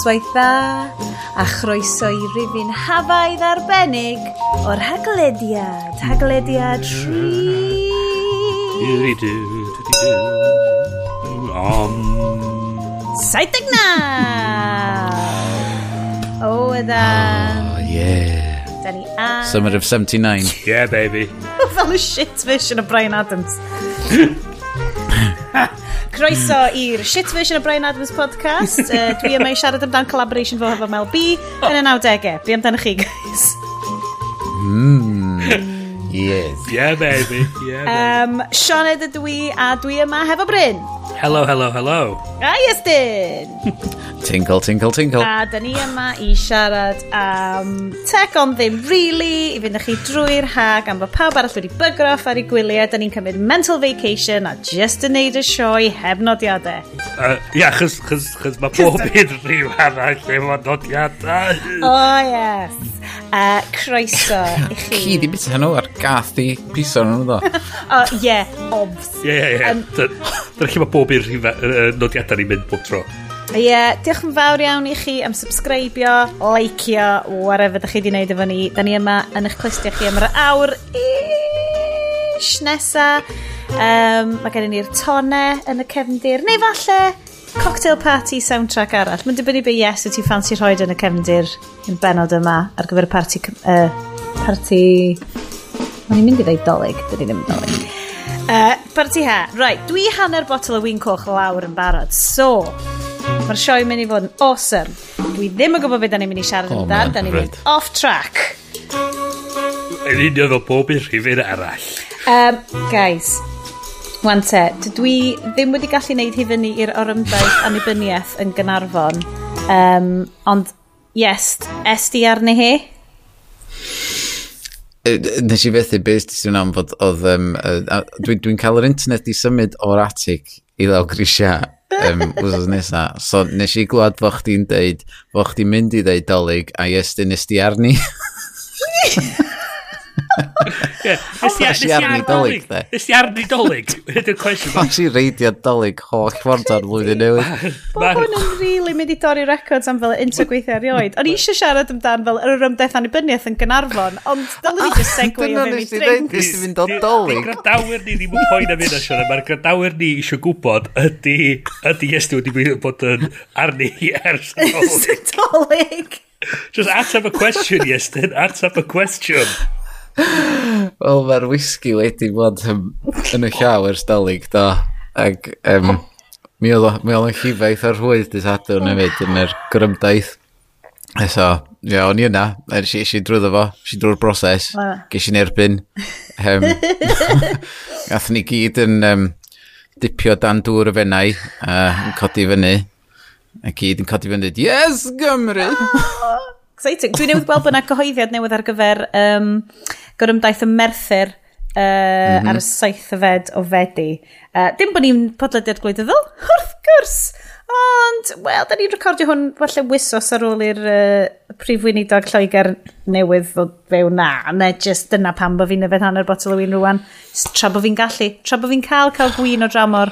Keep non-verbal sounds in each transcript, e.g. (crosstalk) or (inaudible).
Noswaith dda a chroeso i rifin hafaidd arbennig o'r haglediad. Haglediad tri... Saiteg na! O, edda. Oh, yeah. Da ni a... Summer of 79. yeah, baby. (laughs) Fel y shit version o Brian Adams. (laughs) Croeso i'r shit version o Brian Adams podcast. (laughs) Uh, dwi yma i siarad amdan collaboration fo hefo Mel B yn y 90au. Dwi amdano chi, guys. Mm. (laughs) Yes. Yeah, baby. Yeah, baby. Um, Sione ydw i, a dwi yma hefo Bryn. Hello, hello, hello. A Iestyn. (laughs) tinkle, tinkle, tinkle. A da ni yma i siarad am tech on ddim really, i fynd â chi drwy'r hag am bod pawb arall wedi bygroff ar ei gwyliau. Da ni'n cymryd mental vacation a just yn neud y sioe heb nodiadau. Uh, yeah, chys, chys, chys mae bob un rhyw arall lle nodiadau. Oh, yes. A croeso i chi. Ci di bita nhw ar gath i piso nhw ddo. (laughs) O, ie, obs. Ie, ie, ie. Dyna lle mae bob i'r nodiadau ni'n mynd bob tro. Ie, yeah, diolch yn fawr iawn i chi am subscribio, likeio, whatever ydych chi wedi wneud efo ni. Da ni yma yn eich clystiau chi am yr awr ish nesa. Um, mae gen ni'r tone yn y cefndir, neu falle cocktail party soundtrack arall. Mae'n dibynnu be yes wyt ti'n ffansi rhoi yn y cefndir yn benod yma ar gyfer y party... Uh, party... Mae'n i'n mynd i ddeud dolyg, dyn ni ddim yn dolyg. Uh, party ha. Right, dwi hanner botol o win coch lawr yn barod. So, mae'r sioe mynd i fod yn awesome. Dwi ddim yn gwybod beth da ni'n mynd i siarad oh, amdan. Da ni'n mynd off track. Yn union o bob un rhifin arall. Um, guys, Wan te, dydw i ddim wedi gallu wneud hi fyny i'r orymdaeth annibyniaeth yn Gynarfon. Um, ond, yes, esti arni hi? Nes i fethu beth ti'n am fod oedd... Um, uh, Dwi'n dwi cael yr internet i symud o'r atig i ddal grisia um, (laughs) wrth nesa. So nes i glwad fo chdi'n deud, fo chdi'n mynd i ddeud dolyg a yes, dyn nes di arni. (laughs) Nes i arni dolyg, de. Nes i arni dolyg. (laughs) Ydy'r cwestiwn. Nes i reidio dolyg holl ffordd ar flwyddyn newydd. Bod hwn yn rili mynd i dorri records am fel intergweithio erioed. O'n i eisiau siarad amdan fel yr ymdeth annibyniaeth yn Gynarfon, ond dylwn i just segwe o mewn i drink. Nes i fynd o dolyg. Gradawyr ni ddim yn poen am hyn, Asiona. Mae'r gradawyr ni eisiau gwybod ydy, ydy ysdi wedi bod yn arni ers dolyg. Dolyg. Just ateb y cwestiwn, Iestyn. Ateb y cwestiwn. Wel, mae'r whisky wedi bod um, yn y llaw ers dalig, do. Ac um, mi oedd o'n llifaith ar hwyd dy sadwn hefyd yn yr grymdaeth. So, ie, o'n i yna. Ers i si drwyddo fo, si drwy'r broses. Ges i'n erbyn. Um, Gath (laughs) ni gyd yn um, dipio dan dŵr y fennau a uh, yn codi fyny. A gyd yn codi fyny, yes, Gymru! Oh, (laughs) exciting. Dwi'n newydd gweld bod yna gyhoeddiad newydd ar gyfer um, gorymdaeth y merthyr uh, mm -hmm. ar y saithfed o fedi. Uh, dim bod ni'n podlediad gwleidyddol, wrth gwrs! Ond, wel, da ni'n recordio hwn falle wisos ar ôl i'r uh, prif weinidog Lloegr newydd ddod fewn na. Ne, just dyna pam bod fi'n yfed hanner botol o wyn rwan. Tra bod fi'n gallu. Tra bod fi'n cael cael gwyn o dramor.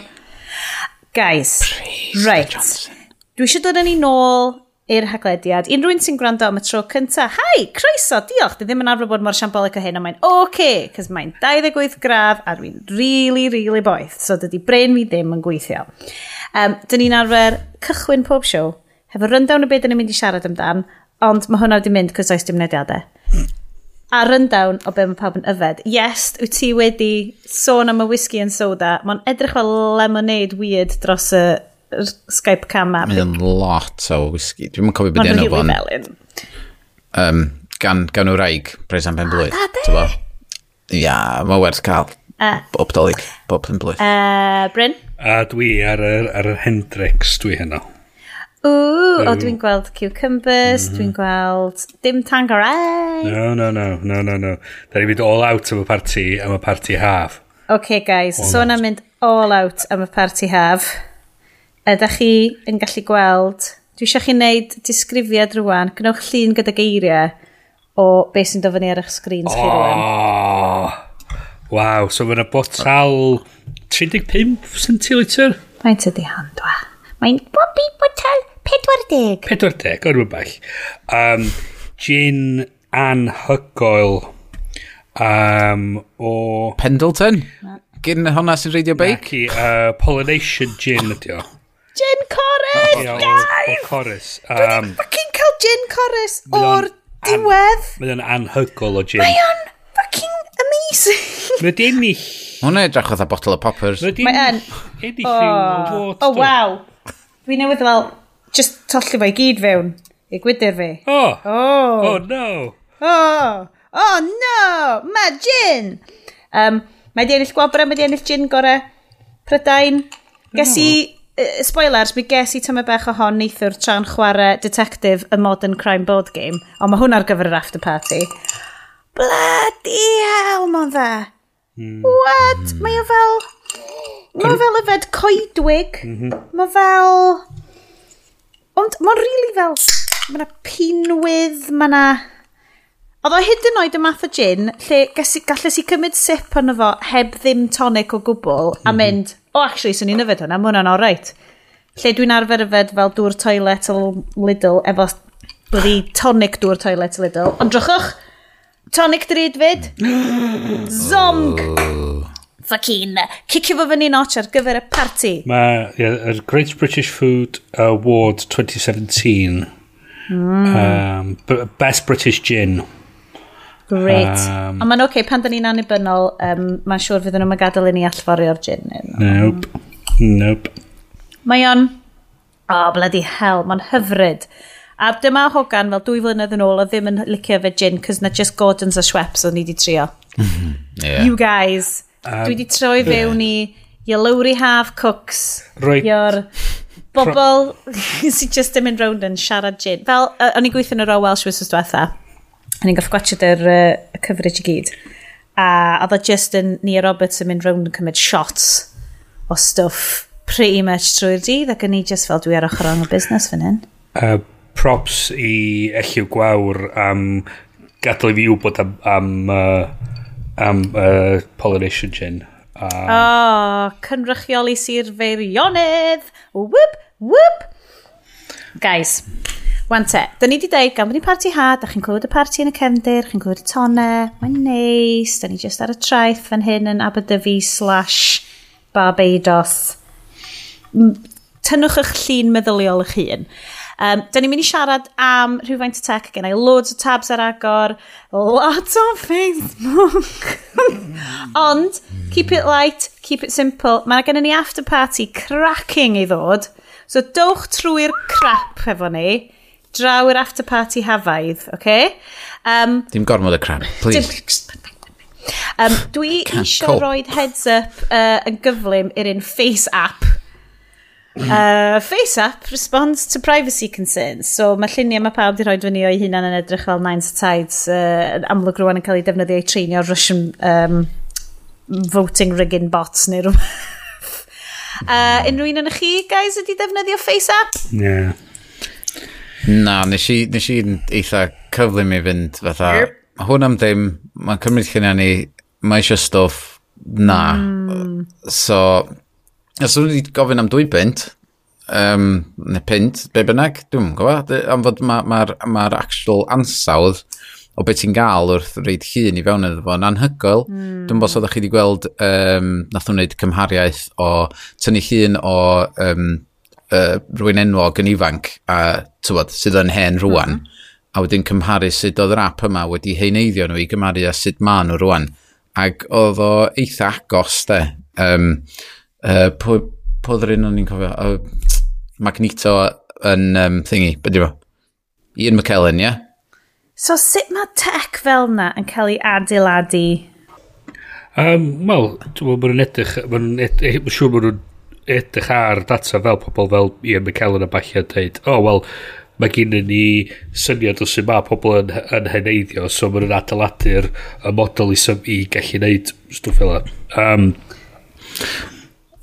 Guys, Praise right. Dwi eisiau dod yn ni nôl i'r haglediad. Unrhyw un sy'n gwrando am y tro cynta, hai, croeso, diolch, dwi ddim yn arfer bod mor siambolic o hyn, ond mae'n oce, okay, cos mae'n 28 gradd a dwi'n really, really boeth, so dydy brain fi ddim yn gweithio. Um, dyn ni'n arfer cychwyn pob siow, hefo rundown o beth dyn ni'n mynd i siarad amdan, ond mae hwnna wedi mynd cos oes dim nediadau. a rundown o be mae pawb yn yfed. Yes, wyt ti wedi sôn am y whisky and soda. Mae'n edrych fel lemonade weird dros y Skype cam a... Mae'n lot o whisky. Dwi'n cofio beth enw fo'n... Um, gan, gan nhw raig, pres am pen blwydd. Ah, Ia, mae werth cael. Uh, bob dolyg, bob pen blwydd. Uh, Bryn? A dwi ar yr, ar yr Hendrix, dwi heno. O, o dwi'n gweld cucumbers, mm -hmm. dwi'n gweld dim tangorai. No, no, no, no, no, no. Da ni mynd all out am y party, am y party haf. OK, guys, all so yna mynd all out am y party haf ydych chi yn gallu gweld, dwi eisiau chi wneud disgrifiad rwan, gwnewch llun gyda geiriau o beth sy'n dofyn i ar eich sgrins oh. chi rwan. Waw, so mae'n botal 35 centilitr? Mae'n tydi handwa. Mae'n bobi botel 40. 40, o'n rhywbeth. Um, gin anhygoel um, o... Pendleton? Gyn honna sy'n reidio beic? Naci, uh, Pollination Gin ydi o gin chorus, guys! Chorus. Dwi um, fucking cael gin chorus o'r diwedd. Mae o'n anhygol o gin. Mae o'n fucking amazing. Mae o'n ennill. Hwna edrych oedd a bottle o poppers. Mae o'n ennill o oh. water. Oh, wow. Dwi newydd fel, just tollu fo i gyd fewn. I gwydyr fi. Oh. Oh. Oh, no. Oh. Oh, no. Mae gin. Um, mae di ennill gwobra, mae di ennill gin gore. Prydain. Ges i spoilers, mi ges i tyma bech o hon neithwr tra'n chwarae Detective y Modern Crime Board Game, ond mae hwn ar gyfer yr after party. Bloody hell, mae'n dda. Mm. What? Mm. Mae o fel... Mae o fel yfed coedwig. Mm -hmm. Mae fel... Ond mae'n really fel... Mae yna pinwydd, mae yna... Oedd o hyd yn oed y math o gin, lle galles i cymryd sip ond fo heb ddim tonic o gwbl, a mhm. mynd, o, oh, actually, swn i'n yfed hwnna, mae hwnna'n alright. Lle dwi'n arfer yfed fel dŵr toilet o Lidl, efo byddi tonic dŵr toilet o Lidl. Ond drychwch, tonic drydfyd, zong! Fucking cicio fo fyny notch ar gyfer y party. Mae yeah, Great British Food Award 2017. Mm. Um, Best British Gin. Great. Um, Ond mae'n oce, okay, pan da ni'n annibynnol, um, mae'n siŵr fydden nhw'n gadael i ni allforio'r gin. Nope. Nope. Mae o'n... Oh, bloody hell, mae'n hyfryd. A dyma hogan fel dwy flynedd yn ôl o ddim yn licio fe gin, cos na just Gordons a Schweppes o'n i di trio. (laughs) yeah. You guys. Um, dwi di troi fewn i your lowry Half Cooks. Right. Your bobl sy'n just yn mynd round yn siarad gin. Fel, uh, o'n i'n gweithio yn yr O Welsh Wissers diwetha a i'n gael gwachod yr uh, coverage i gyd. A oedd o just yn Nia Roberts yn mynd rownd yn cymryd shots o stuff pretty much trwy'r dydd ac yn i just fel dwi ar ochr o'n busnes fan hyn. Uh, props i Elliw Gwawr am gadael i fi wybod am, am, uh, am uh, Polynesian Gin. O, uh, oh, cynrychioli Sir Feirionedd! Whoop, whoop! Guys, Wan te, da ni wedi dweud, gan bod ni'n parti ha, da chi'n clywed y parti yn y cefndir, chi'n clywed y tonau, mae'n neis, da ni just ar y traeth fan hyn yn Aberdyfi slash Barbados. Tynnwch eich llun meddyliol eich hun. Um, da ni'n mynd i siarad am rhywfaint y tech, gen i loads o tabs ar agor, lot o Facebook. (laughs) Ond, keep it light, keep it simple. Mae gen i ni after party cracking i ddod. So dowch trwy'r crap efo ni draw i'r after party hafaidd, oce? Okay? Um, Dim gormod y cram, please. um, dwi eisiau roi heads up uh, yn gyflym i'r un face app. Uh, face app responds to privacy concerns. So mae lluniau mae pawb wedi rhoi fyny o'i hunan yn edrych fel Nines Tides. Uh, amlwg rwan yn cael ei defnyddio i treinio Russian um, voting rigging bots neu rhywbeth. uh, (laughs) mm. unrhyw un yn chi, guys, ydi defnyddio face app? Yeah. Na, nes i, nes i eitha cyflym i fynd fatha, yep. hwn am ddim, mae'n cymryd chynna ni, mae eisiau stwff, na. Mm. So, os wedi gofyn am dwy bint, um, neu pint, be bynnag, dwi'n gwybod, am fod mae'r ma, ma, ma actual ansawdd o beth ti'n gael wrth reid llun i fewn iddo fo'n anhygoel. Mm. Dwi'n bod oeddech chi wedi gweld, um, nath nhw'n gwneud cymhariaeth o tynnu llun o um, uh, rwy'n enwog yn ifanc a tywod, sydd yn hen rwan mm -hmm. a wedyn cymharu sut oedd yr app yma wedi heineiddio nhw i gymharu a sut maen nhw rwan ac oedd o eitha agos de um, uh, pwy, pwy ddyn nhw'n i'n cofio uh, Magneto yn um, thingy byddi fo Ian McKellen ie yeah? So sut mae tech fel yna yn cael ei adeiladu Um, Wel, dwi'n meddwl bod nhw'n edrych, mae'n siŵr bod nhw'n edrych ar data fel pobl fel Ian McKellen a bachio dweud, o, oh, wel, mae gen i ni syniad o sy'n ma pobl yn, yn heneiddio, so maen nhw'n adeiladu'r y model i, sym, i gallu neud stwff fel Um,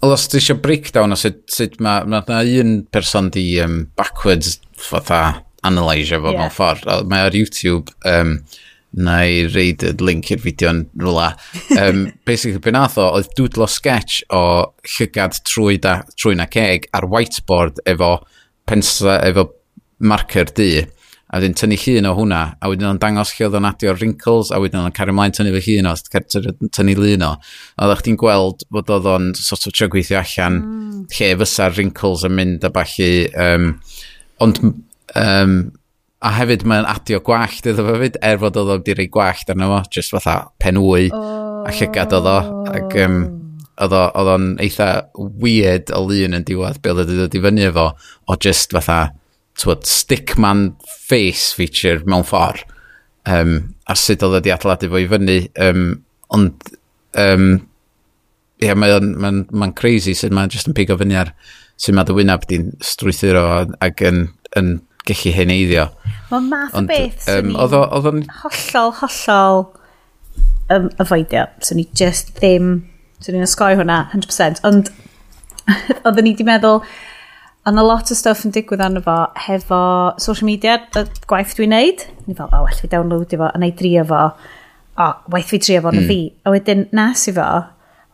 Wel, os ti eisiau breakdown o sut, sut mae ma, ma un person di um, backwards fatha analysio fo yeah. mewn ffordd, mae ar YouTube um, na i reid y link i'r fideo yn rhywle. Um, (laughs) basically, be nath o, oedd dwdlo sketch o llygad trwy, da, trwy na ceg ar whiteboard efo pensa, efo marker du. A wedyn tynnu llun o hwnna, a wedyn o'n dangos lle oedd o'n adio wrinkles, a wedyn o'n cario mlaen tynnu fy llun o, tynnu lun o. A oedd chdi'n gweld bod oedd o'n sort of trio gweithio allan mm. lle fysa'r wrinkles yn mynd a balli. Um, ond um, a hefyd mae'n adio gwallt iddo fe fyd, er fod oedd o wedi rei gwallt arno fo, jyst fatha penwy oh. a llygad oedd o. Ac, um, oedd o'n eitha weird o lun yn diwedd be oedd wedi dod i fyny efo o just fatha twyd, stickman face feature mewn ffordd um, a sut oedd wedi adeiladu fo i fyny um, ond um, ie, yeah, mae'n ma, ma crazy sut mae'n just yn pigo fyny ar sut mae dy wynaf di'n strwythuro ac yn, yn gallu heneiddio. Mae math o beth um, oedd o'n... hollol, hollol um, avoidio. So ni just ddim... So ni'n osgoi hwnna, 100%. Ond (laughs) oedden ni wedi meddwl... Ond a lot o stuff yn digwydd arno fo hefo social media, y gwaith dwi'n neud. Ni fel, o, well fi downloadio fo, a neud drio fo. O, waith fi drio fo mm. na fi. A wedyn nas i fo,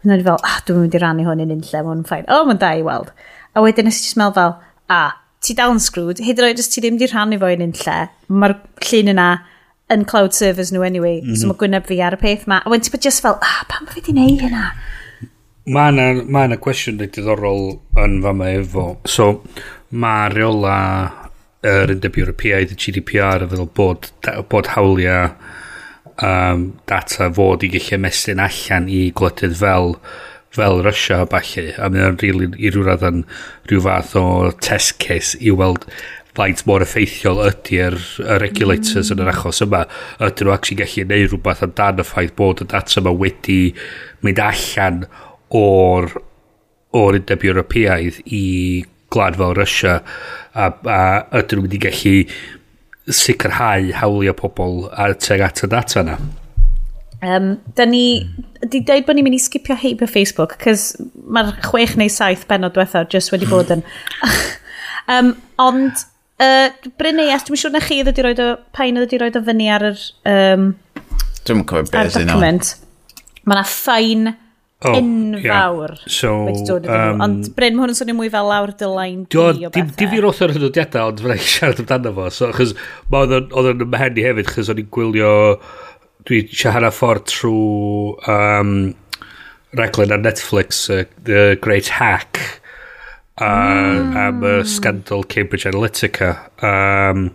Mae'n ni fel, ah, dwi'n mynd i rannu hwn yn unlle, mae'n ffain. O, oh, mae'n da i weld. A wedyn nes i just mel fel, a, ah, ti dal yn sgrwyd, hyd yn oed os ti ddim di rhannu fo yn un lle, mae'r llun yna yn cloud servers nhw anyway, mm -hmm. so mhm. mae gwyneb fi ar y peth ma. A wedyn ti'n just fel, ah, pam fi di neud hynna? Mae yna ma cwestiwn ma diddorol yn fama efo. So, mae reola yr er, Europeaidd, y GDPR, yn feddwl bod, bod hawliau um, data fod i gallu ymestyn allan i gwledydd fel fel Russia a balli, a mae o'n rili really, i ryw raddan rhyw fath o test case i weld faint mor effeithiol ydy'r regulators mm. yn yr mm. achos yma ydyn nhw actually gallu gwneud rhywbeth amdan y ffaith bod y data yma wedi mynd allan o'r o'r undeb Ewropeaidd i glad fel Russia a, a ydyn nhw'n mynd i gallu sicrhau hawliau pobl ar teg at y data yna. Um, da ni, di dweud bod ni'n mynd i skipio heibio Facebook, cys mae'r chwech neu saith benod diwethaf just wedi bod yn. (laughs) um, ond, uh, Bryn Eias, dwi'n siŵr na chi ddod i roed o, pain ddod i roed o fyny ar yr... Um, dwi'n cofio beth sy'n document. Mae yna ffain oh, enfawr yeah. so, wedi dod um, Ond Bryn, mae hwn yn swnio mwy fel lawr dylain di o bethau. Dim fi'n roth o'r hynodiadau, ond fyna (laughs) i siarad amdano fo. So, chos oedd yn ymhen i hefyd, chys o'n i'n gwylio dwi eisiau hanner ffordd trwy um, raglen ar Netflix, uh, The Great Hack, uh, mm. am y scandal Cambridge Analytica. Um,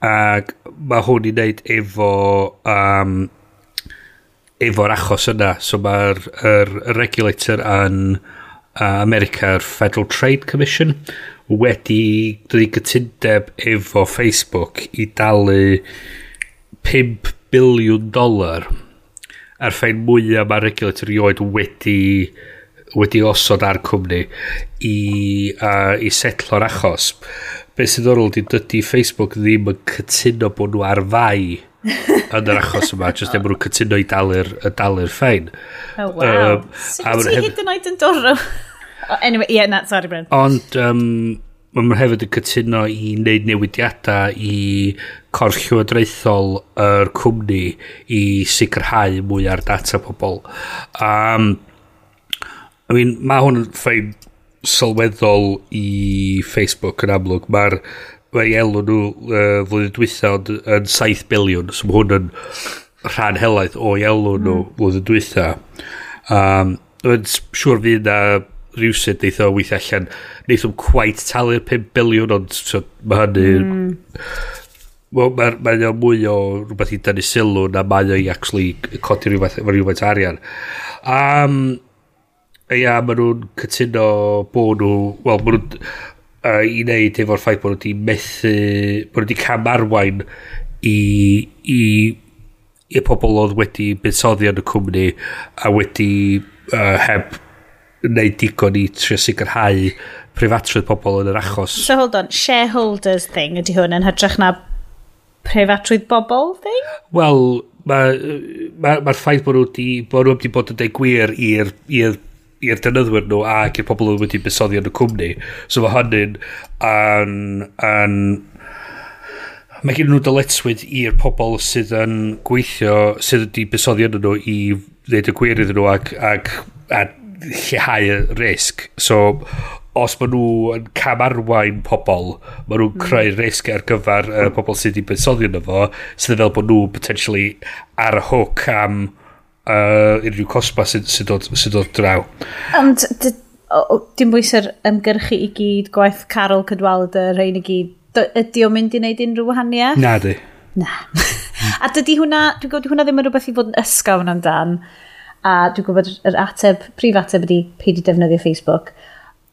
ac mae hwn i wneud efo um, efo'r achos yna. So mae'r er, er regulator yn uh, America'r Federal Trade Commission, wedi dod i gytundeb efo Facebook i dalu 5 biliwn dolar a'r ffain mwyaf mae'r regulator i oed wedi wedi osod ar cwmni i, uh, i setlo'r achos. Be sydd ddorol di dydy Facebook ddim yn cytuno bod nhw ar fai yn yr achos yma, jyst ddim yn nhw'n cytuno i dalu'r dalu ffain. Oh, wow. Um, Sut ti hyd yn oed yn dorol? (laughs) Oh, anyway, yeah, na, sorry, Bryn. Ond, um, mae'n nhw hefyd yn cytuno i wneud newidiadau i corff llywodraethol yr cwmni i sicrhau mwy ar data pobl. Um, I mean, mae hwn yn ffein sylweddol i Facebook yn amlwg. Mae'r mae elw nhw uh, flwyddyn dwytha ond yn 7 biliwn, so mae hwn yn rhan helaeth o elw nhw mm. flwyddyn dwytha. Um, yn siŵr fydd na rhywsyd neith o weithio allan neith o'n quite talu'r 5 biliwn ond so, hmm. mae hynny mm. mae'n ma, ma, mwy o rhywbeth i dynnu sylw na mae o i actually codi rhywbeth rhywbeth arian um, ia maen nhw'n cytuno bod nhw wel maen nhw'n uh, i wneud efo'r ffaith bod nhw wedi methu bod nhw wedi cam arwain i, i i'r pobl oedd wedi buddsoddi yn y cwmni a wedi uh, heb wneud digon i trio sicrhau preifatrwydd pobl yn yr achos. So hold on, shareholders thing ydy hwn yn hytrach na preifatrwydd bobl thing? Wel, mae'r ma, ma, ffaith bod nhw wedi bod, nhw wedi bod yn deud gwir i'r i'r dynnyddwyr nhw ac i'r pobl wedi besoddi yn y cwmni. So mae hynny'n an, an, mae gen nhw dyletswydd i'r pobl sydd yn gweithio, sydd wedi besoddi yn nhw i ddeud y gwir iddyn nhw ac, ac, ac lleihau y risg. So, os maen nhw yn camarwain pobl, maen nhw'n mm. creu risg ar gyfer y uh, pobl sydd wedi bensoddi yna fo, sydd fel bod nhw potentially ar y hook am uh, unrhyw cosba sydd, sy dod, sy dod draw. Ond dim bwys yr ymgyrchu i gyd gwaith Carol Cadwalder, rhain i gyd, ydy o'n mynd i wneud unrhyw wahaniaeth? Na di. (laughs) Na. A dydy hwnna, dwi'n gwybod hwnna ddim yn rhywbeth i fod yn ysgawn amdan a dwi'n gwybod yr ateb, prif ateb ydy peidio defnyddio Facebook.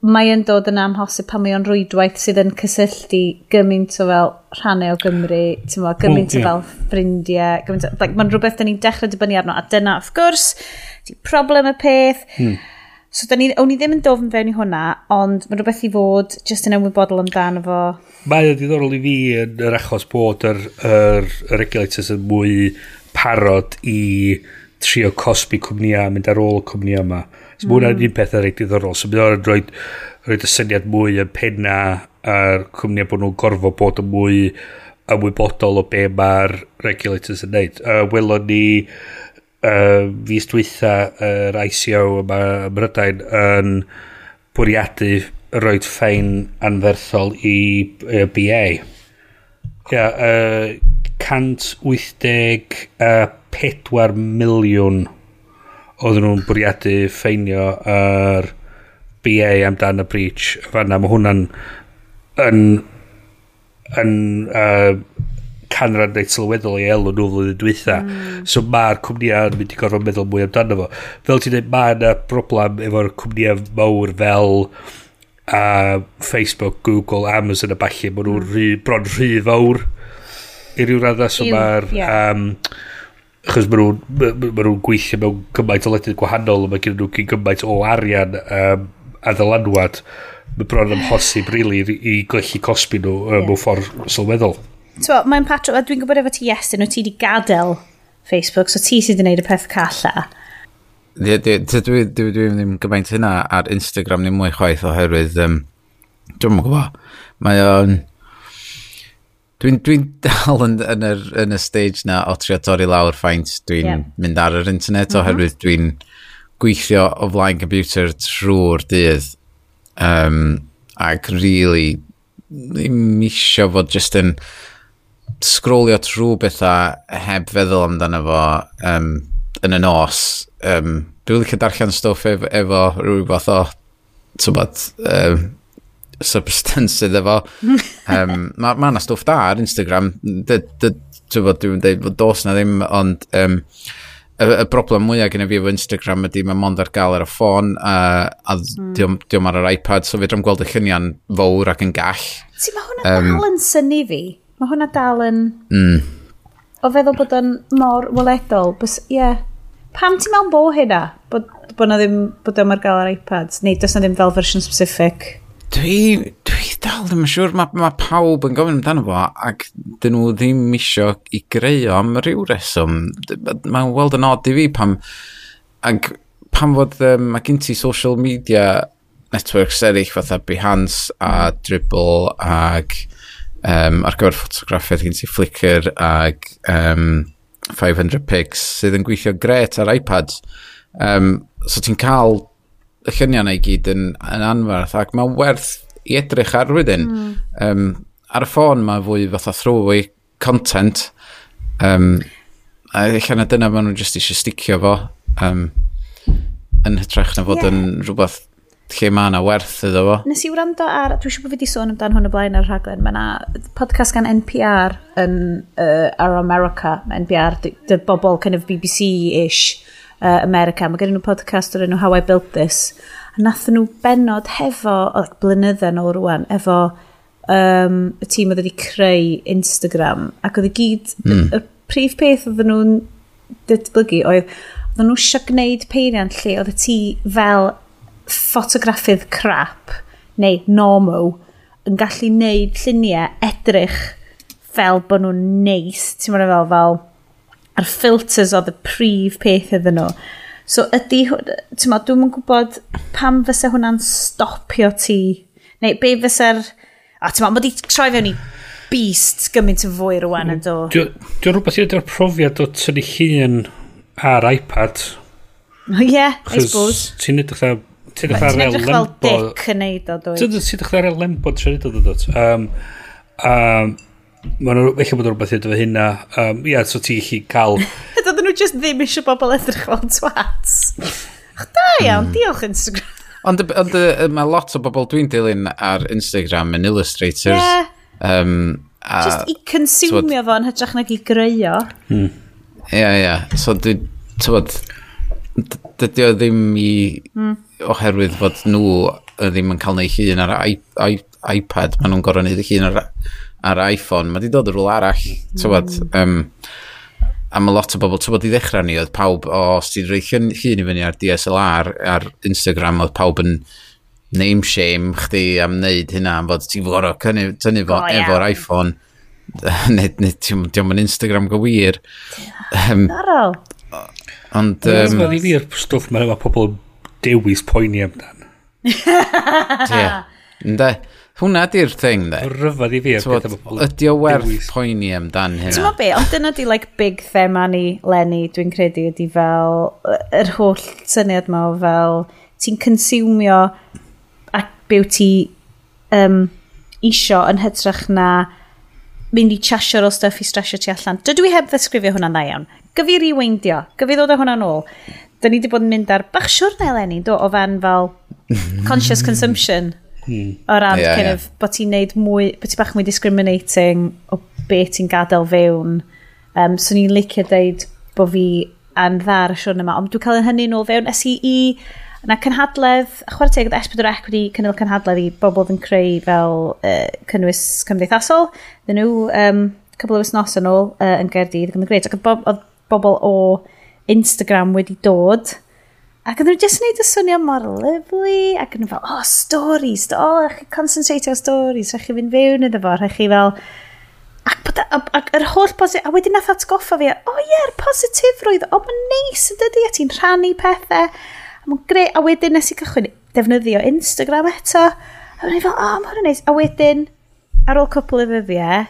Mae yn dod yn amhosib pan mae o'n rwydwaith sydd yn cysylltu gymaint o fel rhannau o Gymru, mo, gymaint oh, yeah. o fel ffrindiau, gymaint o... Like, mae'n rhywbeth da ni'n dechrau dibynnu arno, a dyna, of gwrs, di problem y peth. Hmm. So, da ni, o'n i ddim yn dofn fewn i hwnna, ond mae'n rhywbeth i fod just yn ymwybodol amdano fo. Mae o diddorol i fi yn yr achos bod yr, yr, yr regulators yn mwy parod i trio cosbi cwmnïau a mynd ar ôl y cwmnïau yma. So, mm. Mae un peth ar eich diddorol. So, mae o'n rhoi, rhoi y syniad mwy yn penna a'r cwmnïau bod nhw'n gorfod bod yn mwy ymwybodol o be mae'r regulators yn neud. Uh, welon ni uh, fus dwytha yr uh, ICO yma ym Mrydain yn bwriadu roed ffein anferthol i uh, BA. Ia, yeah, uh, 180 uh, pedwar miliwn oedden nhw'n bwriadu ffeinio yr BA amdan y breach. Fanna, mae hwnna'n yn, yn uh, canran neu sylweddol i elw nhw flwyddyn dwytha. Mm. So mae'r cwmnïau yn mynd i gorfod meddwl mwy amdano fo. Fel ti'n dweud, mae yna broblem efo'r cwmnïau mawr fel uh, Facebook, Google, Amazon a balli. Mae nhw'n mm. bron rhy fawr i ryw radda. So mae'r... Yeah. Um, achos maen nhw'n ma, ma nhw gweithio mewn gymaint o ledydd gwahanol a mae gen nhw gyn gymaint o arian um, a ddylanwad mae bron amhosib rili really, i gyllu cosbi nhw um, yeah. mewn ffordd sylweddol so, mae'n patro, a dwi'n gwybod efo ti Iestyn, nhw ti wedi gadael Facebook, so ti sydd wedi gwneud y peth calla. Dwi ddim ddim gymaint hynna ar Instagram ni mwy chwaith oherwydd, um, dwi'n mwyn gwybod, mae o'n... Um, Dwi'n dwi dal yn, yn, yr, yn y stage na o trio torri lawr ffaint. Dwi'n yeah. mynd ar yr internet mm -hmm. oherwydd dwi'n gweithio o flaen computer trwy'r dydd. Um, ac really, ddim isio fod just yn sgrolio trwy bethau heb feddwl amdano fo um, yn y nos. Um, dwi'n licio darllen stwff efo, efo rhyw fath o, tybod, um, substance iddo fo. (laughs) um, mae ma yna stwff da ar Instagram. Dwi'n bod dwi'n dweud bod dos na ddim, ond um, y, y broblem mwyaf gen i fi efo Instagram ydy mae mond ar gael ar y ffôn a, a mm. diom, diwm ar yr iPad, so fedrwm gweld y lluniau'n fawr ac yn gall. Ti, mae hwnna um, dal yn syni fi. Mae hwnna dal yn... Mm. O feddwl bod o'n mor weledol. Bys, yeah. Pam ti'n mewn bo hynna? Bod, bod, na ddim, bod o'n ar gael ar iPad? Neu does na ddim fel fersiwn specific? Dwi, dwi dal ddim yn siŵr, mae ma pawb yn gofyn amdano fo, ac dyn nhw ddim isio i greu o am ryw reswm. Mae'n weld yn od i fi pam, ac pam fod um, mae gen ti social media networks eraill fatha Behance a Dribble ac um, ar gyfer ffotograffiaeth gen ti Flickr ac um, 500 pics sydd yn gweithio gret ar iPads. Um, so ti'n cael y lluniau yna i gyd yn, yn anferth ac mae werth i edrych ar wedyn. Mm. Um, ar y ffôn mae fwy fatha thrwy content um, a eich na dyna maen nhw jyst eisiau sticio fo um, yn hytrach na fod yeah. yn rhywbeth lle mae yna werth iddo fo. Nes i wrando ar, dwi eisiau bod fi wedi sôn amdano hwn y blaen ar rhaglen, mae yna podcast gan NPR yn uh, Our America, mae NPR, dy, dy bobl kind of BBC-ish, uh, America. Mae gen nhw podcast o'r enw How I Built This. A nath nhw benod hefo, o, like, blynyddoedd nôl rwan, efo um, y tîm oedd wedi creu Instagram. Ac oedd y gyd, mm. y prif peth oedd nhw'n datblygu oedd, oedd nhw eisiau gwneud peiriant lle oedd y ti fel ffotograffydd crap neu normo yn gallu neud lluniau edrych fel bod nhw'n neis. Ti'n meddwl fel, fel a'r filters oedd y prif peth iddyn nhw. So ydy, ti'n ma, dwi'n gwybod pam fysa hwnna'n stopio ti, neu be fysa'r, a ti'n ma, mae di troi fewn i beast gymaint yn fwy rwan ydo. Dwi'n rhywbeth i wedi'r profiad o tynnu hun ar iPad. Ie, yeah, I suppose. Ti'n edrych ar ti'n edrych ar lembo. Ti'n edrych fel dick yn neud o, dwi. Ti'n edrych ar lembo trwy'n edrych o, dwi'n. Um, um, Mae'n eich bod rhywbeth i efo hynna. Um, ia, so ti'n gallu cael... (laughs) Doedden nhw just ddim eisiau bobl edrych fel twats. Ach, da iawn, mm. diolch Instagram. Ond, ond uh, mae lot o bobl dwi'n dilyn ar Instagram yn illustrators. Yeah. Um, a, Just i consumio fo yn hytrach nag i greu Hmm. Ie, ie. So, dwi, tywod, dydy o ddim i... Hmm. Oherwydd fod nhw ddim yn cael neu hun ar I, I, iPad, maen nhw'n gorau neud y hun ar ar iPhone, mae di dod yr rôl arall, tywod, um, mm. am a lot o bobl, tywod i ddechrau ni, oedd pawb, o, os ti'n rhoi llun i fyny ar DSLR, ar Instagram, oedd pawb yn name shame chdi am wneud hynna, am fod ti'n gorau tynnu fo oh, efo'r yeah. iPhone, neu ne, diolch yn Instagram go wir. Um, Ond... Um, Mae'n rili i'r stwff mae'n efo pobl dewis poeni amdan. Ie. (laughs) Ynde? Hwna di'r thing, de. Rhyfedd i fi. Ydy o werth poeni amdan hynna. Ti'n mo be, ond dyna di like, big thema ni, Lenny, dwi'n credu, ydy fel, yr holl syniad ma o fel, ti'n consumio ac byw ti um, isio yn hytrach na mynd i chasio o stuff i stresio ti allan. Dydw i heb ddisgrifio hwnna'n dda iawn. Gyfi rewindio, gyfi ddod o hwnna'n ôl. Dyn ni wedi bod yn mynd ar bach siwrna, Eleni, do, o fan fel conscious consumption. Hmm. O ran, yeah, kind yeah. of, bod ti'n neud mwy, bod ti'n bach mwy discriminating o beth ti'n gadael fewn. Um, so ni'n licio deud bod fi yn dda ar y siwrn yma, ond dwi'n cael hynny nôl fewn. Es i i, na cynhadledd, chwarae teg gyda Esbyd o'r Ec wedi cynnal cynhadledd i bobl yn creu fel uh, cynnwys cymdeithasol. Dyn nhw, um, cybl o wysnos yn ôl uh, yn Gaerdydd, yn gymryd. Ac oedd bobl o Instagram wedi dod Ac oedden nhw jyst yn gwneud y swnio mor lyflu, ac oedden nhw fel, oh, stories, o, oh, rhaid chi concentrate o stories, rhaid chi fynd fewn iddo fo, rhaid chi fel... Ac, bod, ac, ac yr holl posit... A wedyn nath atgoffa fi, o oh, ie, yeah, positifrwydd, o, oh, mae'n neis yn dydi, a ti'n rhannu pethau. A mae'n greu, a wedyn nes i gychwyn defnyddio Instagram eto. A mae'n fel, o, oh, mae'n neis. A wedyn, ar ôl cwpl o ddyddiau,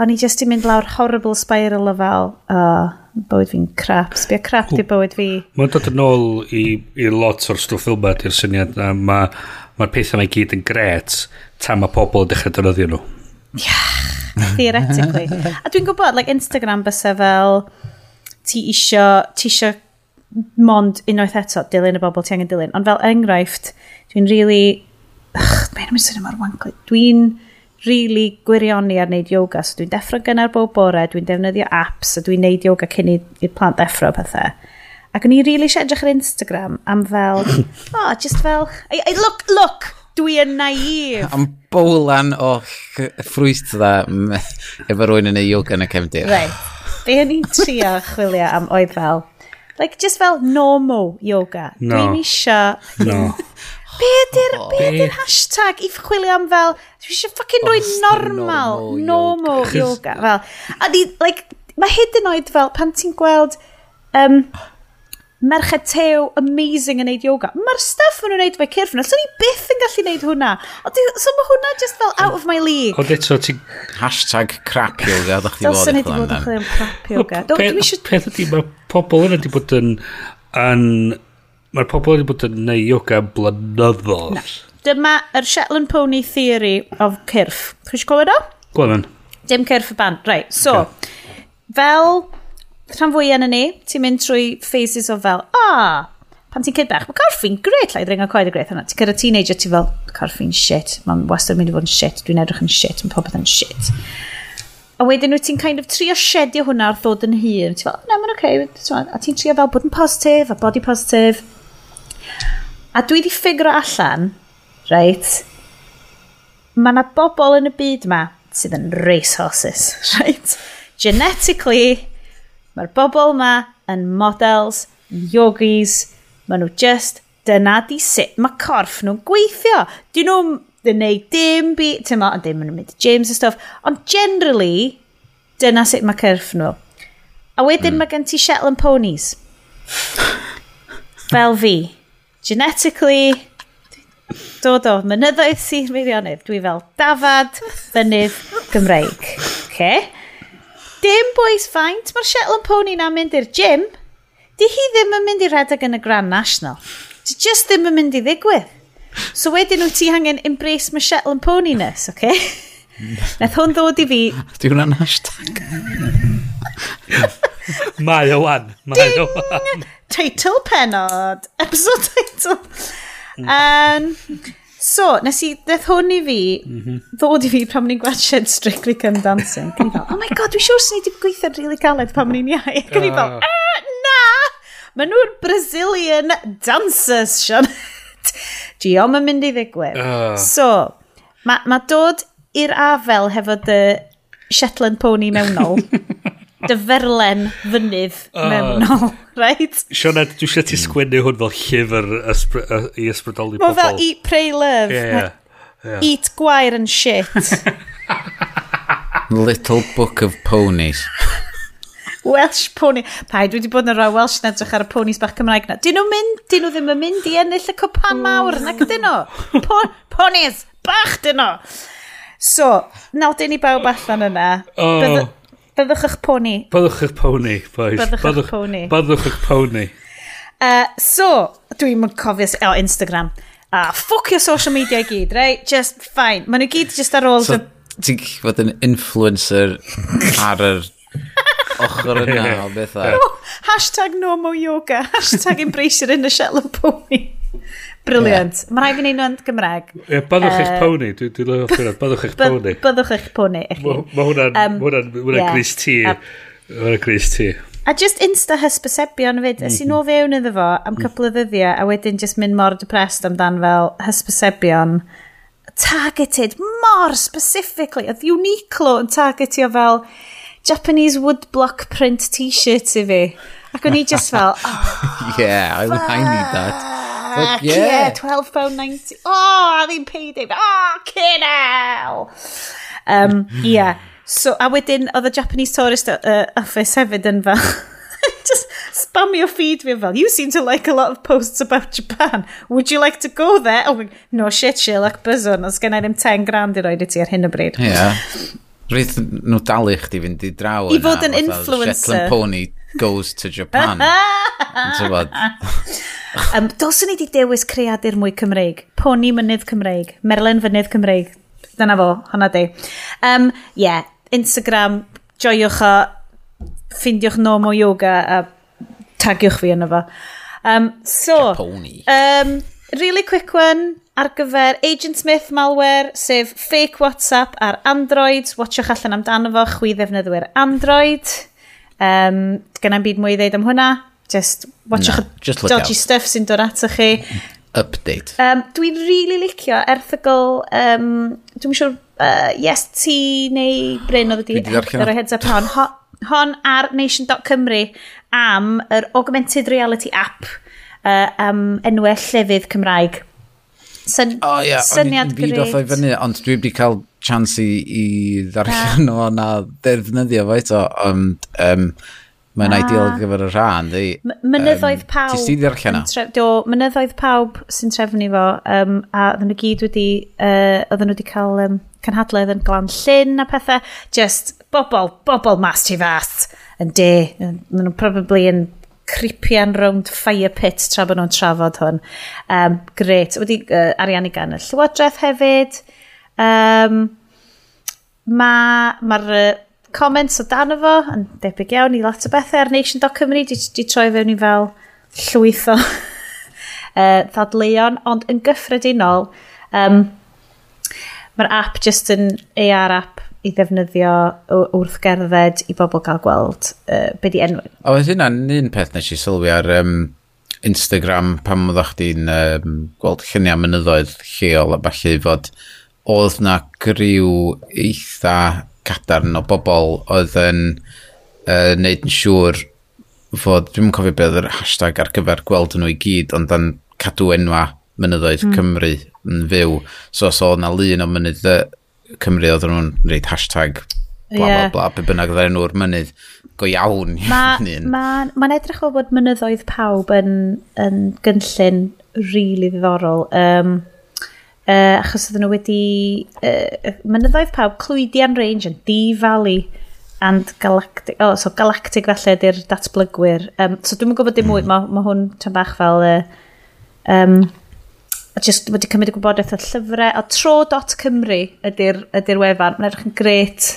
o'n i just i mynd lawr horrible spiral o fel, o, oh, bywyd fi'n crap. Sbio crap di bywyd fi. Mae'n dod yn ôl i, i lot o'r stwff ffilma di'r syniad na mae'r ma, pethau mae gyd yn gret tan mae pobl yn dechrau dynoddio nhw. Iach, theoretically. A dwi'n gwybod, like Instagram bysa fel ti isio, ti isio mond unwaith eto dilyn y bobl ti angen dilyn. Ond fel enghraifft, dwi'n really... Ych, mae'n mynd sy'n mor wankly. Dwi'n really gwirioni ar wneud yoga. So dwi'n deffro gynnar bob bore, dwi'n defnyddio apps, a dwi'n wneud yoga cyn i'r plant deffro pethau. Ac o'n i really eisiau edrych ar Instagram am fel, (laughs) oh, just fel, I, I look, look, dwi yn naif. Am bowlan o ffrwyst ffrwystdda efo rwy'n yn ei yoga yn y cefndir. Right. Be o'n i'n trio (laughs) chwilio am oedd fel, like, just fel normal yoga. No. Dwi'n isio... No. (laughs) Be ydy'r oh, be be? hashtag i chwilio am fel, dwi eisiau ffocin rhoi normal, normal, normal yoga. yoga. Fel, a di, like, mae hyd yn oed fel, pan ti'n gweld um, merched tew amazing yn neud yoga, mae'r stuff maen nhw'n neud fe cyrff nhw, so ni byth yn gallu neud hwnna. O, di, so mae hwnna just fel out of my league. Ond eto ti... Hashtag crap yoga, ddech chi fod i chwilio am crap yoga. Peth ydy, mae pobl yna wedi bod yn, yn Mae'r pobl wedi bod yn neu yoga am blynyddoedd. Dyma yr Shetland Pony Theory of Cyrff. Chwys clywed o? Gwelwn. Dim Cyrff y band. Right, so, okay. fel rhan fwy yn ni, ti'n mynd trwy phases o fel, ah, pan ti'n cyd bach, mae corffi'n gret, lai ddringo coed y gret hwnna. Ti'n cyrra teenager, ti fel, corffi'n shit, mae'n wastad mynd i fod yn shit, dwi'n edrych yn shit, mae popeth yn shit. A wedyn wyt ti'n kind of trio shedio hwnna wrth ddod yn hun. Ti'n fel, na, mae'n oce. Okay. A ti'n trio fel bod yn positif, a body positif. A dwi wedi ffigro allan, reit, mae yna bobl yn y byd yma sydd yn race horses, (laughs) reit? Genetically, mae'r bobl yma yn models, yogis, maen nhw just, dyna di sut mae corff nhw'n gweithio. Dyn nhw'n neud dim byd, ti'n ma, ond dim yn mynd i James a stuff, ond generally, dyna sut mae corff nhw. A wedyn mm. mae gen ti Shetland Ponies. Fel fi genetically dod o mynyddoedd sy'n meirionydd. Dwi fel dafad, fynydd, Gymreig. Okay. Dim boes faint, mae'r Shetland Pony na'n mynd i'r gym. Di hi ddim yn mynd i redeg yn y Grand National. Di just ddim yn mynd i ddigwydd. So wedyn wyt ti angen embrace my Shetland Pony oce? okay? (laughs) Nath hwn ddod i fi... Di hwnna'n hashtag. (laughs) (laughs) Mae o wan. Mae o wan. Teitl penod. (laughs) Episode title. Um, so, nes i, ddeth hwn i fi, mm -hmm. ddod i fi pan ni'n gweld Shed Strictly Come Dancing. Can i fel, oh my god, dwi'n siŵr sy'n ni wedi gweithio'n rili really caled pam ni'n iau. Can i fel, ah, eh, na! Maen nhw'n Brazilian dancers, Sian. Giom (laughs) yn mynd i ddigwydd. Uh. So, mae ma dod i'r afel hefo dy Shetland pony mewnol dyferlen fynydd uh, mewn o, right? Siona, dwi eisiau ti sgwennu hwn fel llyfr ysbry, uh, i ysbrydoli pobl. Mae fel Eat, Pray, Love. Yeah, yeah. Eat gwair and shit. (laughs) Little Book of Ponies. Welsh pony. Pa, dwi wedi bod yn rhoi Welsh yn edrych ar y ponies bach Cymraeg na. Dyn nhw mynd, dyn nhw ddim yn mynd i ennill y cwpan mawr, nac dyn nhw. Po ponies, bach dyn nhw. So, nawdyn ni bawb allan yna. Oh. Bydda, Byddwch eich pony. Byddwch eich pony, boys. Byddwch eich pony. Byddwch eich pony. (laughs) Uh, so, dwi'n mynd cofio... O, oh, Instagram. Ah, your social media i gyd, right? Just, fine. Maen nhw gyd just ar ôl... So, the... ti'n fod yn influencer ar yr ochr yna o bethau. (laughs) No, hashtag normal yoga. Hashtag embrace your inner shell of pony. Brilliant. Yeah. Mae rhaid fi wneud nhw'n Gymraeg. Yeah, byddwch eich pony. Dwi'n dwi lyfio'r ffyrdd. Byddwch eich pony. Byddwch eich pony. Mae hwnna'n um, yeah. gris ti. Mae hwnna'n gris ti. A just insta hysbysebion fyd. Ys i'n mhm. o fewn iddo fo am mhm. cwpl o ddyddiau a wedyn just mynd mor depressed amdan fel hysbysebion targeted mor specifically. Oedd Uniqlo yn targetio fel Japanese woodblock print t-shirt i fi. Ac o'n i just fel, (laughs) oh, Yeah, I, I need that. Fuck yeah. yeah £12.90. Oh, a fi'n payday. O, oh, cyn Um, yeah. So, a wedyn, oedd y Japanese Tourist uh, uh Office hefyd yn fel... (laughs) just spamio feed fi fel, you seem to like a lot of posts about Japan. Would you like to go there? Oh, no shit, Sherlock Buzzon. Os gen i ddim 10 grand i roed i ti ar hyn o bryd. Yeah. (laughs) Rhaid nhw dalu chdi fynd i draw I fod yn influencer. Shetland Pony goes to Japan. Tybod. um, Dylswn ni di dewis creadur mwy Cymreig. Pony mynydd Cymreig. Merlin fynydd Cymreig. Dyna fo, hwnna di. Um, yeah, Instagram, joiwch o, ffindiwch Nomo yoga a tagiwch fi yna fo. Um, so, Japoni. Um, really quick one ar gyfer Agent Smith malware, sef fake WhatsApp ar Android. Watchwch allan amdano fo, chwi ddefnyddwyr Android. Um, Gynna'n byd mwy i ddeud am hwnna. Just watchwch no, just dodgy out. stuff sy'n dod ato chi. Update. Um, Dwi'n really licio erthygl, um, dwi'n siŵr, uh, yes ti neu Bryn oedd wedi roi heads up hon. Hon ar nation.cymru am yr augmented reality app uh, am enwau llefydd Cymraeg. Syn, oh, yeah. Syniad greit. O'n i'n off fyny, ond dwi wedi cael chans i, i ddarllen (laughs) o na ddefnyddio fo eto, ond um, mae'n ah. ideal gyfer y rhan. Di, mynyddoedd um, pawb. Tis ti ddarllen o? Do, mynyddoedd pawb sy'n trefnu fo, um, a oedden nhw gyd wedi, uh, oedden nhw wedi cael um, canhadledd yn glan llyn a pethau, just bobl, bobl mas ti fast yn de, maen nhw'n probably yn cripian rownd fire pit tra bod nhw'n trafod hwn. Um, gret. Wedi uh, ariannu gan y Llywodraeth hefyd. Um, Mae'r ma, uh, comments o dan fo yn debyg iawn i lot o bethau ar Nation.Cymru di, di troi fewn i fel llwyth o (laughs) uh, ddadleuon, ond yn gyffredinol um, mae'r app just yn AR app i ddefnyddio wrth gerdded i bobl gael gweld uh, be di enw. O, oedd hynna'n un peth nes i sylwi ar um, Instagram pam oedd chdi'n um, gweld lluniau mynyddoedd lleol a falle fod oedd na griw eitha cadarn o bobl oedd yn uh, neud yn siŵr fod, dwi'n cofio beth yr hashtag ar gyfer gweld nhw i gyd, ond dan cadw enwa mynyddoedd mm. Cymru yn fyw. So os so, oedd na lun o mynydd Cymru oedd nhw'n reid hashtag bla yeah. bla bla, be bynnag ddau'n nhw'r mynydd go iawn. Mae'n ma, ma edrych o fod mynyddoedd pawb yn, yn gynllun rili really ddiddorol. Um, uh, achos oedden nhw wedi... Uh, mynyddoedd pawb, Clwydian Range yn Dee Valley and Galactic... Oh, so Galactic felly ydy'r datblygwyr. Um, so dwi'n gwybod dim mwy, mm. mae ma hwn tan bach fel... Uh, um, a just wedi cymryd y gwybodaeth o llyfrau a tro.cymru ydy'r ydy wefan. Mae'n edrych yn gret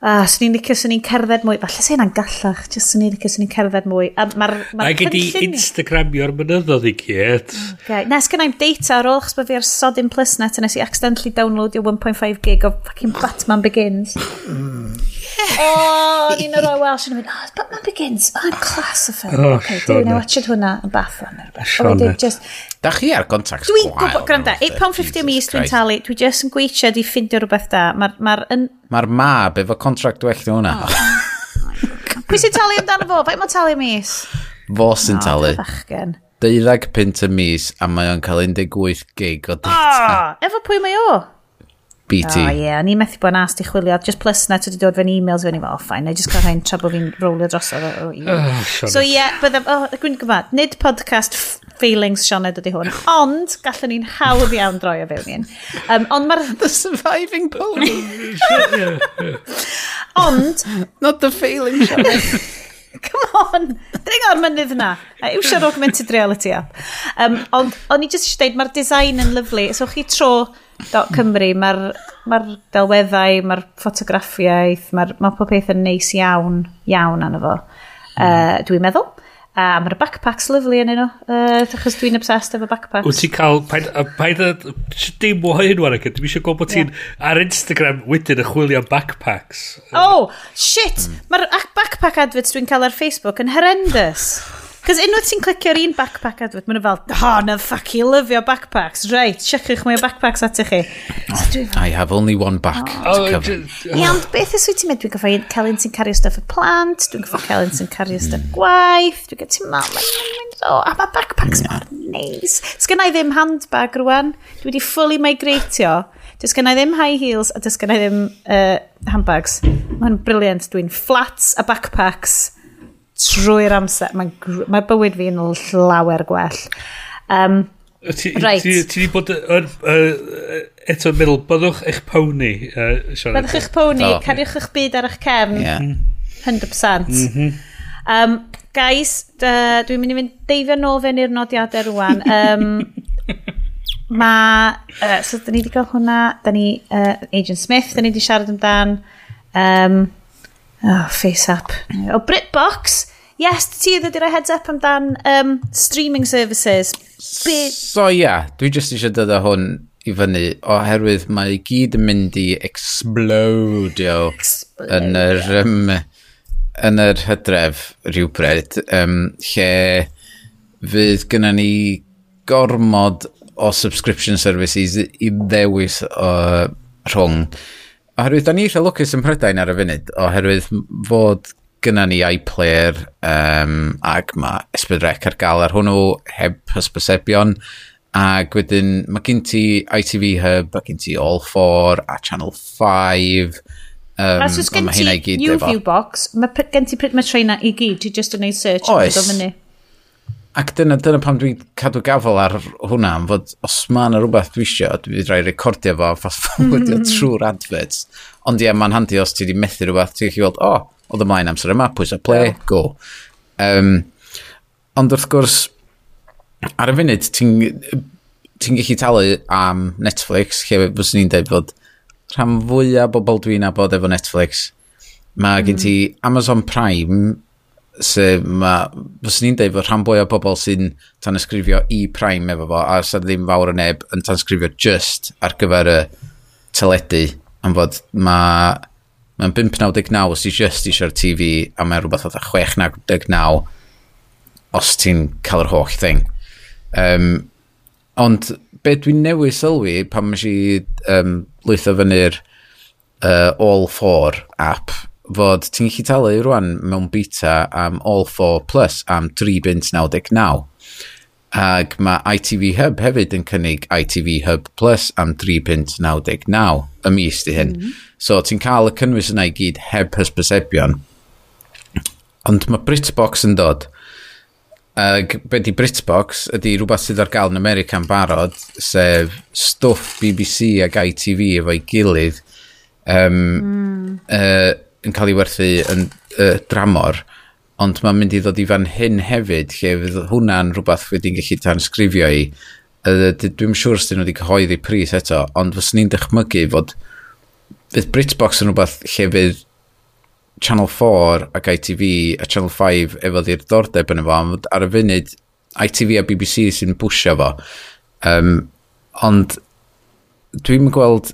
Ah, swn i'n licio, swn i'n cerdded mwy. Falle sy'n yna'n gallach, just swn i'n licio, swn i'n cerdded mwy. A mae'r ma Ac ydi Instagramio'r mynyddodd i gyd. Okay. Nes gen i'm data ar ôl, chos bod fi ar Sodin Plusnet a nes i accidentally downloadio 1.5 gig o fucking Batman Begins. (laughs) oh, ni'n yr o'i Welsh yn mynd, oh, Batman Begins, oh, I'm class of it. Oh, okay, dwi'n ei watched hwnna yn bathroom. Sionet. Just, Da chi ar contact Dwi'n gwybod, gwranda, 8.50 am is dwi'n talu, dwi just yn gweithio di ffindio rhywbeth da. Mae'r ma Mae'r mab efo contract wellio hwnna. Oh. Pwy sy'n talu amdano fo? Fe mae'n talu mis? Fo sy'n no, talu. Bachgen. 12 pint y mis a mae o'n cael 18 gig o data. Oh, efo pwy mae o? BT. O, oh, ie, yeah, ni methu bod yn ast i chwilio. Just plus na, ti dod fe'n e-mails fe'n i fel, oh, ffain, na i just cael rhain tra bod fi'n rolio drosodd. Oh, so, ie, yeah, bydda, oh, gwyn gyfad, nid podcast feelings Sioned ydy hwn. Ond, gallwn ni'n hawdd iawn droi o fewn i'n. Um, ond mae'r... The surviving pony. (laughs) ond... Not the feelings Sioned. (laughs) Come on! Dring o'r mynydd yna. Iwsio'r augmented reality app. Um, ond o'n i jyst eisiau dweud, mae'r design yn lyflu. So chi tro dot Cymru, mae'r ma delweddau, mae'r ffotograffiaeth, mae ma pob peth yn neis iawn, iawn anna fo. Uh, dwi'n meddwl. A mae'r backpacks lyflu yn nhw, uh, achos dwi'n obsessed efo backpacks. Wyt ti'n cael, paid a, dim o hyn warag, e, dwi'n eisiau gwybod bod ti'n ar Instagram wedyn y chwilio am backpacks. Oh, shit! Mm. Mae'r backpack adverts dwi'n cael ar Facebook yn horrendous. Cos unwaith ti'n clicio'r un backpack Edward, mae'n fel, oh, na ffac i lyfio backpacks. Reit, siachwch mwy o backpacks at chi. Oh, I have only one back oh. to oh, cover. Oh. Ie, ond beth ys wyt ti'n mynd? Dwi'n goffa Celyn sy'n cario stuff y plant, dwi'n goffa Celyn sy'n cario hmm. stuff gwaith, dwi'n gofio ti'n mynd, oh, a mae backpacks hmm. mor neis. Sgynna i ddim handbag rwan, dwi wedi fully migratio. Does gen i ddim high heels a does gen i ddim uh, handbags. Mae'n briliant. Dwi'n flats a backpacks trwy'r amser, mae, ma bywyd fi'n llawer gwell. Um, Ti right. Ti, ti, wedi bod yn, eto yn meddwl, byddwch eich pony. Uh, byddwch eich pony, oh. cariwch eich byd ar eich cefn. Yeah. 100%. Mm -hmm. um, guys, uh, dwi'n mynd i fynd deifio nofen i'r nodiadau rwan. Um, (laughs) Mae, uh, so da ni wedi cael hwnna, da ni, uh, Agent Smith, da ni wedi siarad amdan. Um, Oh, face app. O, oh, Britbox! Yes, ti ydw i'r heads up amdan um, streaming services. Be... So ia, yeah, dwi jyst eisiau dod o hwn i fyny oherwydd mae gyd yn mynd i explodio yn yr, um, yn yr hydref rhywbryd um, lle fydd gyda ni gormod o subscription services i ddewis o rhwng. Uh, Oherwydd, da ni eitha lwcus yn Prydain ar y funud, oherwydd fod gyda ni iPlayer um, ac mae Esbydrec ar gael ar hwnnw heb hysbysebion ac wedyn mae gen ti ITV Hub a gen ti All4 a Channel 5 um, os oes gen ti New View Box mae gen ti pryd mae treina i gyd ti just yn ei search oes. Ac dyna, dyna pam dwi'n cadw gafel ar hwnna, am fod os mae'n rhywbeth dwi eisiau, dwi wedi rhoi recordio fo, fas (laughs) fawdio mm. trwy'r adverts. Ond ie, mae'n handi os ti wedi methu rhywbeth, ti'n gallu gweld, o, oh, oedd ymlaen amser yma, pwys a play, go. Um, ond wrth gwrs, ar y funud, ti'n ti gallu talu am Netflix, lle fyswn ni'n dweud fod rhan fwyaf bobl dwi'n abod efo Netflix, mae gen mm. ti Amazon Prime, sef mae, fos ni'n dweud fod rhan bwy o bobl sy'n tanysgrifio e-prime efo fo, a sydd ddim fawr o neb yn tanysgrifio just ar gyfer y teledu, am fod mae mae'n 5.99 os ti just eisiau'r TV a mae'n rhywbeth oedd 6.99 os ti'n cael yr holl thing. Um, ond be dwi'n newid sylwi pan mae si um, lwytho fyny'r uh, All 4 app fod ti'n gallu talu rwan mewn beta am All 4 Plus am 3.99. Ac mae ITV Hub hefyd yn cynnig ITV Hub Plus am 3.99 y mis di hyn. Mm -hmm. So ti'n cael y cynnwys yna i gyd heb hysbysebion. Ond mae Britbox yn dod. Ac be di Britbox ydy rhywbeth sydd ar gael yn America yn barod, sef stwff BBC ac ITV efo'i gilydd. Um, mm. uh, yn cael ei werthu yn uh, dramor, ond mae'n mynd i ddod i fan hyn hefyd, lle fydd hwnna'n rhywbeth wedi'n gallu tansgrifio i. Uh, Dwi'n siŵr sydd wedi cyhoeddi pris eto, ond fyswn ni'n dychmygu fod fydd Britbox yn rhywbeth lle fydd Channel 4 ac ITV a Channel 5 efo ddirdordeb yn efo, ond ar y funud ITV a BBC sy'n bwysio fo. Um, ond dwi'n gweld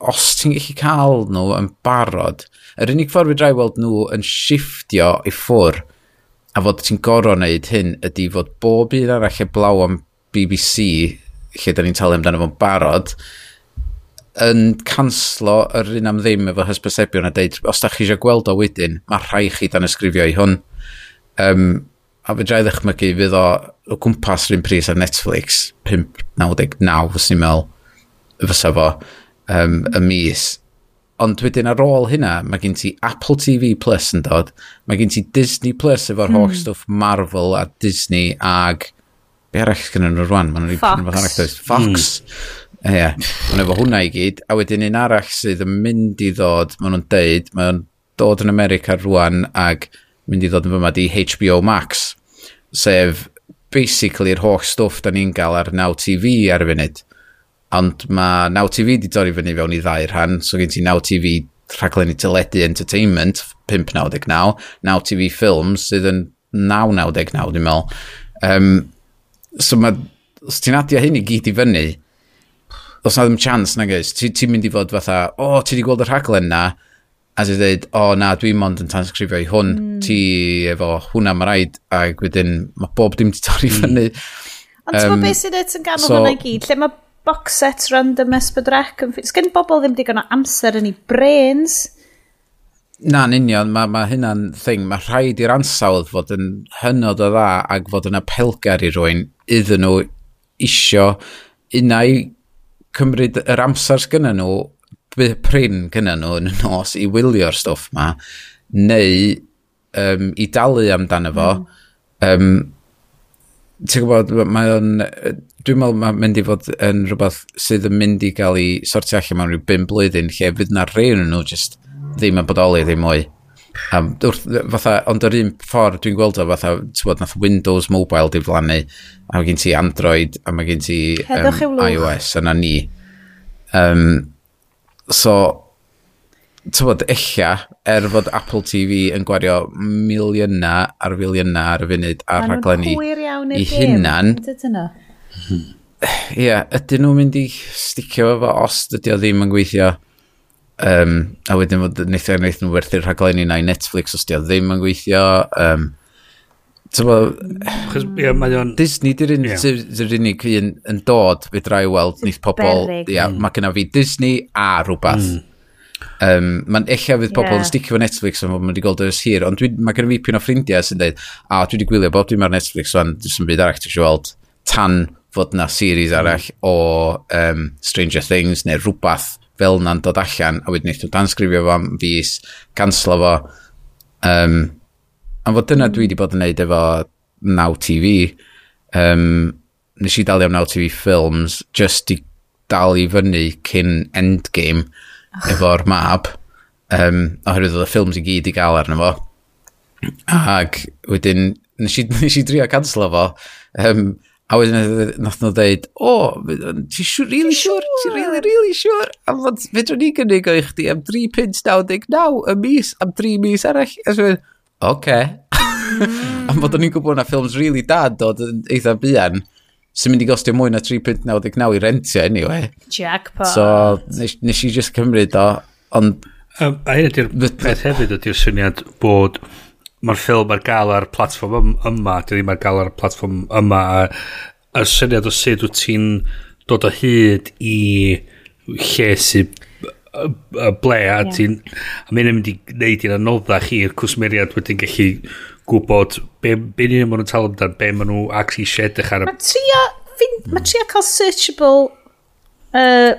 os ti'n gallu cael nhw yn barod, yr unig ffordd fi drai weld nhw yn shifftio i ffwr, a fod ti'n gorau wneud hyn, ydy fod bob un arall eblaw am BBC, lle da ni'n talu amdano fo'n barod, yn canslo yr un am ddim efo hysbysebion a deud, os da chi eisiau gweld o wedyn, mae rhai chi dan ysgrifio i hwn. Um, a fe drai ddechmygu fydd o o gwmpas rhywun pris ar Netflix, 5.99 sy'n meddwl, fysa fo um, y mis. Ond wedyn ar ôl hynna, mae gen ti Apple TV Plus yn dod, mae gen ti Disney Plus efo'r mm. holl hmm. stwff Marvel a Disney ag... Be arall gynnyn hmm. nhw rwan? Mae'n Fox. Fox. Mm. Ie, yeah. ond efo hwnna i gyd. A wedyn un arall sydd yn mynd i ddod, maen nhw'n deud, maen dod yn America rwan ag mynd i ddod yn fyma di HBO Max, sef basically yr holl stwff da ni'n gael ar Now TV ar y funud ond mae Now TV di dorri fyny fewn i ddau rhan, so gen ti Now TV rhaglen i teledu entertainment, 5.99, Now TV Films sydd yn 9.99 dwi'n meddwl. Um, so mae, os ti'n adio hyn i gyd i fyny, os na ddim chance na gys, ti'n ti mynd i fod fatha, o, oh, ti wedi gweld y rhaglen na, a ti'n dweud, o oh, na, dwi'n mond yn transgrifio i hwn, mm. ti efo hwnna mae rhaid, a wedyn mae bob dim ti torri hmm. fyny. Mm. Ond um, ti'n beth sydd yn ganol so, hwnna i gyd, lle mae box set random S4C. Sgen bobl ddim digon o amser yn ei brains. Na, yn union, mae ma hynna'n thing. Mae rhaid i'r ansawdd fod yn hynod o dda ac fod yn apelgar i rwy'n iddyn nhw isio unau cymryd yr amser sgynny nhw, pryn gyda nhw yn y nos i wylio'r stwff ma, neu um, i dalu amdano fo. Mm. Um, ti'n gwybod, mae o'n, dwi'n meddwl mae'n mynd i fod yn rhywbeth sydd yn mynd i gael ei sortio allan mewn rhyw 5 blwyddyn lle fydd na rei yn nhw just ddim yn bodoli ddim mwy. Um, wrth, fatha, ond yr un ffordd dwi'n gweld o fatha, ti'n bod, nath Windows Mobile di flannu, a mae gen ti Android, a mae gen ti um, iOS, yna ni. Um, so, tywod, illa, er fod Apple TV yn gwario miliynau ar filiynau ar y funud ar rhaglenni i hunan. Ie, yeah, ydyn nhw'n mynd i sticio efo os dydy o ddim yn gweithio um, a wedyn fod wnaeth wnaeth nhw werthu'r rhaglenni na i Netflix os dydy o ddim yn gweithio um, Tyfod, yeah. Disney di'r un, yeah. di'r unig un yn dod fe drai weld nith pobl, ia, mm. mae gyda fi Disney a rhywbeth. Mm Um, Mae'n eich fydd pobl yeah. yn sticio fo Netflix am bod maen wedi gweld yr hir, ond mae gen i fi pyn o ffrindiau sy'n dweud, a dwi wedi gwylio bob dim ar Netflix, o'n dwi'n byd arall ti'n gweld tan fod na series mm. arall o um, Stranger Things neu rhywbeth fel na'n dod allan a wedyn eithaf dansgrifio fo am fus, canslo fo. Um, a fod dyna dwi mm. wedi bod yn neud efo Now TV. Um, nes i dalu am Now TV Films just i dal i fyny cyn Endgame. (laughs) efo'r mab, um, oherwydd oedd y ffilms i gyd i gael arno fo. Ac wedyn, nes i, (laughs) nes i drio cancel fo, um, a wedyn nath nhw dweud, o, oh, ti siwr, really siwr, ti really, really siwr, a fod fedrwn ni gynnig o i chdi am 3 pins 99 y mis, am 3 mis arall. A dwi'n oce. Okay. (laughs) Mm. a fod o'n i'n gwybod na ffilms really dad dod yn eitha bian sy'n mynd i gostio mwy na 3.99 i rentio anyway. E? Jackpot. So, nes, nes i just cymryd o, ond... Um, a hyn ydy'r peth hefyd ydy'r syniad bod mae'r ffilm ar gael ar platform yma, dy ddim ar gael ar platform yma, a a syniad o sut wyt ti'n dod o hyd i lle sy'n ble a yeah. ti'n a mynd mae'n mynd i wneud i'n anoddach i'r cwsmeriad wedyn gallu gwybod be, be ni ma yn tal amdan, be maen nhw ac eisiau edrych ar... Mae trio, mm. ma trio cael searchable uh,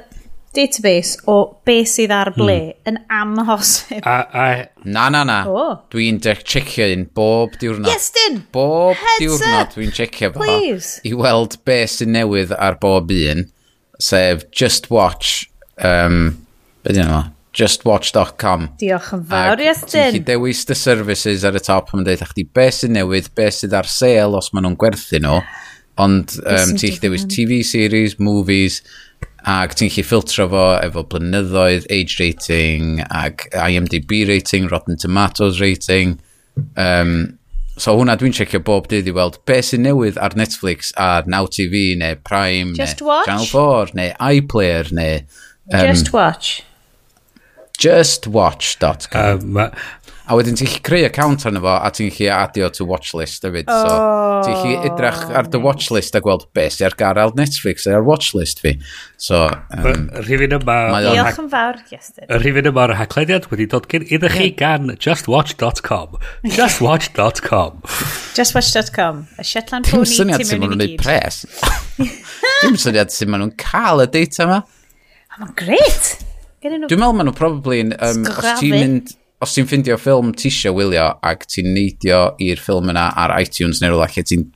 database o be sydd ar hmm. ble mm. yn amhosib. A, a, na, na, na. Oh. Dwi'n checio un bob diwrnod. Yes, din! Bob Heads diwrnod dwi'n checio fo. Please. I weld be sy'n newydd ar bob un, sef Just Watch, um, be dyn nhw? justwatch.com. Diolch yn fawr, Iestyn. Ti'n dewis the services ar y top, mae'n deud, chdi beth sy'n newydd, beth sydd ar sale os maen nhw'n gwerthu nhw, ond um, ti'n dewis TV series, movies, ac ti'n chi ffiltro fo efo blynyddoedd, age rating, ac IMDb rating, Rotten Tomatoes rating. Um, so hwnna dwi'n checio bob dydd i weld be sy'n newydd ar Netflix ar Now TV neu Prime Just neu watch. Channel 4 neu iPlayer neu... Um, Just Watch. Justwatch.com. Um, a wedyn ti'n gallu creu account arno fo a ti'n gallu adio to watchlist hefyd. Oh. So ti'n gallu edrych ar dy watchlist a gweld beth sy'n ar gael Netflix ar watchlist fi. So, um, rhywun yma... Diolch yn fawr, Iestyn. Rhywun yma o'r haclediad wedi dod gen iddo chi gan justwatch.com. Justwatch.com. Justwatch.com. Y Shetland Pony ti'n mynd i gyd. (laughs) Dim syniad sy'n maen nhw'n gwneud pres. Dim syniad sy'n maen nhw'n cael y data yma. Mae'n gret. Dwi'n meddwl maen nhw probably... Um, Sgrafi. os ti'n mynd... Os ti'n ffindio ffilm ti eisiau wylio ac ti'n neidio i'r ffilm yna ar iTunes neu rhywle lle ti'n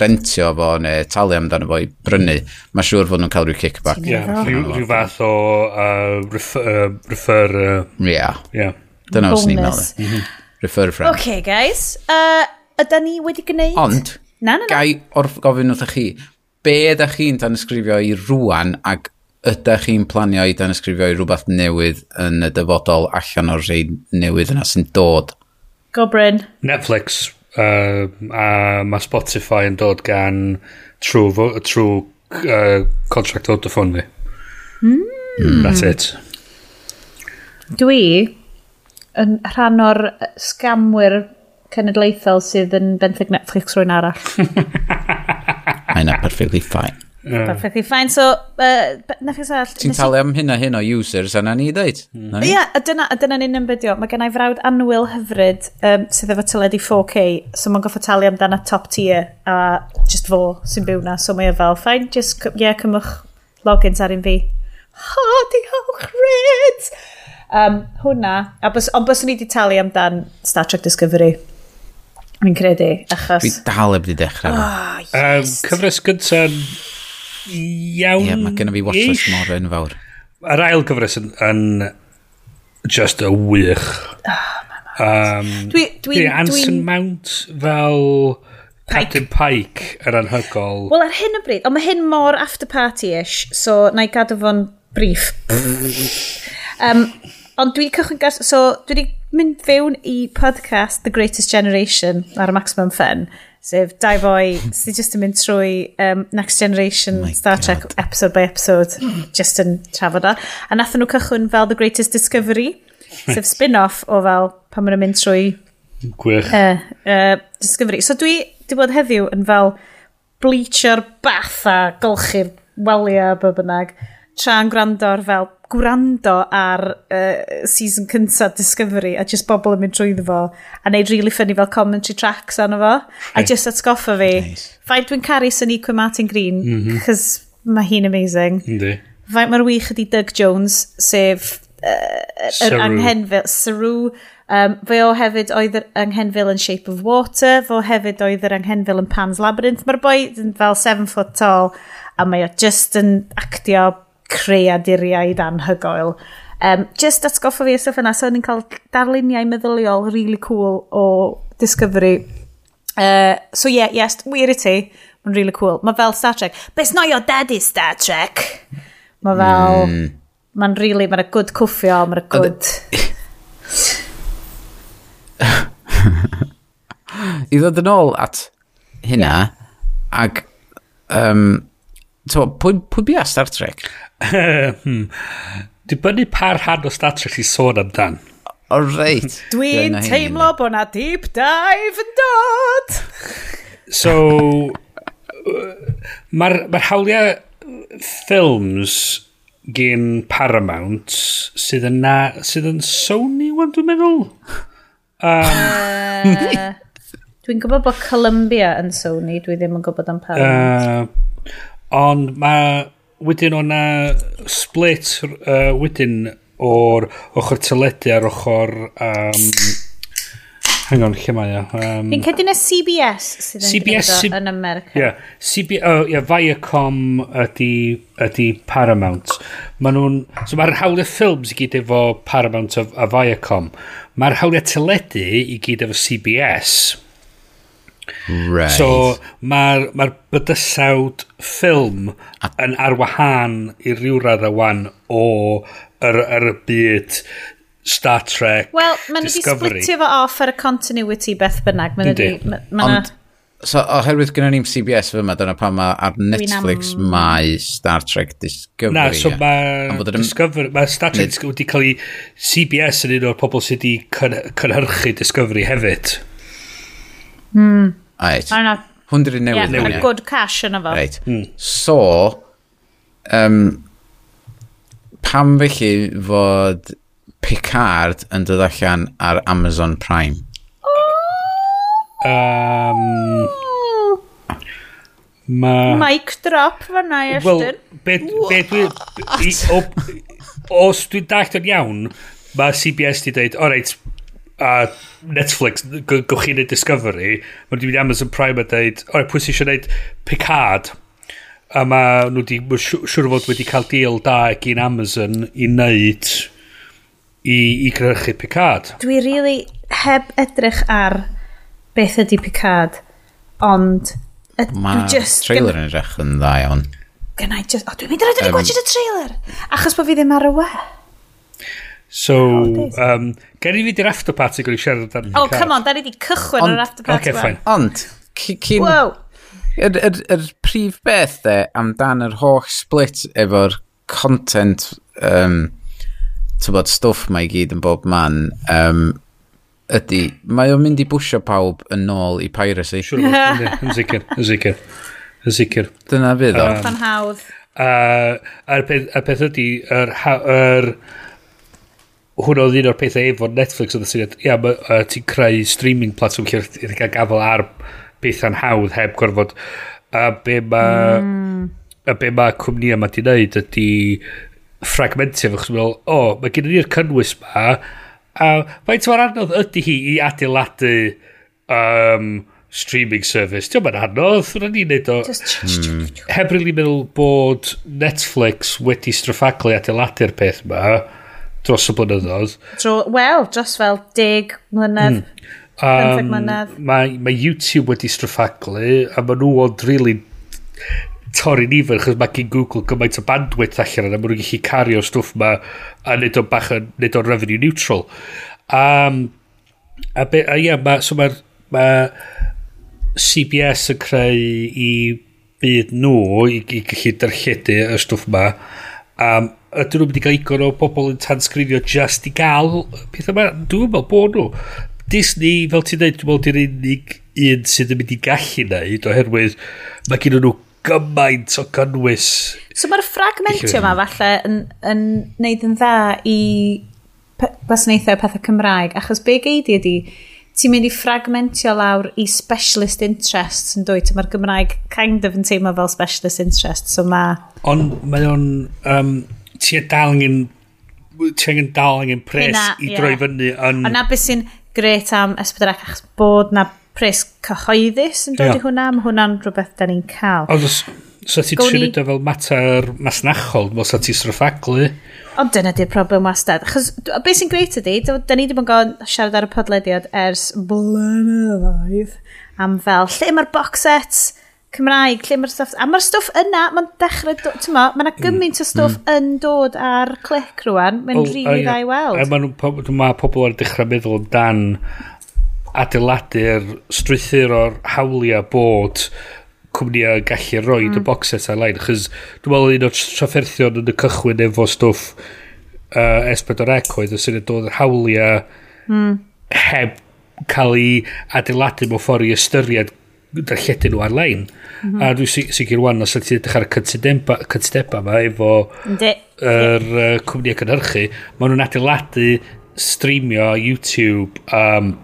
rentio fo neu talu amdano fo i brynu, mae'n siŵr fod nhw'n cael rhyw kickback. Ie, yeah, rhyw fath o uh, refer... Uh, refer uh, yeah. yeah. Dyna os ni'n meddwl. Mhm. Refer friend. OK, guys. Uh, yda ni wedi gwneud... Ond, na, na, na. gai gofyn wrthych chi, be ydych chi'n dan ysgrifio i rwan ac ydych chi'n planio i danysgrifio i rhywbeth newydd yn y dyfodol allan o'r rhai newydd yna sy'n dod? Go Bryn. Netflix uh, a mae Spotify yn dod gan trwy trw, uh, contract Vodafone fi. Mm. That's it. Dwi yn rhan o'r scamwyr cenedlaethol sydd yn benthyg Netflix rwy'n arall. (laughs) I know perfectly fine. Yeah. Perfectly fine. So, uh, na chi sall... Ti'n talu am hynna hyn o users, a na ni ddeud. Mm. Ie, a dyna, a dyna ni'n ymbydio. Mae gennau frawd anwyl hyfryd um, sydd efo teledu 4K, so mae'n goffa talu amdana top tier, a just fo sy'n byw na, so mae o fel, fine, just, ie, yeah, cymwch logins ar un fi. Ha, diolch, Red! Um, hwna, a bys, ond bys ni wedi talu amdan Star Trek Discovery. Mi'n credu, achos... Fi dal heb di dechrau. Oh, yes. um, cyfres gyntaf iawn Ie, yeah, mae gennym fi watchlist mor yn fawr. Yr ail gyfres yn, yn just a wych. Oh, um, dwi, dwi, dwi Anson dwi... Mount fel Captain Pike yr anhygol. Wel, ar hyn o bryd, ond mae hyn mor after party-ish, so na i gadw fo'n brief. (laughs) um, ond dwi wedi cychwyn gas... So, dwi wedi mynd fewn i podcast The Greatest Generation ar y Maximum Fun sef dau boi (laughs) sydd jyst yn mynd trwy um, Next Generation My Star God. Trek episode by episode just yn trafod o. A nath nhw cychwyn fel The Greatest Discovery, sef spin-off o fel pan maen nhw'n mynd trwy Gwych. Uh, uh, Discovery. So dwi di bod heddiw yn fel bleacher bath a golchi'r walia a bynnag tra'n gwrando ar fel gwrando ar uh, season cynta Discovery a just bobl yn mynd drwyddo fo a neud really funny fel commentary tracks arno fo a just atgoffa fi nice. faint dwi'n caru Sonequa Martin Green mm -hmm. cos mae hi'n amazing Yndi. faint mae'r wych ydi Doug Jones sef uh, yr er anghenfil Saru um, fe o hefyd oedd yr anghenfil yn Shape of Water fe o hefyd oedd yr anghenfil yn Pan's Labyrinth mae'r boi yn fel 7 foot tall a mae o just yn actio creaduriaid anhygoel. Um, just atgoffa fi y stuff yna, so ni'n cael darluniau meddyliol really cool o Discovery. Uh, so yeah, yes, wir i ti. Mae'n really cool. Mae fel Star Trek. But it's not your daddy's Star Trek. Mae fel... Mm. Mae'n really... Mae'n gwd cwffio, mae'n good (laughs) I ddod yn ôl at hynna, yeah. ac um, So, pwy, pwy bia Star Trek? (laughs) hmm. Dibynnu par rhan o Star Trek i sôn amdan. O reit. (laughs) Dwi'n teimlo bod na deep dive yn dod. so, mae'r ma hawliau ffilms gen Paramount sydd yn, na, sydd yn Sony, wan dwi'n meddwl? (laughs) Um, uh, dwi'n gwybod bod Columbia yn Sony, dwi ddim yn gwybod am Paramount. Uh, Ond mae... Wedyn o'na split uh, wedyn o'r ochr teledu ar ochr... Um, hang on, lle mae o? Um, Fi'n cedi na CBS sydd yn CBS, C yn America. Yeah, CB, oh, yeah, Viacom ydy, ydy Paramount. Mae nhw'n... So mae'r hawliau ffilms i gyd efo Paramount a, a Viacom. Mae'r hawliau teledu i gyd efo CBS. Right. So mae'r ma, bydysawd ffilm yn arwahan i ryw radd awan o yr, yr byd Star Trek Wel, mae'n wedi splitio fo off ar y continuity beth bynnag. Mae'n wedi... Ma, ma Ond, so, oherwydd gynnu ni'n CBS fy yma, dyna pan mae ar Netflix am... mae Star Trek Discovery. Na, so mae Discovery, mae Star Trek Discovery wedi cael ei CBS yn un o'r pobl sydd wedi cynhyrchu Discovery hefyd. Hmm. Right. Mae yna... Hwndryd newydd. Yeah, mae good cash yna fo. Right. Mm. So, um, pam felly fod Picard yn dod allan ar Amazon Prime? Um, ma... Mic drop fanna i Ashton. Wel, be, be dwi... I, o, os dwi'n dactor iawn, mae CBS di dweud, o reit, a Netflix, gwych chi'n neud Discovery, mae wedi mynd Amazon Prime a dweud, o'r pwy sy'n eisiau neud Picard, a mae nhw wedi, siwr fod wedi cael deal da gyn Amazon i wneud i, i grynchu Picard. Dwi really heb edrych ar beth ydy Picard, ond... Mae trailer yn edrych yn dda iawn. Gynna i just... O, dwi'n mynd i edrych um, gwachod y trailer, achos bod fi ddim ar y we. So, oh, um, gen i fynd i'r after party gwneud siarad am... Oh, come on, da ni di cychwyn yr after party. Okay, fine. Ond, cyn... Wow. Yr, yr, yr prif beth de amdan yr holl split efo'r content um, tybod stwff mae i gyd yn bob man um, ydy mae o'n mynd i bwysio pawb yn ôl i piracy. Siwr yn sicr yn sicr yn sicr dyna fydd o. Um, fan hawdd a, a'r peth, a peth ydy yr, yr, hwnna oedd un o'r pethau efo Netflix oedd y syniad, ia, uh, ti'n creu streaming platform lle ti'n cael gafel ar bethau'n hawdd heb gorfod. A be mae mm. a be mae cwmnïau yma di wneud ydy ffragmentio fo, chos meddwl, o, oh, mae gen i'r cynnwys ma, a faint mor anodd ydy hi i adeiladu um, streaming service. Diolch yn anodd, rydyn ni'n neud o. Mm. Heb rili really meddwl bod Netflix wedi straffaglu adeiladu'r peth ma, dros y blynyddoedd. Wel, dros fel deg mlynedd. Mm. Um, mlynedd. Mae, mae YouTube wedi straffaglu a maen nhw ond really torri nifer chos mae gen Google gymaint o bandwidth allan yna maen nhw'n gallu cario stwff ma a wneud o'n bach yn wneud o'n revenue neutral um, a, be, a ia ma, so mae'r ma CBS yn creu i byd nhw i, i gallu darlledu y stwff ma um, ydyn nhw wedi cael igon o bobl yn tansgrifio just i gael pethau yma. Dwi'n meddwl bod nhw. Disney, fel ti'n dweud, dwi'n meddwl di'r unig un sydd yn mynd i gallu neud oherwydd mae gen nhw gymaint o gynnwys. So mae'r fragmentio yma falle yn, yn neud yn dda i gwasanaethau pethau Cymraeg, achos be geidi ydi, ti'n mynd i fragmentio lawr i specialist interests yn dweud, mae'r Gymraeg kind of yn teimlo fel specialist interest, so mae... Ond mae o'n... Um, ti dal angen ti angen dal angen pres Hina, i droi fyny yn... Ond na beth sy'n gret am S4C achos bod na pres cyhoeddus yn dod yeah. i hwnna mae hwnna'n rhywbeth da ni'n cael ond os so ti trin fel mater masnachol os ti sraffaglu ond dyna di'r problem wastad. Achos beth sy'n greit ydi da ni wedi bod yn siarad ar y podlediad ers blynyddoedd am fel lle mae'r box sets Cymraeg, lle mae'r stwff... A mae'r stwff yna, mae'n dechrau... Do... Ti'n ma, mae yna gymaint o mm, stwff mm. yn dod ar clic rwan. Mae'n oh, rili oh, really dda i weld. A mae ma pobl yn dechrau meddwl dan adeiladu'r strwythyr o'r hawliau bod cwmnïau gallu rhoi mm. y box ar-lein. Chos dwi'n meddwl un o'r trafferthion yn y cychwyn efo stwff uh, S4C oedd y syniad dod yr hawliau mm. heb cael ei adeiladu mewn ffordd i ystyried darlledu nhw ar-lein. Mm -hmm. A dwi sicr wan os ydy edrych ar y cytudeba yma efo yr uh, cwmni ac ynhyrchu, maen nhw'n adeiladu streamio YouTube um,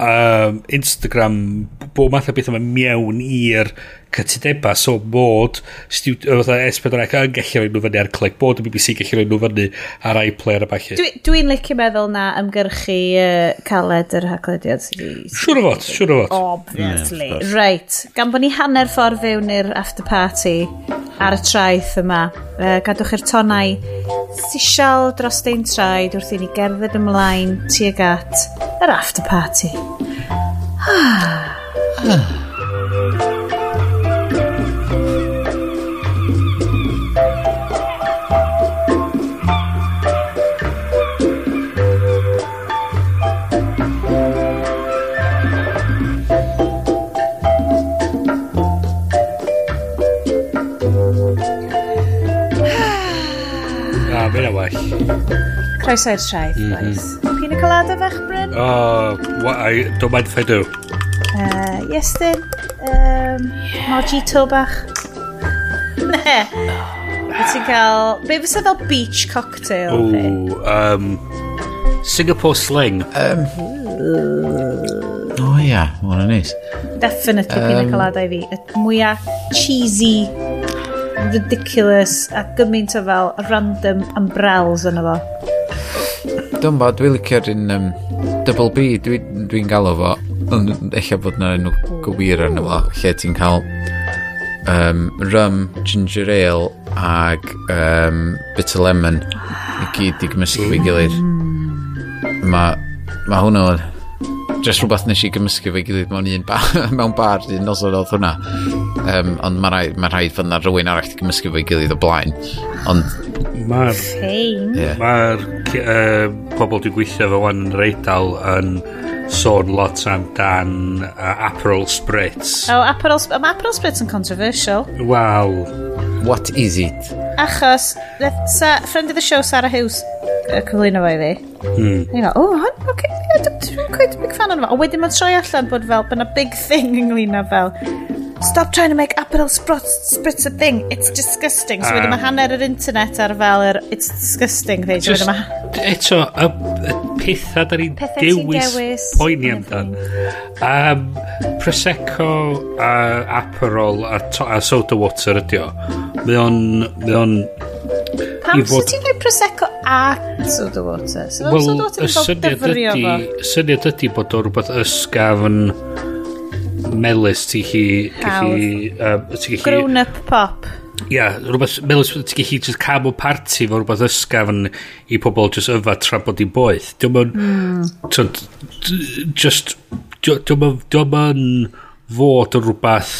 um, Instagram bob math o beth yma mewn i'r cytudeba so mod fatha S4C yn gallu rhoi nhw fyny ar clic bod y BBC gallu rhoi nhw fyny ar iPlayer a falle dwi'n dwi licio meddwl na ymgyrchu uh, caled yr haglediad siwr o fod siwr o fod. Obviously. Yeah, right gan bod ni hanner ffordd fewn i'r after party ar y traeth yma uh, gadwch i'r tonau sisial dros ein traed wrth i ni gerdded ymlaen tuag at yr after party. (sighs) (sighs) Ah. Croeso i'r traeth, mm -hmm. boys. Pina colada fach, Bryn? Oh, what, I don't mind if I do. Uh, yes, then. Um, mojito bach. Ne. Be ti'n cael... Be fysa fel beach cocktail? Ooh, um, Singapore sling. Um, o oh, ia, yeah. mwna neis. Definitely um, pina colada i fi. Y mwyaf cheesy ridiculous a gymaint o fel random umbrellas yn efo. Dwi'n bod, dwi'n licio'r un um, double B, dwi'n dwi galw fo. ond Eich bod na enw gywir yn efo, lle ti'n cael um, rum, ginger ale ag um, bitter lemon i gyd i gymysgu fi gilydd. Mae ma hwnnw Just rhywbeth nes i gymysgu fe gilydd mewn un bar, (laughs) mewn bar, un noson oedd hwnna. Um, ond mae rhaid, ma rhaid fydd na rhywun arall i gymysgu fe gilydd o blaen. Ond... Mae'r... Yeah. Mae'r uh, pobl dwi'n gweithio fe wan yn reidal yn sôn lot am dan uh, Aperol Spritz. O, oh, Aperol, um, Aperol Spritz yn controversial. Wel... What is it? Achos, sa, friend of the show Sarah Hughes, uh, cyflwyno fo i fi. Hmm. You know, oh, hon, okay, Dwi'n quite big fan o'n fo. A wedyn mae'n troi allan bod fel, byna big thing ynglyn â fel. Stop trying to make Aperol Spritz a thing. It's disgusting. So wedyn mae ah. hanner yr internet ar fel yr it's disgusting thing. Just, eto, y, y pethau da ni'n dewis, poeni amdan. Um, Prosecco a Aperol a, a soda water ydi o. Mae o'n Pam i fod... ti'n gwneud Prosecco a soda water? So well, soda water y syniad ydy, syniad ydy bod o rhywbeth ysgafn melus ti chi... Hawdd. Um, Grown-up pop. Ia, yeah, rhywbeth melus ti chi just cam o party fo rhywbeth ysgafn i pobl just yfa tra bod i'n boeth. Dwi'n mynd... Mm. Just... Dwi'n mynd fod yn rhywbeth...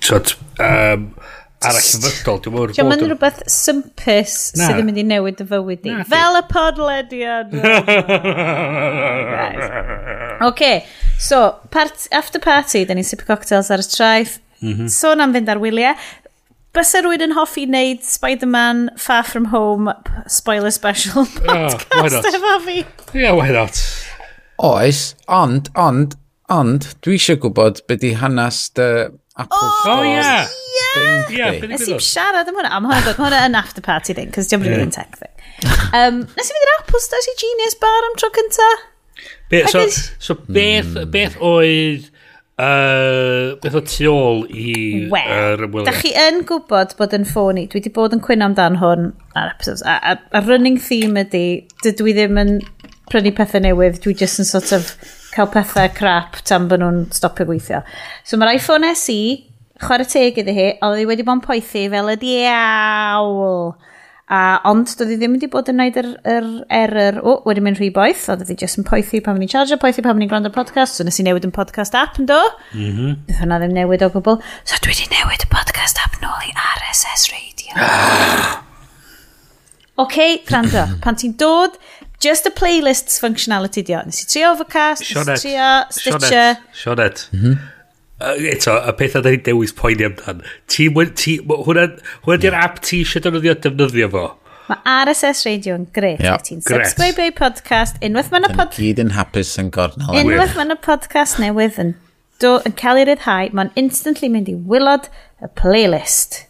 Tyd, um, mm arallfygol. Dwi'n mwyn bod... Mae'n rhywbeth sympus sydd yn mynd i newid y fywyd ni. Fel y podlediad. (laughs) nice. OK, so, part, after party, da ni'n sipi cocktails ar y traeth. Mm. Sôn am fynd ar wyliau. Bysa rwy'n yn hoffi wneud Spider-Man Far From Home spoiler special (laughs) oh, podcast oh, efo fi. Yeah, why not? Oes, ond, ond, ond, dwi eisiau gwybod beth i hanes dy Apple oh, Store. Oh, yeah. Thing yeah, thing. Nes i'n siarad am hwnna. Am hwnna, bod hwnna yn after party thing, cos diolch yn yeah. tech thing. Um, nes i fynd i'r Apple Store, si Genius Bar am tro cynta. Be, so, is... so beth, mm. beth oedd... Uh, beth o tu ôl i well, yr uh, ymweliad? Da chi yn gwybod bod yn ffôn i. Dwi wedi bod yn cwyno amdan hwn ar episodes. A, a, a running theme ydy, dydw i ddim yn prynu pethau newydd, dwi just yn sort of cael pethau crap tan bod nhw'n stopio gweithio. So mae'r iPhone SE, chwarae teg iddi hi, oedd hi wedi bod yn poethu fel y diawl. A, ond doedd hi ddim wedi bod yn gwneud yr, yr error, o, oh, wedi mynd rhy boeth, oedd hi jyst yn poethu pan ni'n charger, poethu pan ni'n gwrando podcast, so nes i newid yn podcast app yn do. Mm -hmm. Bydd hwnna ddim newid o gwbl. So dwi wedi newid y podcast app nôl i RSS Radio. Oce, okay, gwrando, pan ti'n dod Just a playlists functionality di o. Nes i trio Overcast, nes i trio Stitcher. Sionet. Uh, mhm. eto, y pethau da ni'n dewis poeni amdan. Ti, ti, hwnna, hwnna di'r app ti eisiau defnyddio defnyddio fo. Mae RSS Radio yn gret. Yep. Ti'n subscribe i podcast. Unwaith mae'n y podcast... gyd yn hapus yn gornel. Unwaith mae'n y podcast newydd yn, do, yn cael ei ryddhau, mae'n instantly mynd i wylod y playlist.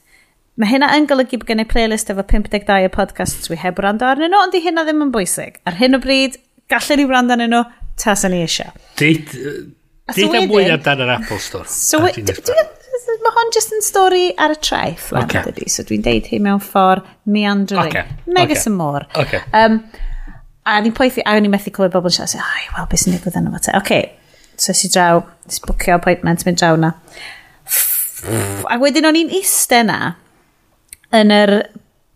Mae hynna yn golygu bod gen i playlist efo 52 o podcasts dwi heb wrando arnyn nhw, ond di hynna ddim yn bwysig. Ar hyn o bryd, gallen ni wrando arnyn nhw, tas ni eisiau. Deud am mwy amdano yr Apple Store. So, mae hon just yn stori ar y traeth. Okay. Dydy, so dwi'n deud hi mewn ffordd meandering. Okay. Megas okay. y môr. Okay. Um, a ni'n poethi, a ni'n methu clywed bobl yn siarad, ai, wel, beth sy'n digwydd yna fo te. Okay. So, si draw, si bwcio appointment, mynd draw na. A wedyn o'n i'n iste na, yn yr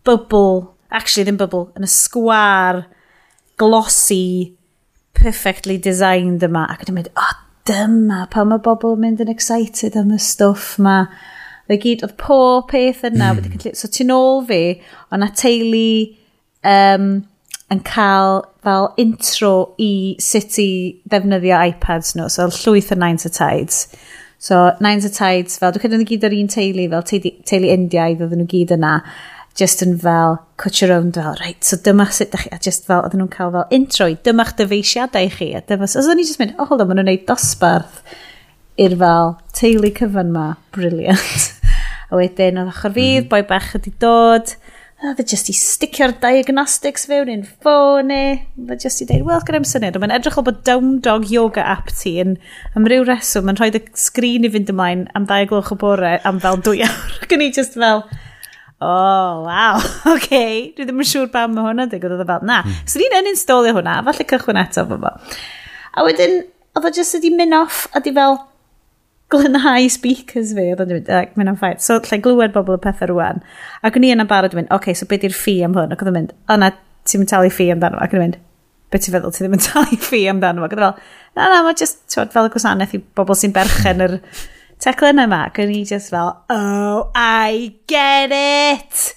bubble, actually ddim bubble, yn y sgwar, glossy, perfectly designed yma. Ac yn mynd, o, oh, dyma, pa mae bobl yn mynd yn excited am y stwff ma. Fe gyd, oedd pob peth yna. Mm. So ti'n ôl fi, ond na teulu um, yn cael fel intro i sut i ddefnyddio iPads nhw, so llwyth o Nine to tides. So, Nines of Tides, fel, dwi'n credu nhw gyd o'r un teulu, fel teulu Indiaidd, oedden nhw gyd yna, just yn fel, cut your own, fel, right, so dyma sut da chi, a just fel, oedden nhw'n cael fel intro, dyma'ch dyfeisiadau chi, a dyma, so, oedden ni just mynd, oh, hold on, maen nhw'n neud dosbarth i'r fel teulu cyfan ma, brilliant. (laughs) a wedyn, oedd ochr fydd, mm -hmm. boi bach ydi dod, A e jyst i sticio'r diagnostics fewn i'n ffôn i. Oedd e jyst i dweud, wel, gyda'n syniad, mae'n edrych o bod Down Dog Yoga app ti yn am ryw reswm, mae'n rhoi y sgrin i fynd ymlaen am ddau gloch o bore am fel dwy awr. (laughs) Gyn i just fel, oh, wow, oce, okay. dwi ddim yn siŵr pam mae hwnna, digwydd oedd e fel, na. Mm. So ni'n yn installio hwnna, falle cychwyn eto fo fo. A wedyn, oedd o jyst wedi mynd off a di fel, glynhau speakers fi, oedd yn mynd, ac mynd am ffaith. So, lle glywed bobl y pethau rwan. Ac o'n i yn y barod yn mynd, oce, okay, so beth yw'r ffi am hwn? Ac oedd yn mynd, o na, ti'n mynd talu ffi amdano. Ac o'n mynd, beth ti'n feddwl, ti ddim yn (laughs) talu ffi amdano. Ac oedd fel, na, na, mae just, twod, fel y gwasanaeth i bobl sy'n berchen yr teclen yma. Ac o'n i just fel, oh, I get it!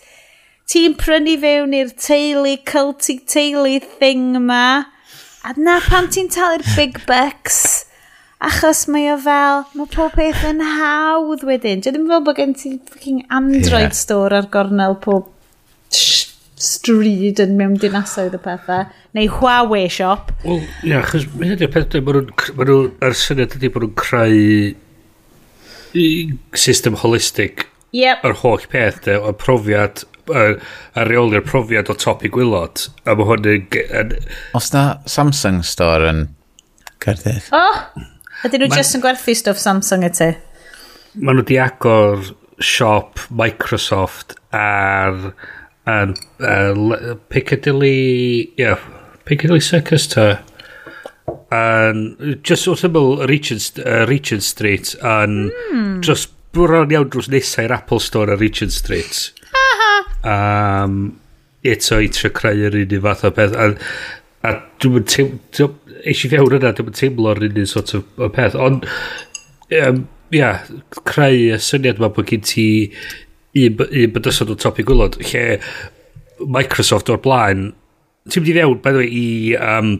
Ti'n prynu fewn i'r teulu, culty teulu thing yma. A na pam ti'n talu'r big bucks Achos mae o fel, mae pob peth yn hawdd wedyn. Dwi ddim fel bod gen ti fucking Android yeah. store ar gornel pob stryd yn mewn dinasoedd y pethau. Neu Huawei shop. Wel, ia, yeah, achos mae hynny'n peth, mae nhw'n, ar syniad ydy bod nhw'n creu system holistic yep. yr holl peth, de, o'r profiad a reoli'r profiad o top i gwylod a mae hwn yn... Os na Samsung Store yn Cardydd. Oh! Ydyn nhw just yn gwerthu stwff Samsung y ti? Maen nhw di agor siop Microsoft ar um, uh, Piccadilly yeah, Piccadilly Circus ta And just wrth ymwyl Regent, uh, Regent Street yn mm. just bron iawn drws nesau i'r Apple Store ar Regent Street um, eto i tre creu yr un fath o beth a, a dwi'n eisiau fewn yna, dwi'n teimlo'r un un sort of, o peth. Ond, um, ia, creu y syniad yma bod gen ti un, un bydysod o top i gwylod, lle Microsoft o'r blaen, ti'n mynd i fewn, by the way, i um,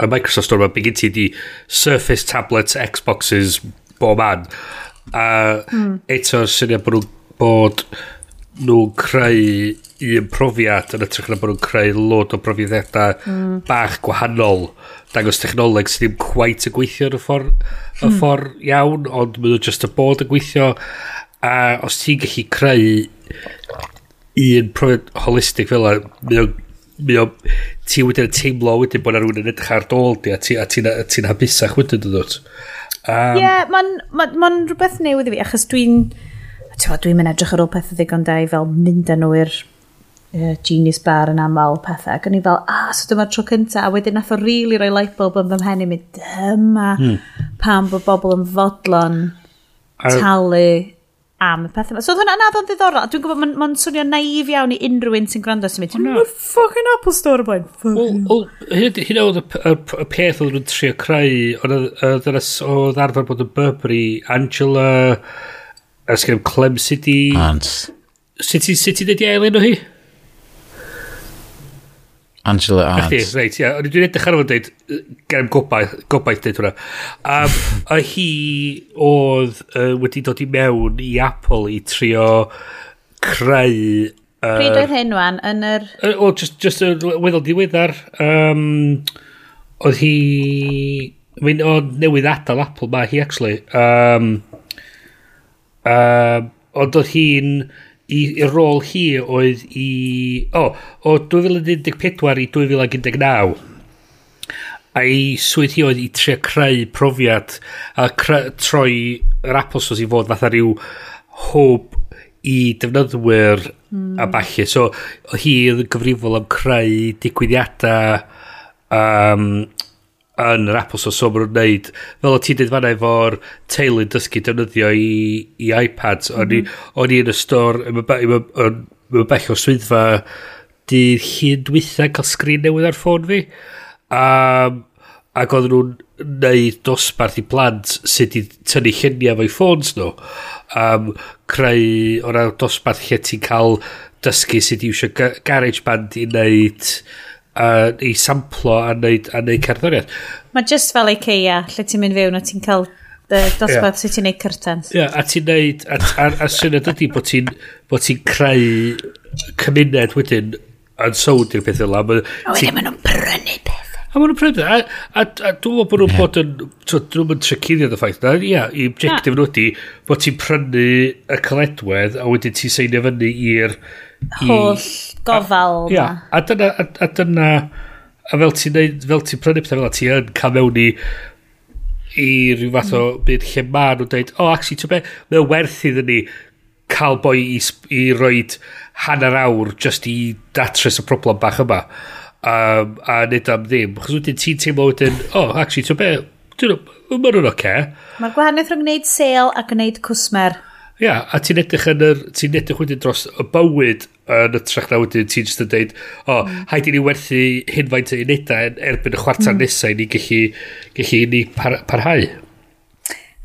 y Microsoft Store, mae gen ti di Surface, tablets, Xboxes, bob man. A uh, mm. eto'r syniad bod nhw'n bod nhw'n creu un profiad yn ytrach na bod nhw'n creu lot o profiadau mm. bach gwahanol dangos technoleg sydd ddim quite yn gweithio yn y ffordd hmm. ffor iawn ond maen nhw just y bod yn gweithio a os ti'n gallu creu un profiad holistig fel yna mae o ti wedyn yn teimlo wedyn bod rhywun yn edrych ar dôl di a ti'n ti, ti habusach wedyn dod um, Ie, yeah, mae'n ma, ma rhywbeth newydd i fi achos dwi'n dwi'n mynd edrych ar ôl pethau ddigon da i fel mynd â nhw i'r uh, Genius Bar yn aml pethau. Ac o'n i fel, ah, so dyma'r tro cynta. A wedyn nath o rili really roi light bulb yn fy mhen i mi, dyma hmm. pam bod bobl yn fodlon talu am y pethau. So oedd hwnna nad o'n ddiddorol. Dwi'n gwybod, mae'n ma swnio naif iawn i unrhyw un sy'n gwrando sy'n mynd, ti'n mynd ffucking Apple Store boen. Wel, hyn oedd y peth oedd nhw'n trio creu, oedd arfer bod yn Burberry, Angela, ysgrifennu Clem City. Ants. Sut ti'n dweud i ailen o hi? Angela Arns. Chdi, reit, ia. Ond dwi'n edrych ar ôl dweud, gerem gobaith, gobaith dweud hwnna. Um, a hi oedd uh, wedi dod i mewn i Apple i trio creu... Uh, Pryd oedd hyn wan? Yn yr... Uh, o, just, just yn uh, weddol diweddar. Um, oedd hi... Mae'n o newydd adael Apple ma hi, actually. Um, um, ond oedd hi'n... Uh, i rôl hi oedd i... O, oh, o 2014 i 2019. A i swydd hi oedd i trio creu profiad a cre, troi yr Apple Stores i fod fatha rhyw hwb i defnyddwyr mm. a falle. So, hi oedd yn gyfrifol am creu digwyddiadau um, yn yr Apple Store, so maen nhw'n neud, fel o ti'n dweud fanna efo'r teulu dysgu defnyddio i, i iPads, mm -hmm. o'n i yn y stor, mae'n bell o swyddfa dydd hyn dwythau cael sgrin newydd ar ffôn fi, um, ac oedden nhw'n neud dosbarth i plant sydd wedi tynnu lluniau fo'i ffôns nhw, um, creu o'n dosbarth lle ti'n cael dysgu sydd wedi wsio garage band i wneud a, i samplo a neud, a neud cerddoriaeth. Mae just fel IKEA, lle ti'n mynd fewn a ti'n cael dosbarth yeah. sy'n ti'n neud curtains. Ie, yeah, a ti'n neud, a, a, a syniad ydy bod ti'n bo ti creu cymuned wedyn yn sowd i'r pethau yla. Ma, a wedyn maen nhw'n prynu peth. A maen nhw'n prynu peth. A, a, a dwi'n meddwl bod nhw'n bod yn, dwi'n meddwl trecuddio dy ffaith. Ia, yeah, i objective nhw ydy bod ti'n prynu y cyledwedd a wedyn ti'n seinio fyny i'r holl gofal a, yeah, a dyna, a, a dyna a fel ti'n neud, fel ti'n prynu pethau fel ti yn cael mewn i i rhyw fath o mm. byd lle ma nhw'n dweud, o, oh, actually, ti'n be, mae'n werth iddyn ni cael boi i, i roed hanner awr just i datrys y problem bach yma. Um, a nid am ddim. Chos wedyn ti'n teimlo wedyn, o, oh, actually, ti'n be, mae'n nhw'n oce. Okay. Mae'r gwahaniaeth rhwng gwneud sale a gwneud cwsmer. Ia, yeah, a ti'n edrych yn yr... Ti'n edrych wedyn dros y bywyd yn y trach na wedyn ti'n just yn dweud o, oh, mm. haid i ni werthu hyn faint o unedau erbyn y chwarter mm. nesau i ni gallu, gallu ni par, parhau. O,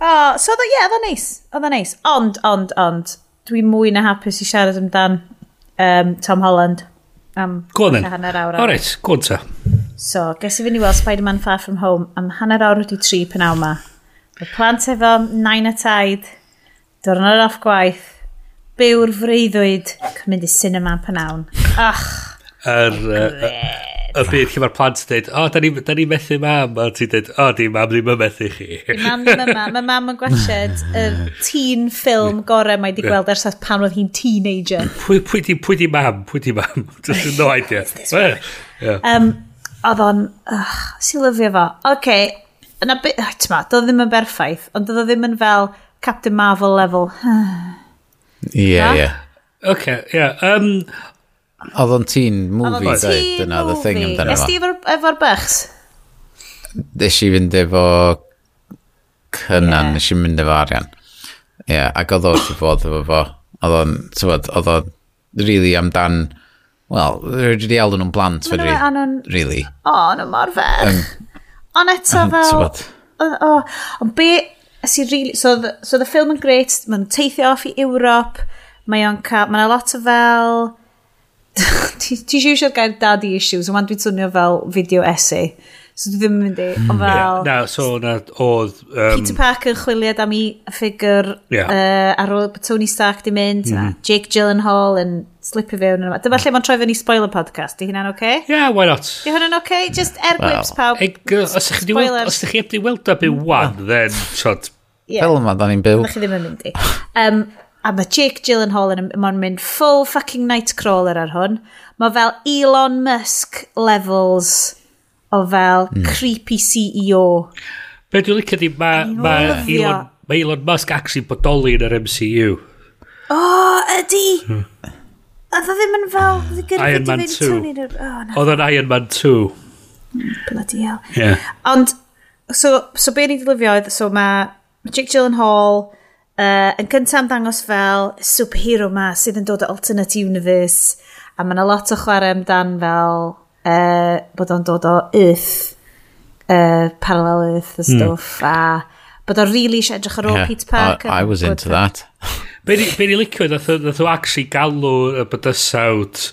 Oh, so, ie, yeah, oedd o'n neis. Oedd o'n neis. Ond, ond, ond, dwi'n mwy na hapus i siarad amdan um, Tom Holland. Am go on then. Hanner awr. All right, go on ta. So, ges i fynd i weld Spider-Man Far From Home am hanner awr wedi tri pan awma. Mae plant efo nain a taid Diwrnod off gwaith. Byw'r freuddwyd. mynd i cinema panawn. Ach. Yr... Y byd lle mae'r plant yn dweud, o, oh, da ni'n ni methu mam, a ti'n dweud, o, oh, di mam ddim yn methu chi. Di mam ddim yma. Mae mam yn gwashed y teen ffilm gorau mae wedi gweld ers pan oedd hi'n teenager. Pwy, pwy, di, pwy di mam? Pwy di mam? (laughs) Just no (laughs) idea. yeah. um, oedd o'n... Uh, si lyfio fo. Oce, okay. yna bit... Ti'n ma, doedd ddim yn berffaith, ond doedd ddim yn fel Captain Marvel level. (sighs) Ie, ie. Oce, ie. Oedd o'n teen movie, dweud, dyna, the thing amdano fo. Ys ti efo'r bychs? Nes i fynd efo cynnan, yeah. nes i mynd efo arian. Ie, yeah, ac oedd o'n fod efo fo. Oedd o'n, tywod, oedd o'n really amdan, wel, rydw i alw nhw'n blant, fydri, really. O, nhw mor fech. Ond eto (laughs) fel... Ond be, As really, so, the, so the film yn great, mae'n teithio off i Ewrop, mae o'n cael, mae'n a lot o fel... (laughs) Ti eisiau gael daddy issues, ond dwi'n swnio fel video essay. So dwi ddim yn mynd i. Ond hmm. fel... Yeah. Na, so na, oedd... Um, Peter Parker chwiliad am i ffigur yeah. uh, ar ôl Tony Stark di mynd. Mm -hmm. Jake Gyllenhaal yn slipio fewn yna. Dyma lle mae'n troi fewn i spoiler podcast. Di hynna'n oce? Okay? Yeah, why not? Di hynna'n oce? Okay? Just er well, gwips pawb. Os ydych chi wedi weld ab yn mm. wan, then, shot. Yeah. Fel yma, da ni'n byw. Da chi ddim yn mynd i. Um, a mae Jake Gyllenhaal yn mynd full fucking nightcrawler ar hwn. Mae fel Elon Musk levels o fel mm. creepy CEO. Be dwi'n licio di, mae ma Elon, ma Elon Musk actually bodoli yn yr MCU. O, oh, ydy! Hmm. Oedd o ddim yn fel... Iron Man 2. Oedd o'n Iron Man 2. Bloody hell. Yeah. Ond, so, so be ni'n ddilifio oedd, so mae Jake Gyllenhaal uh, yn cyntaf ymddangos fel superhero ma sydd yn dod o alternate universe a mae yna lot o chwarae amdan fel uh, bod o'n dod o yth, uh, parallel yth y hmm. stwff, mm. a bod o'n really eisiau edrych ar ôl yeah, Peter Parker. I, I was into that. Be ni licio, nath o actually galw y bydysawd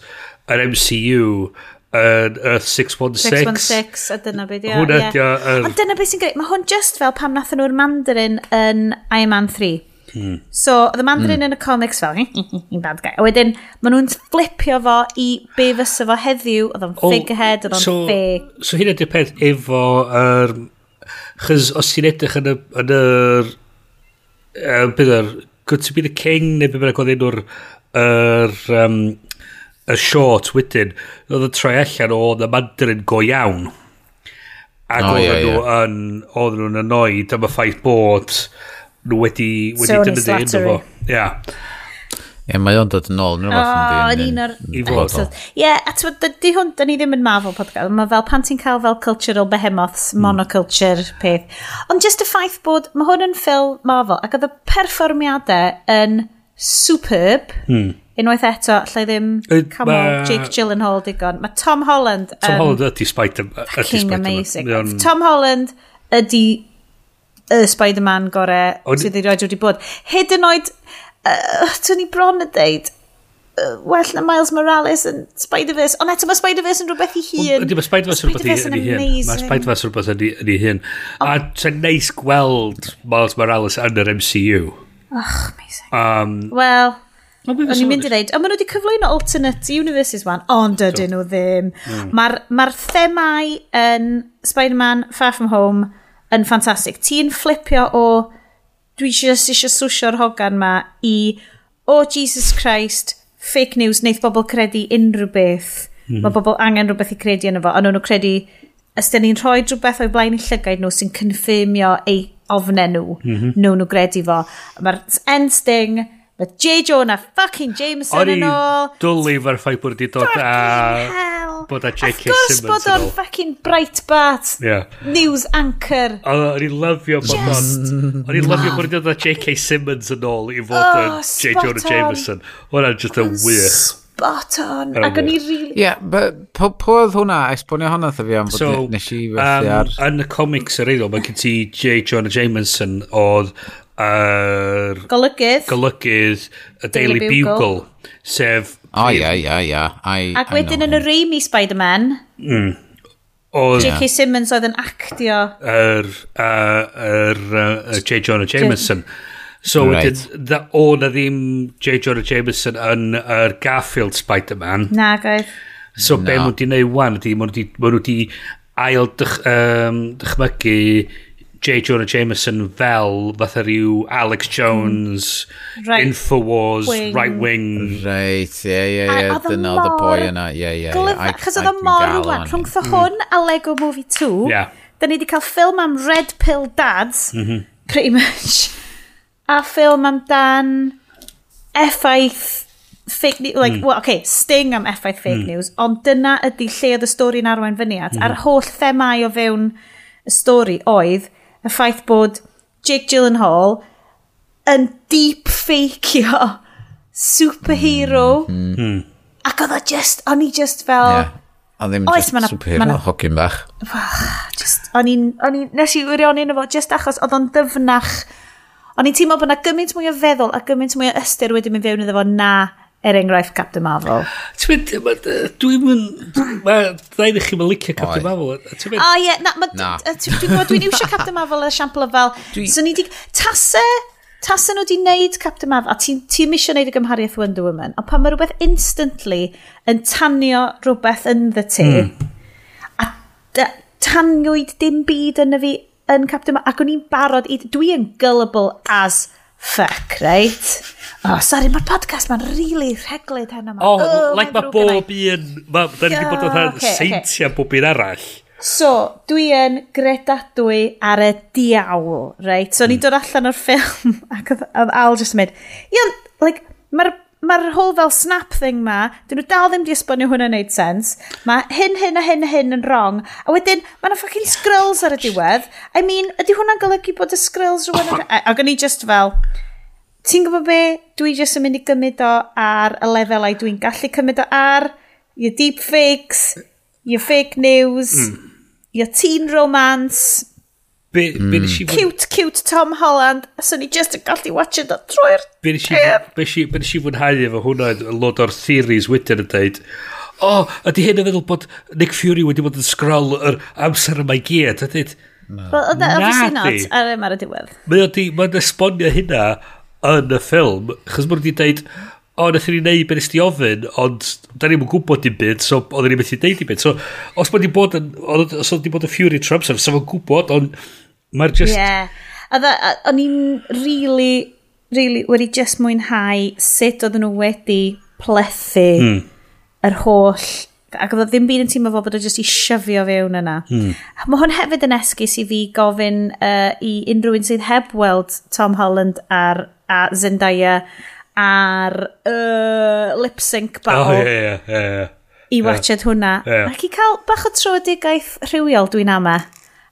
yr MCU yn Earth 616. 616, a dyna beth, ia. Hwna ydi o. Ond dyna beth sy'n greu, mae hwn just fel pam nath nhw'r Mandarin yn Iron Man 3. Mm. So, oedd y mandarin mm. yn y comics fel, hi'n bad guy. A wedyn, maen nhw'n flipio fo i be fysa fo heddiw, oedd o'n figurehead, oedd o'n so, fake. So, hyn ydy'r peth efo, er, chys os ti'n edrych yn y, yn yr, er, bydd yr, Good to be the King, neu beth bynnag oedd enw'r, yr, um, y short wedyn, oedd y troi allan o y mandarin go iawn. Ac oh, oedden yeah, nhw yeah. yn, oedden nhw'n annoyed am y ffaith bod nhw wedi, wedi dyfyddu yn fo. Ia. Ie, mae o'n dod yn ôl yn rhywbeth oh, yn un o'r episode. Ie, a di hwn, da ni ddim yn Marvel podcast, mae fel pan ti'n cael fel cultural behemoths, mm. monoculture peth. Ond just y ffaith bod, mae hwn yn ffilm Marvel, ac oedd y perfformiadau yn superb, hmm. unwaith eto, lle ddim come ma... on, Jake Gyllenhaal digon. Mae Tom Holland... Tom um, Holland ydy Spider-Man. Spider amazing. Tom Holland ydy y Spider-Man gore Ond... sydd erioed wedi bod. Hyd yn oed, uh, twn ni bron yn deud, uh, well na Miles Morales yn Spider-Verse. Ond eto mae Spider-Verse yn rhywbeth i hun. Ydy, mae Spider-Verse yn rhywbeth yn ei hun. Mae Spider-Verse yn rhywbeth yn ei hun. A oh. ti'n neis gweld Miles Morales yn yr MCU. Ach, amazing. Um, Wel, O'n i'n mynd i ddeud, ond maen nhw wedi cyflwyno alternate universes wan, ond ydyn nhw ddim. Hmm. Mae'r ma themau yn Spider-Man Far From Home yn ffantastig. Ti'n flipio o dwi just eisiau swsio'r hogan ma i o oh, Jesus Christ, fake news, wneud bobl credu unrhyw beth. Mm -hmm. Mae bobl angen rhywbeth i credu yn efo, ond nhw'n credu ysdyn ni'n rhoi rhywbeth o'i blaen i llygaid nhw sy'n confirmio eu ofnau nhw, mm -hmm. nhw nhw credu fo. Mae'r end sting, Mae J. Jonah fucking Jameson Oni yn ôl. i dwlu fo'r ffaith bod wedi dod a... Bod a J.K. Simmons yn ôl. bod o'n fucking Breitbart yeah. news anchor. O'n i'n lyfio bod o'n... O'n i'n lyfio bod wedi dod a J.K. Simmons yn ôl i fod oh, yn J. Jonah Jameson. Hwna'n just yn wych. Spot on. Ac o'n i'n really... Ie, po oedd hwnna, esbonio hwnna wrtho fi am fod nes i fethu ar... Yn y comics yr eidl, mae gen ti J. Jonah Jameson oedd yr... Golygydd. Golygydd, y Daily, Daily Bugle. Bugle, sef... O, ia, ia, ia. Ac wedyn yn y Raimi Spider-Man, mm. Oedd... J.K. Simmons oedd yn actio... Yr... Yr... J. Jonah Jameson. So, right. wedyn, o na ddim J. Jonah Jameson yn yr Garfield Spider-Man. Na, gaeth. So, no. be mwyd i wneud wan ydy, mwyd i ail dych, um, dychmygu J. Jonah Jameson fel fatha rhyw Alex mm. Jones, right Infowars, wing. right wing. Right, ie, ie, ie, dyna oedd y boi yna, ie, ie. ie Chos oedd o mor rwan, rhwng fy mm. hwn a Lego Movie 2, yeah. da ni wedi cael ffilm am Red Pill Dads, mm -hmm. pretty much, (laughs) a ffilm am Dan effaith fake news, like, mm. well, okay, sting am effaith fake mm. news, ond dyna ydy lle oedd y stori'n arwain fyny at, mm. a'r holl themau o fewn y stori oedd y ffaith bod Jake Gyllenhaal yn deep fakeio superhero mm. Mm. ac oedd o just, o'n i just fel yeah. a ddim oes, just superhero hogyn bach just, o'n i'n nes i wirionio yno fo just achos oedd o'n dyfnach o'n i'n teimlo bod yna gymaint mwy o feddwl a gymaint mwy o ystyr wedi mynd fewn iddo fo na er enghraifft Captain Marvel. Ti'n mynd, dwi'n mynd, mae rhaid i chi mae'n licio Captain Marvel. O ie, na, dwi'n gwybod, dwi'n iwsio Captain Marvel y siampl o fel, so ni di, tase, tase nhw di wneud Captain Marvel, a ti'n ti misio wneud y gymhariaeth Wonder Woman, ond pan mae rhywbeth instantly yn tanio rhywbeth yn the ti, mm. a taniwyd dim byd yn y fi yn Captain Marvel, ac o'n i'n barod, i... Dwi yn gullible as fuck, right? Oh, sorry, mae'r podcast ma'n really rheglyd heno ma. Oh, oh like mae bob un... Da ni wedi bod yn okay, seintiau okay. bob un arall. So, dwi yn gredadwy ar y diawl, reit? So, mm. ni'n dod allan o'r ffilm (laughs) ac oedd Al just yn mynd, yeah, like, mae'r mae'r whole fel snap thing ma, dyn nhw dal ddim di esbonio hwnna'n neud sens. Mae hyn, hyn a hyn a hyn yn wrong. A wedyn, mae yna fucking skrulls ar y diwedd. I mean, ydy hwnna'n golygu bod y skrulls rhywun... Oh, ac o'n i just fel ti'n gwybod be? Dwi jyst yn mynd i gymryd o ar y lefelau dwi'n gallu cymryd o ar your deep fakes, your fake news, mm. your teen romance, be, mm. be mm. cute, cute Tom Holland, a so ni just yn gallu watch it o troi'r Be nes i fwynhau efo hwnna, lot o'r theories wedyn yn dweud, o, oh, ydy hyn yn feddwl bod Nick Fury wedi bod yn sgrol yr amser yma i gyd, a dweud, Wel, e obviously not, ar yma'r diwedd. Mae o'n esbonio hynna yn y ffilm, chos mwyn wedi dweud, o, nath ni neud beth ysdi ofyn, ond da ni'n gwybod dim byd, so oedden ni'n methu wneud dim byd. So, os bod wedi bod yn, os oedd wedi bod yn Fury Trump, so fo'n gwybod, ond mae'r just... Yeah. A dda, o'n i'n really, really wedi just mwynhau sut oedden nhw wedi plethu mm. yr holl ac oedd ddim byd yn teimlo fo bod o jyst i syfio fewn yna. Hmm. Mae hwn hefyd yn esgus i fi gofyn uh, i unrhyw un sydd heb weld Tom Holland ar a Zendaya a'r uh, lip sync battle. Oh, yeah, yeah, yeah, yeah. I watched yeah. hwnna. Yeah. Ac i cael bach o troedigaeth rhywiol dwi'n ama.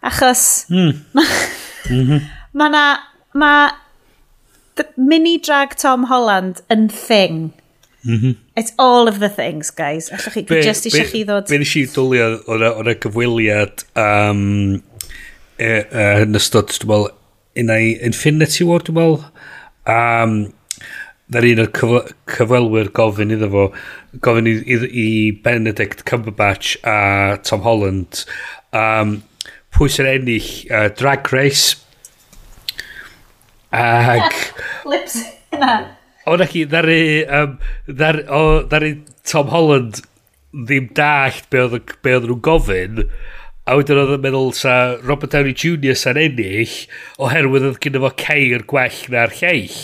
Achos... Mm. mm -hmm. (laughs) Mhm. Mae na... Ma mini drag Tom Holland yn thing. Mm -hmm. It's all of the things, guys. Allwch chi, be, just eisiau chi ddod... Be nes i dwlio o'n y gyfweliad um, e, e, yn ystod, dwi'n meddwl, unai Infinity War, dwi'n meddwl, Um, Na'r un o'r cyfle, cyfwelwyr gofyn iddo fo, gofyn i, i, i Benedict Cumberbatch a Tom Holland, um, pwy sy'n ennill uh, Drag Race. Ag... (laughs) Lips yna. O, na chi, ddari, um, ddari, o, ddari Tom Holland ddim dallt be oedd nhw'n gofyn, A wedyn oedd yn meddwl sa Robert Downey Jr. sa'n ennill oherwydd oedd gyda fo ceir gwell na'r lleill.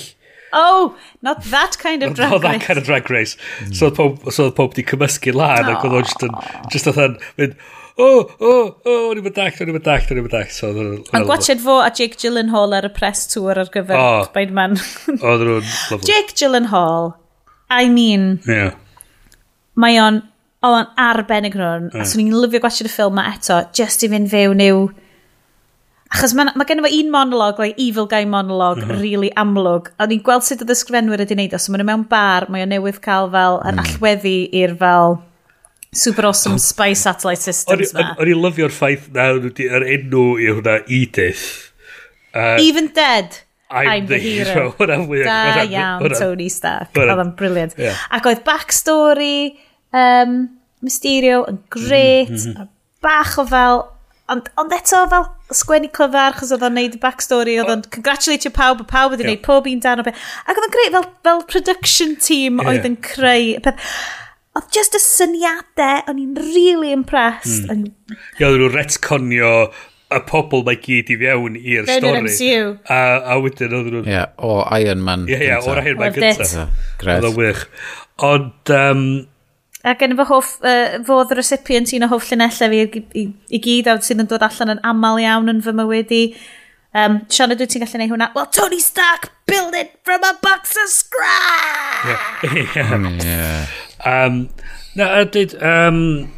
Oh, not that kind of drag race. Not that kind of drag race. So oedd pob, so oedd pob di cymysgu lan ac oedd o'n just yn, just oedd yn mynd, oh, oh, oh, o'n i'n mynd dallt, o'n i'n mynd dallt, o'n i'n mynd dallt. So, Ond gwachod fo a Jake Gyllenhaal ar y press tour ar gyfer oh. Spider-Man. (laughs) oedd nhw'n lovely. Jake Gyllenhaal, I mean, yeah. mae o'n oedd hmm. o'n arbennig nhw'n, mm. a swn i'n lyfio gwasio y ffilm ma eto, just i fynd fewn i'w... Achos mae ma gen i fo un monolog, like evil guy monolog, mm -hmm. really amlwg. A ni'n gweld sut oedd ysgrifenwyr wedi wneud o. So mae'n mewn bar, mae o newydd cael fel yr mm. allweddi i'r fel super awesome oh, spy satellite systems ma. O'n i'n lyfio'r ffaith na, yr enw i hwnna Edith. Uh, Even dead. I'm, I'm the, the hero. hero. (laughs) Da iawn, Tony Stark. Oedd o'n briliant. Yeah. Ac oedd backstory um, Mysterio yn gret, mm -hmm. bach o fel... Ond, ond eto fel sgwennu clyfar, chos oedd o'n neud y backstory, oedd o'n congratulate pawb, a pawb wedi yn neud pob un dan o beth. Ac oedd o'n greu fel, fel production team yeah. oedd yn creu peth. Oedd just y syniadau, o'n i'n really impressed. Mm. Ie, oedd nhw'n retconio y pobl mae gyd i fewn i'r stori. MCU. A, a wedyn oedd nhw'n... Ie, yeah, o Iron Man Ie, yeah, yeah, o'r Iron Man gyntaf. Oedd o'n wych. Ond, um, A gen i fy hoff, uh, fodd y recipient un o hoff llunellau fi i, i, i gyd a sydd yn dod allan yn aml iawn yn fy mywyd i. Um, Sian, ydw ti'n gallu gwneud hwnna? Well, Tony Stark build it from a box of scrap! Yeah. (laughs) yeah. Um, na, did, um,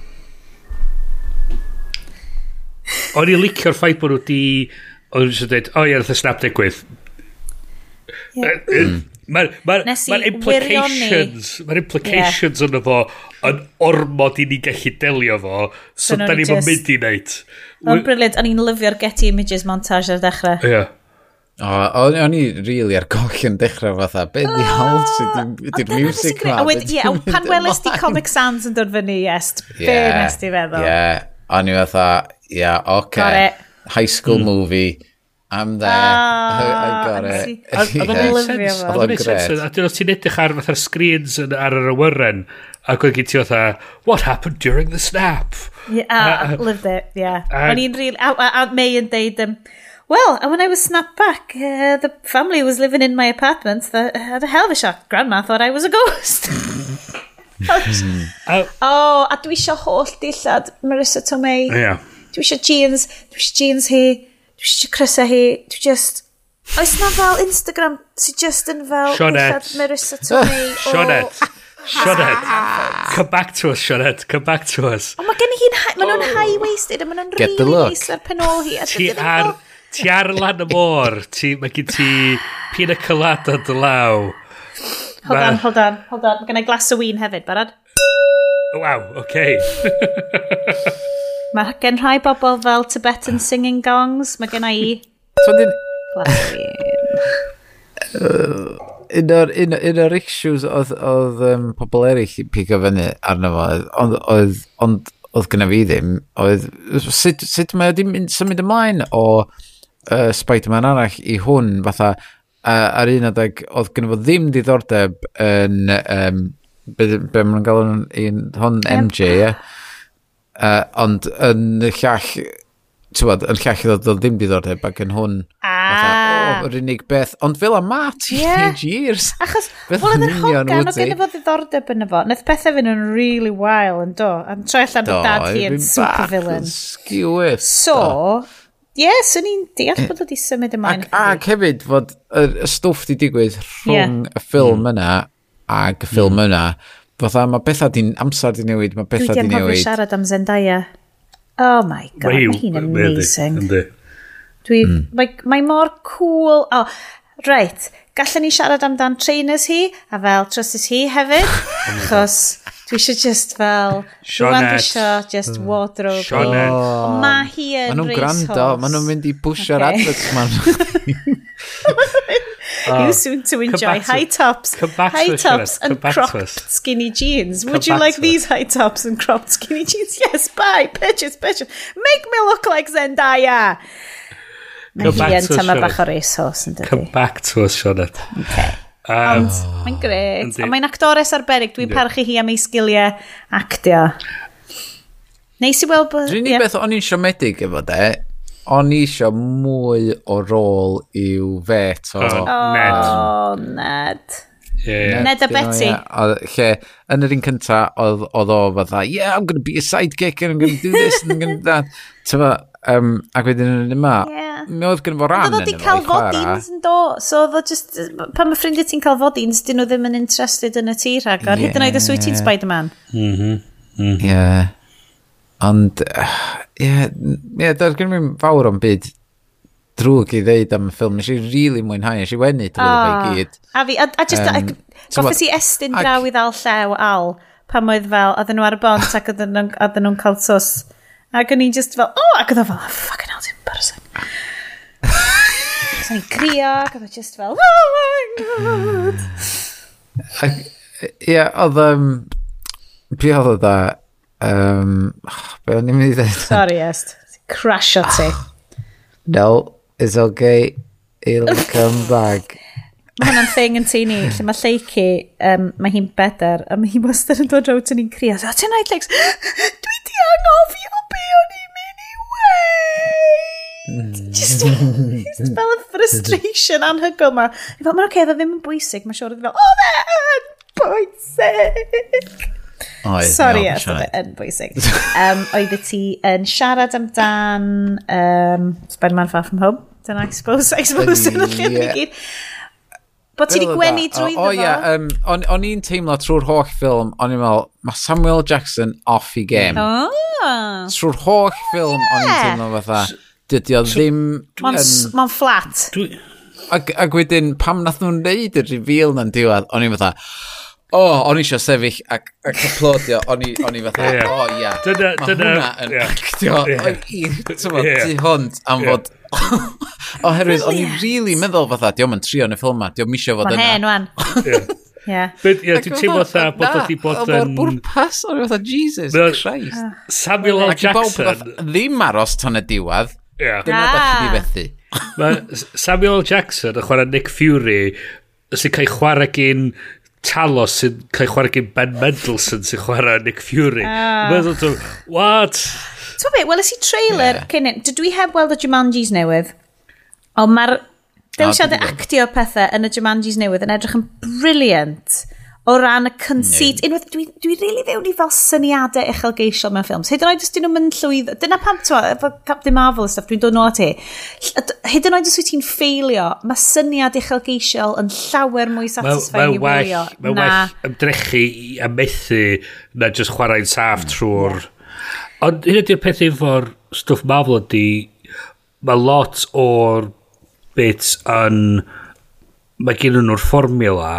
O'n i licio'r ffaith bod nhw wedi... O'n nhw'n dweud, o ie, nath y snap digwydd. Yeah. Mm. Mae'r ma, ma, ma implications, mae'r implications yeah. yna fo yn ormod i ni gallu delio fo, so, so da ni'n mynd i wneud. Ro'n briliant, o'n i'n lyfio'r Getty Images montage ar dechrau. Ie. Yeah. O, o'n i really ar goll yn dechrau fatha, be di hal sydd wedi'r music ma? Ie, pan welys di Comic Sans yn dod fyny, yes, be nes di feddwl? Ie, o'n i fatha, ie, oce, high school mm. movie, I'm there. Ah, I got it. Oedd yn lyfio fo. Oedd o'n sense. A dyn os ti'n edrych ar fatha'r screens ar yr awyren, ac oedd gen ti fatha, what happened during the snap? Yeah, uh, lived it, yeah. O'n i'n rili, a May yn deud, um, well, and when I was snapped back, uh, the family was living in my apartment. The, uh, had a hell of a shock. Grandma thought I was a ghost. (laughs) (laughs) oh, a dwi eisiau holl dillad Marissa Tomei. Yeah. Dwi eisiau jeans, dwi eisiau jeans hi dwi eisiau crysau hi, dwi just... Oes na fel Instagram sy'n just yn fel... Sioned. Marissa Tomei. (laughs) Sioned. Sioned. Come back to us, Sioned. Come back to us. Oh, Ond mae gen i hi'n... Mae nhw'n oh. high-waisted a mae nhw'n really nice ar penol hi. Ti ar... Ti ar lan y môr. Mae gen ti pina colada dy law. Hold on, hold on, hold on. Mae gen i glas o win hefyd, barod? Waw, oce. Okay. (laughs) Mae gen rhai bobl fel Tibetan singing gongs, mae gen i... So, din... Un o'r, un, un o'r issues oedd, oedd um, pobl eraill i pigo fyny arno fo, ond oedd, ond oedd gyda fi ddim, oedd sut, sut mae wedi symud ymlaen o uh, Spider-Man arall i hwn, fatha uh, ar un adeg oedd gyda fo ddim diddordeb yn, um, be, be maen nhw'n galw hwn, MJ, ie? Yeah. Uh, ond yn y llall, ti'n bod, yn llall oedd o ddim diddordeb ac yn hwn, ah. oh, yr unig beth, ond fel am ma, teenage yeah. years. Achos, beth fel oedd yn hogan, oedd gen i fo ddiddordeb yn efo, nath pethau fynd yn really wild yn do, yn troi allan o dad hi yn super villain. Sgiwyr. So, Ie, yes, swn i'n deall bod wedi symud ymlaen. Ac, ac hefyd fod y y stwff di digwydd rhwng yeah. y ffilm yna ac y ffilm mm. yna Fytha, mae bethau di'n amser di newid, mae bethau di newid. Dwi di anghofio siarad am Zendaya. Oh my god, mae hi'n amazing. Dwi, mm. mae, mae mor cool. Oh, right, gallwn ni siarad amdan trainers hi, a fel trusses hi hefyd, (laughs) achos Dwi eisiau just fel... Sioned. Dwi eisiau just hmm. wardrobe. Sioned. Oh, mae hi yn ma nhw'n gwrando, mae nhw'n mynd i bwysio'r okay. adverts man. (laughs) You soon to enjoy high tops, high tops and cropped skinny jeans. Would you like these high tops and cropped skinny jeans? Yes, buy, purchase, purchase. Make me look like Zendaya. Mae hi yn tyma bach o racehorse yn dydi. Come back to us, Sioned. Okay. Um, Ond oh. mae'n gret. Ond mae'n actores arbennig. Dwi'n parchu hi am ei sgiliau actio. Neis i weld bod... Yeah. beth o'n i'n siomedig efo de, o'n i isio mwy o rôl i'w fet o... Oh, Ned. Oh, Ned. Yeah. Ned a Betty. You know, yeah. Lle, yn yr un cynta, oedd o fatha, yeah, I'm going to be a sidekick and I'm going to do this and I'm going to do that. (laughs) Tyfa, um, ac wedyn yn yma, yeah. mi oedd gen fo ran yn yma. Oedd wedi cael fodins yn do, so oedd o just, pan mae ffrindiau ti'n cael fodins, dyn nhw ddim yn interested yn y tir ac ar hyd yn oed y swy ti'n Spider-Man. Mhm, mhm. Ie. Ond, (sighs) ie, uh, yeah, yeah, doedd gen i'n fawr o'n byd drwg i ddeud am y ffilm. Nes i rili really mwynhau, nes i wenu drwy oh, ah, gyd. A fi, a, a just, um, goffes i estyn draw i ddal llew al, pam oedd fel, oedden nhw ar y bont (laughs) ac oedden nhw'n cael tos. Ac o'n i'n just fel, oh, ac oedd fel, oh, fucking hell, ti'n embarrassing. Ac o'n i'n crio, ac oedd just fel, oh my god. Ac, ia, oedd, um, be oedd o da, um, oh, be o'n i'n mynd i ddeud? Sorry, Est, crasio ti. No, Is okay, he'll (laughs) come back. Mae hwnna'n thing yn teini, lle mae lleici, um, mae hi'n beder, a mae hi wastad yn dod rown ti'n ni'n crio. O, ti'n rhaid, Lex, (gasps) dwi di angofio be o'n i'n mynd i weid. Just, (laughs) just fel y frustration anhygol ma. Mae'n oce, okay, dda ddim yn bwysig, mae'n siwr e yn fel, o, dda, bwysig. Oedd, Sorry, yes, oedd yn bwysig. um, oedd ti yn siarad amdan um, Spider-Man Far From Home. Dyna, I suppose, I suppose, dyna y lle ni gyd. Bod ti wedi gwenu drwy ddefo? O ie, um, o'n, on i'n teimlo trwy'r holl ffilm, o'n i'n meddwl, mae Samuel Jackson off i game. Oh. Trwy'r holl ffilm, o'n i'n teimlo fatha, dydy o ddim... Mae'n flat. Ac wedyn, pam nath nhw'n neud y reveal na'n diwedd, o'n i'n fatha, o, oh, o'n i eisiau sefyll ac, ac aplodio, o'n i, on i fatha, yeah. o oh, ia, yeah. mae hwnna yn yeah. actio yeah. o'i yeah. tu hwnt am fod... (laughs) Oherwydd, o'n i'n really meddwl fatha, diolch yn trio yn y ffilm ma, diolch eisiau fod yna. Mae'n hen, wan. Yeah. Ie, (laughs) dwi'n teimlo tha bod o wedi bod yn... O'r bwrpas, o'n i'n fatha, Jesus Christ. Ah. Samuel L. Jackson. Ddim aros tan y diwedd. Ie. Dyna da chi di ah. fethu. Mae Samuel Jackson yn chwarae Nick Fury sy'n cael chwarae gyn talos sy'n cael chwarae gen Ben Mendelsohn sy'n chwarae Nick Fury. Uh. Meddwl dwi'n, what? Ti'n beth, weles i trailer yeah. cyn Dydw i heb weld y Jumanjis newydd, ond mae'r dewisiadau actio pethau yn y Jumanjis newydd yn edrych yn briliant o ran y conceit. No. Unwaith, dwi, dwi really fewn i fel syniadau uchelgeisiol mewn ffilms. Hyd yn oed os dyn nhw'n mynd llwydd... Dyna pam, ti'n meddwl, efo Captain Marvel a stuff, dwi'n dod nôl at e. Hyd yn oed os wyt ti'n ffeilio, mae syniad uchelgeisiol yn llawer mwy satisfying i wylio. Mae'n well ymdrechu i amethu na just chwarae'n saff mm. trwy'r... Ond hyn ydy'r peth efo'r stwff Marvel ydy... Mae lot o'r bits yn... Mae gen nhw'r fformula...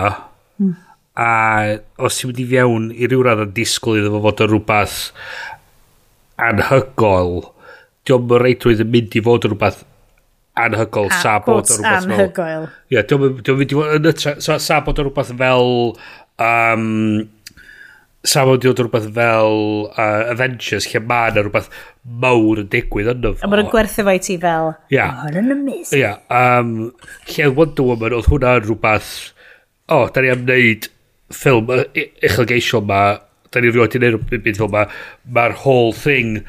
Mm a os ti'n mynd i fewn i ryw radd yn disgwyl iddo fo fod yn rhywbeth anhygol diolch yn reidrwydd yn mynd i fod yn rhywbeth anhygol a, sa bod yn rhywbeth anhygoel. Ie diolch yn mynd i fod yn sa, sa bod yn rhywbeth fel um, sa bod yn rhywbeth fel uh, Avengers lle mae yna rhywbeth mawr yn digwydd yno fo a mae'n gwerthu fo i ti fel yeah. oh, yn amazing. Yeah, um, lle Wonder Woman oedd hwnna yn rhywbeth o, oh, da ni am wneud ffilm uchelgeisiol ma, da ni rioed yn erioed byd fel ma, mae'r whole thing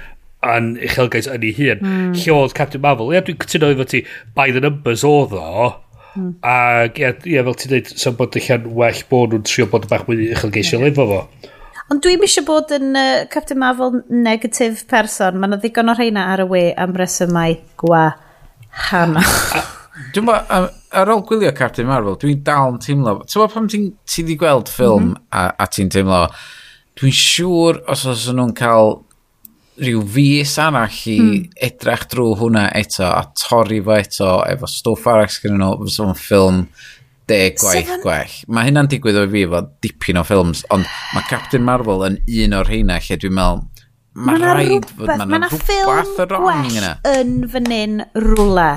yn uchelgais yn ei hun. Mm. Lle oedd Captain Marvel, ia, dwi'n cytuno efo ti, by the numbers oedd o, Mm. Ac ia, ia, fel ti'n dweud, sy'n bod allan well bod nhw'n trio bod yn bach mwy uchelgeisiol yeah. efo fo. Ond dwi'n eisiau bod yn uh, Captain Marvel negatif person. mae'n ddigon o rheina ar y we am resymau gwa hana. Dwi'n ma, ar ôl gwylio Captain Marvel, dwi'n dal yn teimlo... Ti'n ma pam ti'n ti di gweld ffilm mm -hmm. a, a ti'n teimlo... Dwi'n siŵr os oes nhw'n cael rhyw fus arall i mm. edrach drwy hwnna eto a torri fo eto efo stwff arall gyda nhw fysa fo'n ffilm deg gwaith Seven. gwell. Mae hynna'n digwydd o fi efo dipyn o ffilms, ond mae Captain Marvel yn un o'r heina lle dwi'n meddwl mae ma rhaid fod mae'n rhywbeth o wrong yna. Yn fan hyn rwle.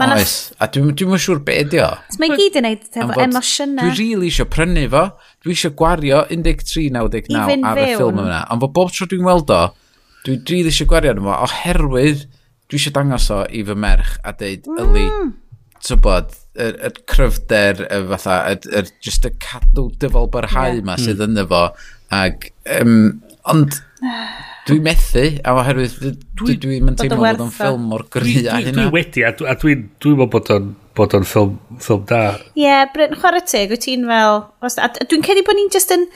Oes, a dwi'n dwi siŵr be ydi o. Mae gyd yn neud efo emosiynau. Dwi rili eisiau prynu fo, dwi eisiau gwario 13.99 ar y ffilm yna. Ond fo bob tro dwi'n weld o, dwi rili eisiau gwario yna fo, oherwydd dwi eisiau dangos o i fy merch a deud, mm. yli, tybod, y yr cryfder, y fatha, yr, yr, just y cadw dyfol barhau yeah. ma sydd mm. ynddo fo. Ag, um, ond, (sighs) (sighs) Dwi'n methu, a oherwydd dwi'n dwi dwi teimlo bod o'n ffilm mor gry a hynna. Dwi wedi, a dwi'n dwi, dwi meddwl bod o'n bod o'n ffilm, ffilm da. Ie, yeah, Bryn, chwarae teg, wyt ti'n fel... Dwi'n cedi bod ni'n just yn...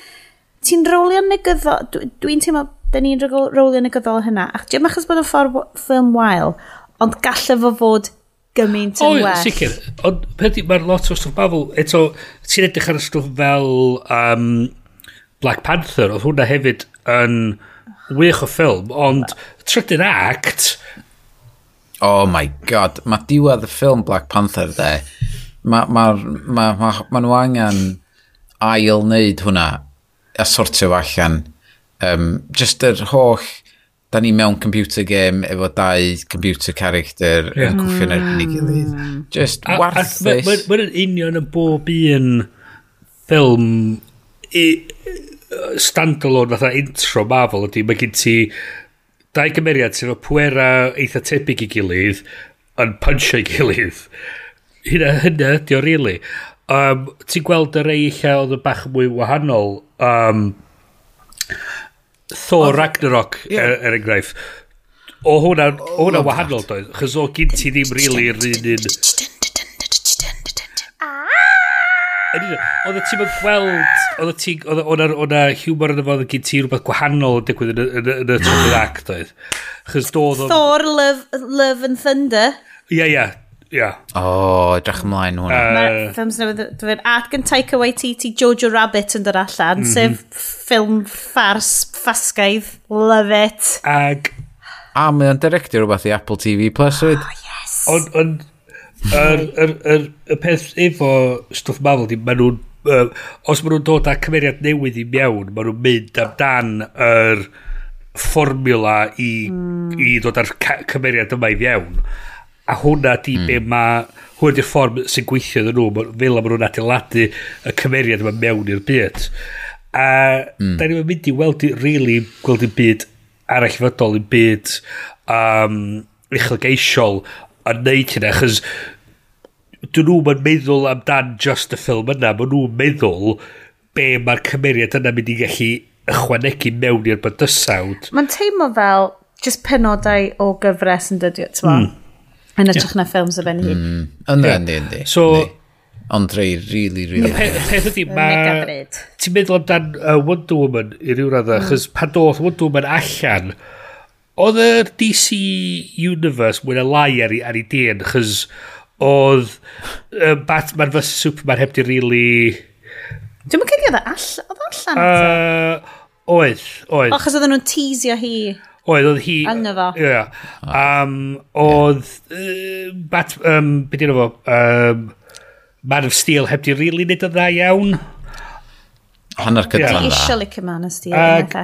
Ti'n rolio'n negyddol... Dwi'n teimlo, da ni'n rolio'n negyddol hynna. Ac dwi'n achos bod o'n ffordd ffilm wael, ond gallai fo fod gymaint yn well. O, sicr. Ond peth mae'r lot o stwff bafl, eto, ti'n edrych ar y stwff fel um, Black Panther, oedd hwnna hefyd yn... Um, wych o ffilm, ond trydyn act... Oh my god, mae diwedd y ffilm Black Panther de, mae ma, ma, ma, ma nhw angen ail wneud hwnna, a sortio fo allan. Um, just yr holl, da ni mewn computer game efo dau computer character yeah. yn cwffio'n erbyn i gilydd. Mm. Just a, warth a, this. Mae'n union yn bob un ffilm standalone fatha intro Marvel ydy, mae gen ti dau gymeriad sy'n o pwera eitha tebyg i gilydd yn punch i gilydd. Hynna, hynna ydy o really. Um, ti'n gweld y rei lle oedd y bach mwy wahanol. Um, Thor oh, Ragnarok, yeah. er, er enghraifft. O hwnna, o hwnna wahanol doedd, chos o gynti ddim really yr un un... Oedd ti'n mynd gweld, oedd ti, o'na humor yn y fod yn gyd ti rhywbeth gwahanol yn digwydd yn y trydydd act oedd. Chos doedd o... Thor, Love, Love and Thunder. Ie, ia, ia. O, edrych ymlaen hwnna. Mae'r ffilms newydd, at gan Taika Waititi, Jojo Rabbit yn dod allan, mhm. sef ffilm ffars, ffasgaidd, love it. Ag... A mae o'n director rhywbeth i Apple TV Plus, ah, oedd? Oh, yes. Ond, Yr er, er, er, peth efo stwff Marvel di, maen nhw'n... Uh, os maen nhw'n dod â cymeriad newydd i mewn, maen nhw'n mynd amdan yr fformula i, mm. i dod â'r cymeriad yma i fewn. A hwnna di mm. be mae... Hwn di'r ffordd sy'n gweithio iddyn nhw, fel maen nhw'n adeiladu y cymeriad yma mewn i'r byd. A mm. da ni'n mynd i weld, i, really, gweld i'n byd arall fydol, i'n byd um, uchelgeisiol a neud hynna, achos dyn nhw'n meddwl amdan just y ffilm yna, maen nhw'n meddwl be mae'r cymeriad yna mynd i gallu ychwanegu mewn i'r bydysawd. Mae'n teimlo fel just penodau o gyfres yn dydio, ti'n mm. Yn ytrach yeah. na ffilms o ben hi. Mm. Ynddi, ynddi, ynddi. So, Ond rei, really, really... Y peth ydi, mae... Ti'n meddwl amdan uh, Wonder Woman i ryw radda, chys mm. pan doedd Wonder Woman allan, oedd y DC Universe mwyn y lai ar ei dyn, chys oedd uh, Batman vs Superman heb di. Really... Dwi'n mynd cynnig oedd e e allan uh, Oedd, oedd. O, Achos oedden nhw'n teasio hi. Oedd, oedd hi... Yngho fo. Ie. Yeah. Um, oedd... Uh, bat... Um, be di'n fo? Um, Man of Steel heb di really nid o dda iawn. Hanner cydlan dda. Isio licio Man of Steel. Ag,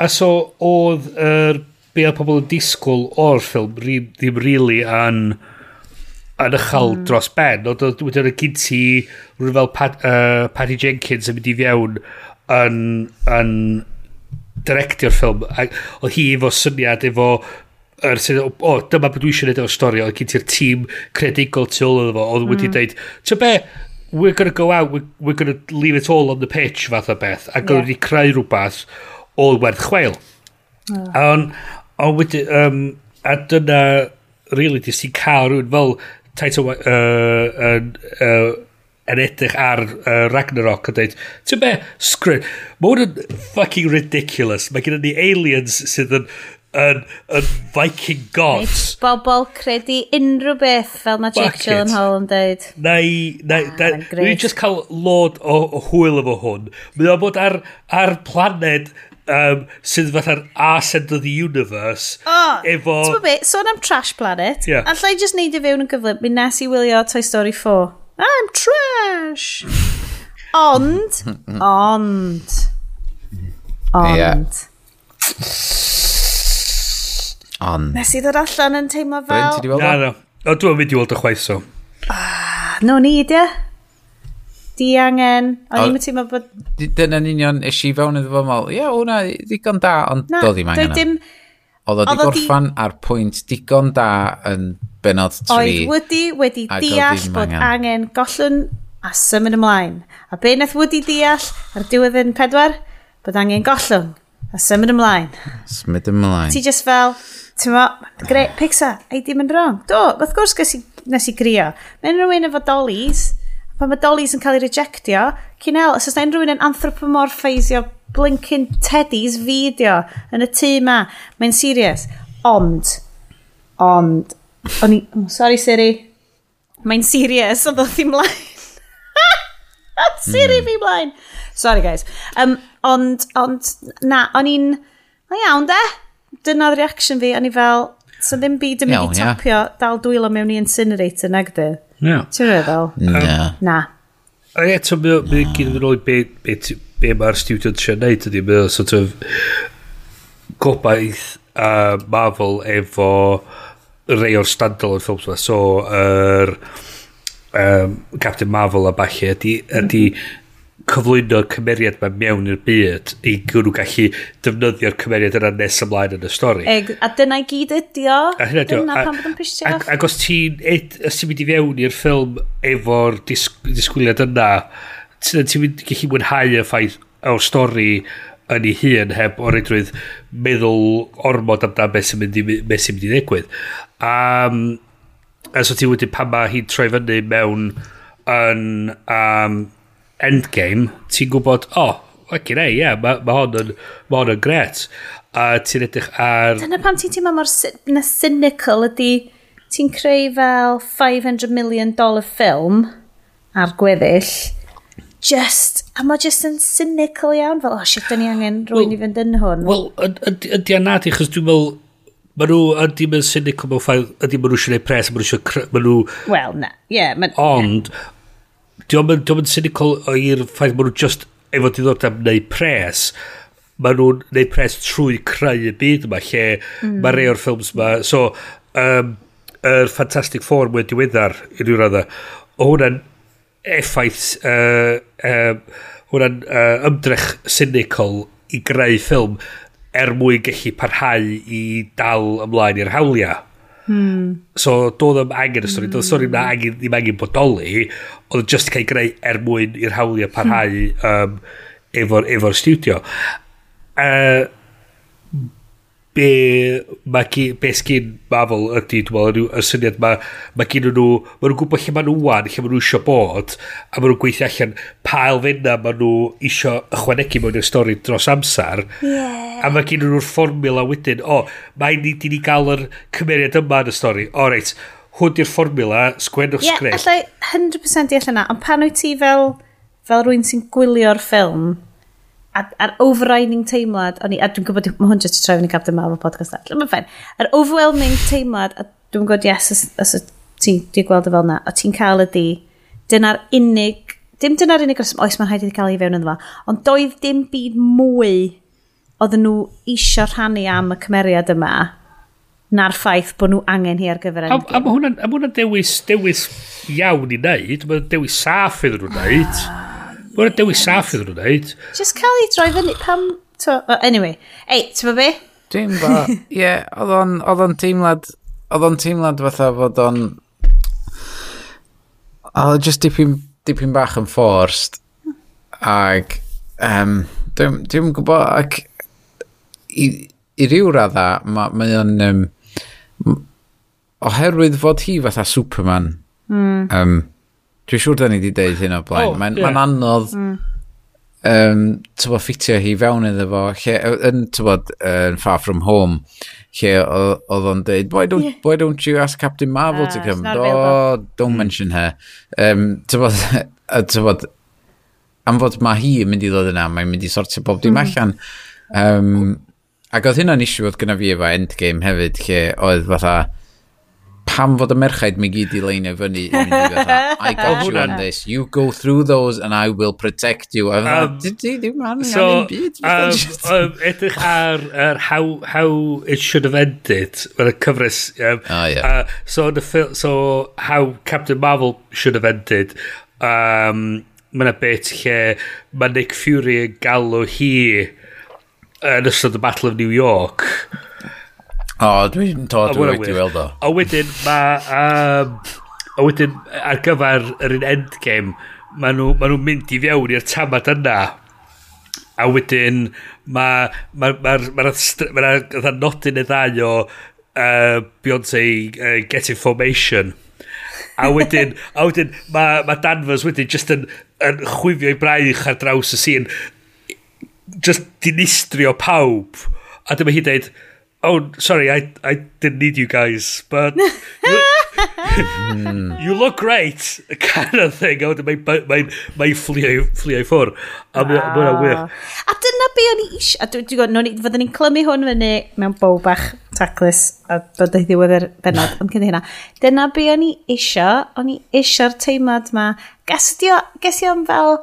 a so, oedd... yr... Er, be oedd pobl yn disgwyl o'r ffilm ddim rili really, yn... An yn ychal mm. dros ben, ond wedyn yn gynti rhywun fel Pat, uh, Patty Jenkins yn mynd i fiewn yn, yn directio'r ffilm. Oedd hi efo syniad efo er, o, o, dyma beth dwi eisiau gwneud o'r stori, oedd gen ti'r tîm credigol tu ôl iddo fo, oedd mm. wedi dweud, ty be, we're gonna go out, we're, we're gonna leave it all on the pitch, fath o beth, ac yeah. oedd wedi creu rhywbeth oedd werth chweil. Mm. Ond, ond wedi, um, a dyna, really, dis ti'n cael rhywun fel Taito uh, yn, uh, yn edrych ar uh, Ragnarok a dweud, ti'n be, sgryd, mae hwn yn fucking ridiculous. Mae gen ni aliens sydd yn yn, yn Viking gods. Neu bobl credu unrhyw beth fel mae Jake Gyllenhaal yn dweud. Neu, neu, ah, dwi'n just cael lord o, o hwyl efo hwn. Mae o bod ar, ar planed um, sydd fatha'r Ars End of the Universe oh, efo... Ti'n be, sôn am Trash Planet, yeah. a llai jyst neud i fewn yn gyflym, mi nes i wylio Toy Story 4. I'm trash! ond, (laughs) ond, ond... Yeah. ond Nes i ddod allan yn teimlo fel... Dwi'n ti di weld o? Na, na. No, dwi'n mynd i weld y chwaith, so. Ah, no need, ie. Yeah di angen. O'n i'n teimlo bod... Dyna'n union eisiau fewn iddo fo mal. Ie, hwnna ddigon da, ond na, doedd i'n angen. Dim... Oedd o di gorffan ar pwynt digon da yn benod 3. Oedd Woody wedi deall bod angen gollwn a symud ymlaen. A be nath Woody deall ar diwedd yn pedwar? Bod angen gollwn a symud ymlaen. Symud ymlaen. Ti just fel, ti'n mo, great, Pixar, ei dim yn wrong. Do, wrth gwrs nes i grio. Mae'n rhywun efo dollies pan mae dollies yn cael ei rejectio, Cynel, os oes na unrhyw un yn anthropomorpheisio blinking teddies fideo yn y tŷ ma, mae'n serious. Ond, ond, o'n i, oh, sorry Siri, mae'n serious, ond oedd i'n mlaen. (laughs) Siri hmm. fi mlaen. Sorry guys. Um, ond, ond, na, o'n i'n, na iawn de? Dyna'r reaction fi, o'n i fel, so ddim byd yn mynd i topio yeah. dal dwylo mewn i incinerator, nag dy? Yeah. Ti'n meddwl? Na. Na. A eto, mae o gyd yn ôl i be, be, be mae'r studio siarad neud ydy, mae o sort of gobaith uh, Marvel efo rei o'r standalone ffilms yma. So, yr er, um, Captain Marvel a balle, ydy, ydy mm -hmm cyflwyno'r cymeriad mae mewn i'r byd i gwrw gallu defnyddio'r cymeriad yna nes ymlaen yn y stori. Eg, a dyna i gyd ydi o. A hynna ydi o. Dyna pan bod yn pwysio. Ac, ac os ti'n ti mynd i fewn i'r ffilm efo'r disg, disgwyliad yna, ti'n ti mynd i gallu mwynhau y ffaith o'r stori yn ei hun heb o reidrwydd meddwl ormod amdano beth sy'n mynd i, beth sy'n mynd i ddigwydd. Um, a so ti wedi pan mae hi'n troi fyny mewn yn um, Endgame, ti'n gwybod, o, oh, fucking ei, ie, mae ma hon yn, ma hon yn gret. A ti'n edrych ar... Dyna pan ti'n teimlo mor na cynical ydy ti'n creu fel 500 million dollar ffilm ar gweddill just, a mae just yn cynical iawn fel, oh shit, da ni angen rwy'n well, i fynd yn hwn. Wel, ydy yna di, chos dwi'n meddwl, Mae nhw ydy mae'n cynical mewn ffaith, ydy mae nhw eisiau gwneud pres, mae nhw eisiau... Wel, na, ie. Yeah, Ond, yeah diolch yn, diolch yn cynical o'r ffaith maen nhw just efo diddordeb neu pres maen nhw'n neud pres trwy creu y byd yma lle mm. mae rei o'r ffilms yma so um, yr Fantastic Four mwy diweddar i ryw raddau o hwnna'n effaith uh, uh, hwnna'n uh, ymdrech cynical i greu ffilm er mwyn gallu parhau i dal ymlaen i'r hawliau Hmm. So doedd ddim angen y stori, doedd y stori yna angen, ddim angen bodoli, oedd just cael greu er mwyn i'r hawliau parhau hmm. um, efo'r efo studio. Uh, be, mae gi, be sgyn Marvel ydy, dwi'n meddwl, y syniad mae, ma gen nhw, mae nhw'n gwybod lle mae nhw wan, lle mae nhw eisiau bod, a mae nhw'n gweithio allan pa elfenna mae nhw eisiau ychwanegu mewn i'r stori dros amser, yeah. a mae gen nhw'r fformula wedyn, o, mae ni nid ni gael yr cymeriad yma yn y stori, o reit, hwn di'r fformula, sgwennwch yeah, sgriff. Ie, allai 100% i allan na, ond pan wyt ti fel, fel rwy'n sy'n gwylio'r ffilm, a'r overriding teimlad, o'n i, a dwi'n gwybod, mae hwn jyst i troi fyny Captain Marvel podcast all, mae'n ffain. yr overwhelming teimlad, a dwi'n gwybod, yes, os, os ti'n ti gweld y fel na, o ti'n cael ydi, dyna'r unig, dim dyna'r unig reswm, oes mae'n rhaid i cael ei fewn yn dda, ond doedd dim byd mwy oedden nhw isio rhannu am y cymeriad yma, na'r ffaith bod nhw angen hi ar gyfer Endgame. A, a mae hwnna'n ma hwnna dewis, dewis iawn i wneud, mae'n dewis saff iddyn nhw'n wneud. Ah. Mae'n dewis saff iddyn nhw'n wneud. Just cael ei droi fyny pam... To, uh, anyway, ei, ti'n be? Dim ba. (laughs) Ie, oedd o'n teimlad... Oedd o'n teimlad fatha fod o'n... Oedd o'n just dipyn, dipyn bach yn fforst. Ag... Um, Dwi'n dwi gwybod... Ac... I, i ryw radda, mae ma o'n... Um, oherwydd fod hi fatha Superman... Mm. Um, Dwi'n siŵr da ni wedi deud hyn o blaen. Oh, Mae'n yeah. ma anodd mm. um, tybo, ffitio hi fewn iddo fo, lle, yn, tybo, uh, far from home, lle oedd o'n deud, why don't, yeah. why don't you ask Captain Marvel uh, to come? Oh, don't mm. mention her. Um, tybo, tybo, am fod mae hi yn mynd i ddod yna, mae'n mynd i sortio bob dim mm. allan. Um, ac oedd hynna'n isiw oedd gyda fi efo Endgame hefyd, lle oedd fatha pam fod y merchaid mi gyd i leinio fyny i i fatha, (laughs) I got you on this, you go through those and I will protect you. A um, di ddim angen so, byd. Um, um, edrych ar, er, how, how it should have ended, mae'n y cyfres. Um, oh, yeah. uh, so, the, so how Captain Marvel should have ended. Um, mae'n y bit lle mae Nick Fury yn galw hi yn ystod y Battle of New York. O, dwi'n to, dwi'n wedi weld o. A wedyn, mae... Um, a wedyn, ar gyfer yr un endgame, maen nhw, ma nhw mynd i fewn i'r tamad yna. A wedyn, mae... Mae'r ma, ma, ma, ma nodyn y ddau o uh, Beyonce uh, Get Information. A wedyn, (laughs) a wedyn mae ma Danvers wedyn just yn, yn chwifio i braich ar draws y sîn. Just dinistrio pawb. A dyma hi dweud, oh, sorry, I, I didn't need you guys, but (laughs) you, hmm. you look great, (laughs) kind of thing. Oh, a wedyn mae'n mae, mae fflio, fflio i ffwr. A mae'n wow. wych. A dyna be o'n i eisiau. A dwi'n gwybod, no, fyddwn ni'n clymu hwn fyny mewn bow bach taclus a dod ei ddiwedd yr benod. Ond cyn hynna, dyna be o'n i eisiau. O'n i eisiau'r teimlad ma. Gasio, gasio am fel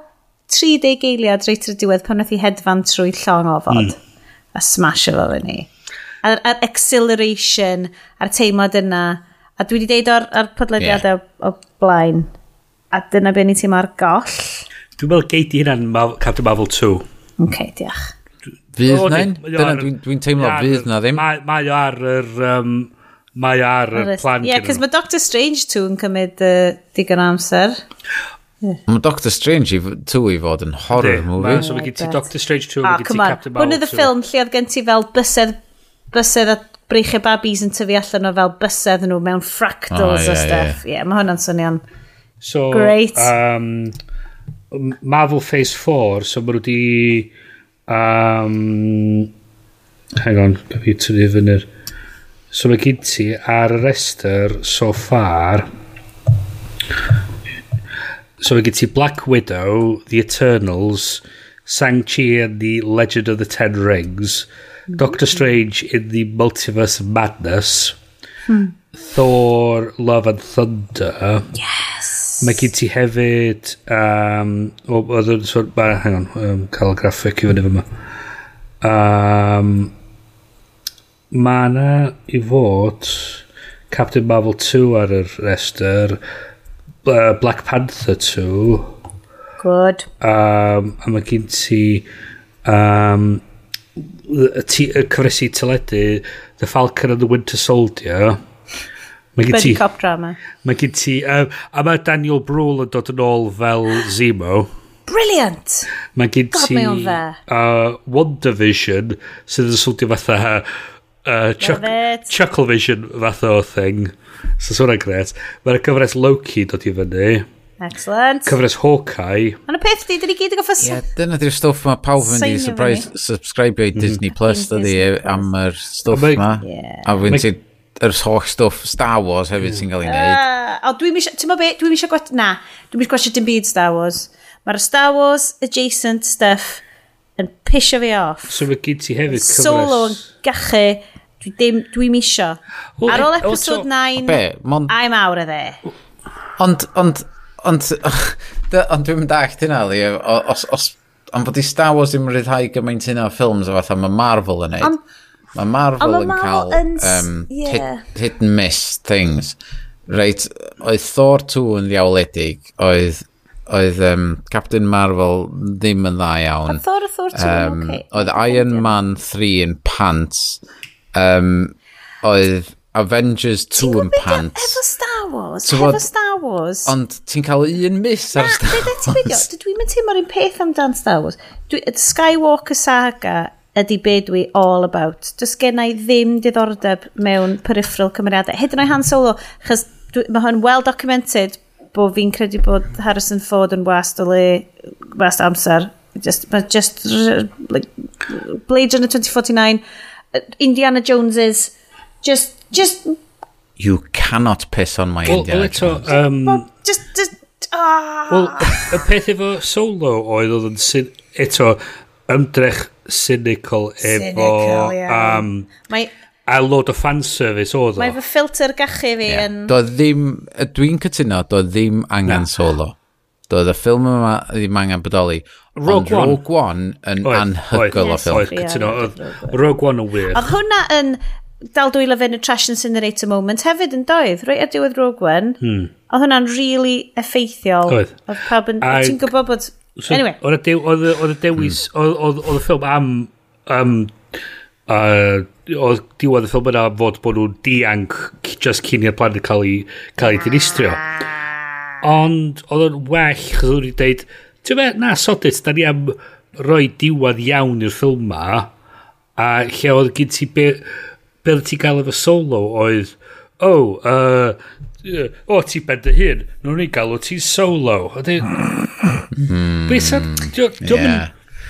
30 eiliad reit o'r diwedd pan wnaeth i hedfan trwy llong ofod. Mm. A smash efo fyny a'r, ar acceleration, a'r teimlad yna. A dwi wedi deud o'r, ar podlediadau yeah. o, blaen. A dyna be ni teimlo ar goll. Dwi'n meddwl gei di hynna'n Captain Marvel 2. Oce, okay, diolch. Fydd oh, na'n? Dyna dwi'n dwi teimlo fydd na ddim. Mae o ar yr... Um, mae ar y plan Ie, yeah, cos mae Doctor Strange 2 yn cymryd uh, digon amser. Yeah. Mae Doctor Strange i 2 i fod yn horror movie. Ma, so mae gen ti oh, Doctor Strange 2 a mae gen ti Captain Marvel 2. Hwn oedd y ffilm lle oedd gen ti fel bysedd bysedd a breichau babis yn tyfu allan o fel bysedd nhw mewn fractals oh, yeah, a stuff. Ie, yeah, yeah. mae hwnna'n swnio'n so, great. Um, Marvel Phase 4, so mae nhw wedi... Um, hang on, computer ni fyny'r... So mae gen ti ar y rester so far... So mae gen ti Black Widow, The Eternals, Shang-Chi and The Legend of the Ten Rings... Doctor Strange in the Multiverse of Madness. Hmm. Thor, Love and Thunder. Yes. Mae gen ti hefyd... Um, oedd yn sôn... Hang on, um, cael y graffic i fyny fyma. Um, mae na i fod Captain Marvel 2 ar y rester, uh, Black Panther 2. Good. Um, a mae gen ti... Um, y cyfresu teledu The Falcon and the Winter Soldier Mae gen ti... cop drama. Mae gen ti... Um, a mae Daniel Brühl yn dod yn ôl fel Zemo. Brilliant! Mae gen ti... God, mae o'n dda. Uh, WandaVision, sydd yn swndio fatha... Uh, chuck, Chucklevision fath o thing. So swnna'n gret. Mae'r cyfres Loki dod i fyny. Excellent. Cyfres Hawkeye. Ond y peth di, dyn ni gyd yn goffos... Ie, yeah, dyna di'r stwff mae pawb yn di surprise subscribe i mhm. Disney Plus, dydi, am yr stwff yma. A fwy'n ti yr holl stwff Star Wars hefyd sy'n cael ei wneud. Ah, o, dwi'n misio, ti'n be, dwi'n misio gwat, na, dwi'n misio gwasio dim byd Star Wars. Mae'r Star Wars adjacent stuff yn pisio fi off. So mae gyd ti hefyd cyfres... Solo yn gachu dwi ddim, dwi'n isio. Ar e- ôl episode 9, I'm out of there. Ond, ond, Ond, (laughs) ond dwi'n mynd dallt hynna, li, os, os, ond bod i Star Wars ddim rhyddhau gymaint hynna o ffilms o fatha mae Marvel yn neud. Am, mae Marvel am yn Marvel cael yn, um, yeah. hit, hit and miss things. Reit, oedd Thor 2 yn ddiawledig, oedd oedd um, Captain Marvel ddim yn dda iawn. A Thor a Thor 2 um, okay. Oedd Iron Man 3 yn pants. Um, oedd Avengers 2 yn pants. Efo Star Wars? So hefo Star Wars? Ond ti'n cael un miss ar Star Wars? Na, dwi'n mynd teimlo'r un peth amdan Star Wars. Dwi, Skywalker Saga ydy be dwi all about. Does gennau ddim diddordeb mewn peripheral cymeriadau. Hyd yn oed Han Solo, chas mae hwn well documented bod fi'n credu bod Harrison Ford yn wast o le, wast amser. Just, just like, Blade Runner 2049, Indiana Joneses, just, just you cannot piss on my well, Indiana well, Jones. Um, well, just, just, ah. Wel, y peth efo solo oedd oedd yn syn, eto ymdrech cynical efo... Cynical, yeah. um, Mae, a load o fanservice oedd o. Mae fy ffilter gachu fi yeah. yn... Do ddim, dwi'n cytuno, do ddim angen Na. solo. Doedd y ffilm yma ddim angen bodoli. Rogue One. Rogue One yn anhygol o ffilm. Oedd, cytuno. Rogue One yn wir. Oedd hwnna yn dal dwylo fe yn y trash incinerator moment hefyd yn doedd, rwy a diwedd Rogue One. Hmm. Oedd hwnna'n really effeithiol. Oedd. Oedd pawb yn... Ti'n gwybod bod... So, anyway. Oedd y dew, oedd, oedd dewis... Hmm. Oedd oedd, oedd y ffilm am... um, uh, oedd diwedd y ffilm yna fod bod nhw'n dianc just cyn i'r planet cael ei, cael ei dinistrio. Ond oedd yn well, chos oedd wedi dweud, ti'n meddwl, na, sodit, da ni am roi diwedd iawn i'r ffilm ma, a lle oedd gyd ti... Be, be oedd ti gael efo solo oedd, o, oh, uh, o, ti ben dy hun, nhw'n ni gael o ti solo. A dyn, hmm. be sa'n...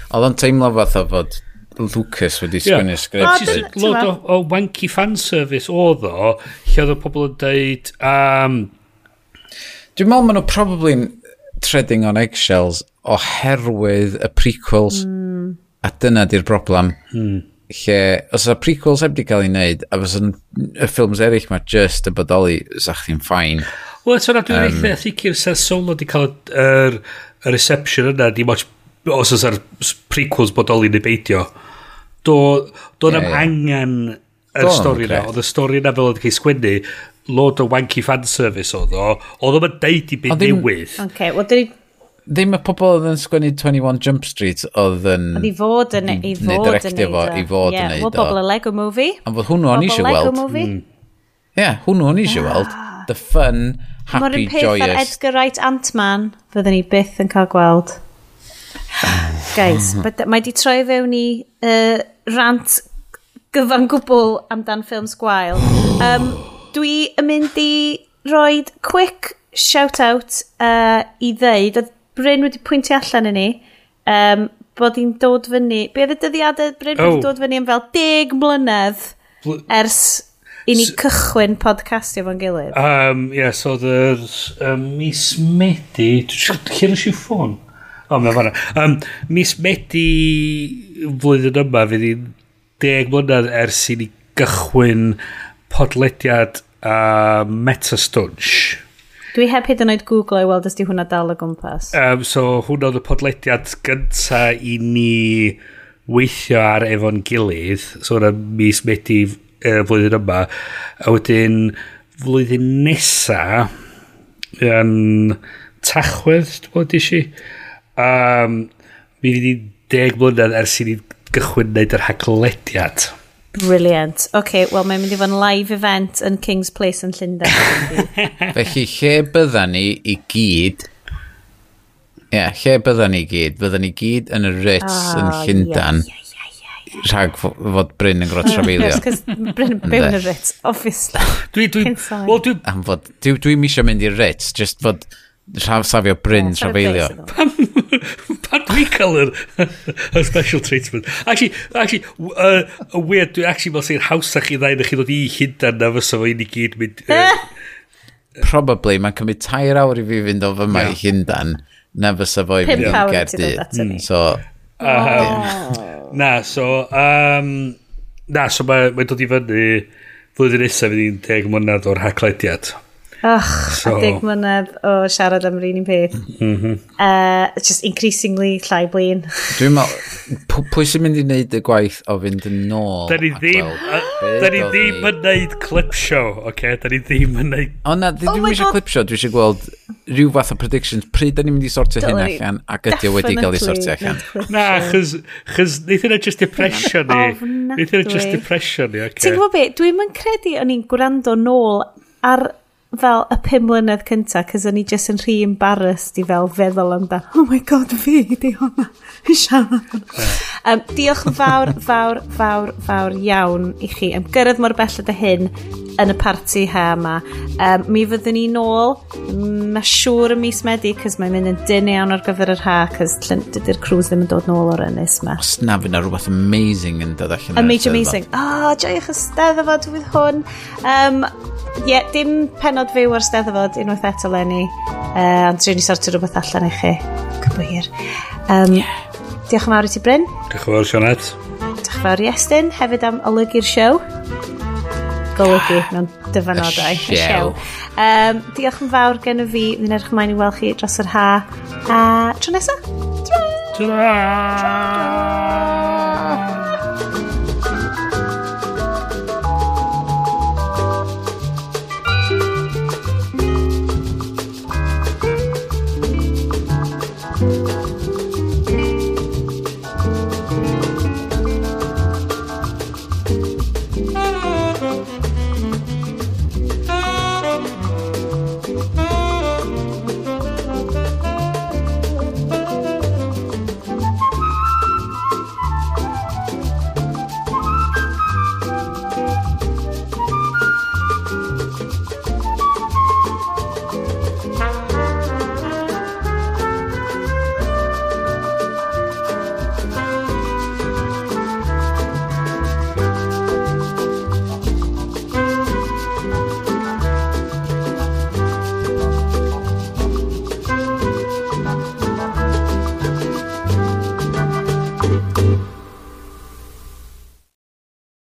Oedd o'n teimlo fath o fod Lucas wedi sgwini yeah. sgript. A lot o, o wanky fanservice oedd o, lle oedd o pobl yn deud... Um, Dwi'n meddwl maen nhw probably treading on eggshells oherwydd y prequels mm. a dyna di'r broblem. Mm lle, os y prequels heb di cael ei wneud, a fos y ffilms eraill mae just y bodoli, sa'ch chi'n ffain. Wel, so na, dwi'n um, eitha sicr sa solo di cael yr, yr reception yna, di moch os oes ar prequels bodoli neu beidio. Do'n do yeah, am yeah. angen yr stori yna. Oedd y stori yna fel oedd cael sgwennu, Lord o Wanky Fan Service oedd o. Oedd o'n deud i byd newydd. Oce, okay, wel, ddim y pobl oedd yn sgwennu 21 Jump Street oedd yn... Oedd i fod yn mm, i fod yn neud fo, I fod yn neud o. bobl y Lego Movie. A fod hwnnw o'n eisiau weld. Mm. Ie, yeah, hwnnw o'n eisiau ah. weld. The fun, happy, joyous. Mae'r un peth ar Edgar Wright Ant-Man fydden ni byth yn cael gweld. Guys, mm. mae di troi fewn i uh, rant gyfan gwbl amdan ffilms gwael. Um, (gasps) dwi yn mynd i roed quick shout-out uh, i ddeud, oedd Bryn wedi pwyntio allan i ni, um, bod hi'n dod fyny... Be oedd y dyddiadau Bryn oh. wedi dod fyny am fel 10 mlynedd Bl ers i ni so, cychwyn podcastio fo'n gilydd? Um, yeah, so oedd um, mis Medi... Lle nes i'w ffôn? O, mae'n fanna. Um, mis Medi flwyddyn yma fydd hi'n deg mlynedd ers i ni gychwyn podlediad a uh, Metastwns. Dwi heb hyd yn oed Google e, i weld os di hwnna dal o gwmpas. Um, so hwnna oedd y podlediad gynta i ni weithio ar efo'n gilydd. So hwnna mis Medi uh, flwyddyn yma. A wedyn flwyddyn nesa yn tachwedd, dwi'n bod eisiau. Um, mi fydd i deg mlynedd ers i ni gychwyn wneud yr haglediad. Brilliant. OK, wel mae'n mynd i fod yn live event yn King's Place yn Llundain. (laughs) Felly lle bydda ni i gyd... Ie, yeah, lle bydda ni i gyd? Bydda ni gyd yn y Ritz oh, yn Llundain. Yeah, yeah, rhag fod Bryn yn grod trafeilio. Yes, cos Bryn yn byw yn y Ritz, obviously. (laughs) dwi, dwi, well, dwi... Am fod, dwi, dwi misio mynd i'r Ritz, just fod rhaf safio Bryn yeah, trafeilio. (laughs) Pan dwi cael yr special treatment. Actually, actually uh, weird, dwi actually fel sy'n hawsach i ddain na chi ddod i hyndan na fysa fo i ni gyd mynd... Uh, (laughs) Probably, mae'n cymryd tair awr i fi fynd o fyma yeah. i hyndan na fysa fo i fynd i gerdy. So, um, na, so... Um, na, so mae'n ma dod i fyny flwyddyn nesaf fydd hi'n deg mlynedd o'r haglediad. Och, so. a deg mlynedd o siarad am yr un peth. Mm -hmm. uh, just increasingly llai blin. Dwi'n meddwl, pwy sy'n mynd i wneud y gwaith o fynd yn nôl? Da ni ddim, da ni ddim yn wneud clip show, oce? Okay? Da ni ddim yn wneud... O na, oh dwi ddim eisiau clip show, dwi eisiau gweld rhyw fath o predictions. Pryd da ni'n mynd i sortio hyn allan ac ydy o wedi cael ei sortio allan? Na, chys, chys, neith yna just depression ni. Neith yna just depression ni, oce? Ti'n gwybod be, dwi'n mynd credu o'n i'n gwrando nôl ar fel y pum mlynedd cynta, cys o'n i just yn rhy embarrassed i fel feddwl amdan, oh my god, fi, di hwnna, i siarad. um, diolch yn fawr, fawr, fawr, fawr iawn i chi am gyrraedd mor belled y hyn yn y parti ha yma. Um, mi fyddwn ni nôl, mae siŵr y mis Medi, cys mae'n mynd yn dyn iawn ar gyfer yr ha, cys dydy'r cruise ddim yn dod nôl o'r ynys yma. Os na fydd na rhywbeth amazing yn dod allan. Amazing, amazing. O, oh, joiwch y steddfod fydd hwn. Um, yeah, dim penod bod fyw ar steddfod unwaith eto Lenny Uh, ond rwy'n sortio rhywbeth allan i chi. Cybwyr. Um, yeah. Diolch yn fawr i ti, Bryn. Diolch yn fawr, Sionet. Diolch yn fawr i Estyn, hefyd am olygu'r siow. Golygu mewn dyfanodau. Siow. Um, diolch yn fawr gen i fi. Fi'n edrych ymlaen i weld chi dros yr ha. A tro nesaf. Ta-da! Ta-da!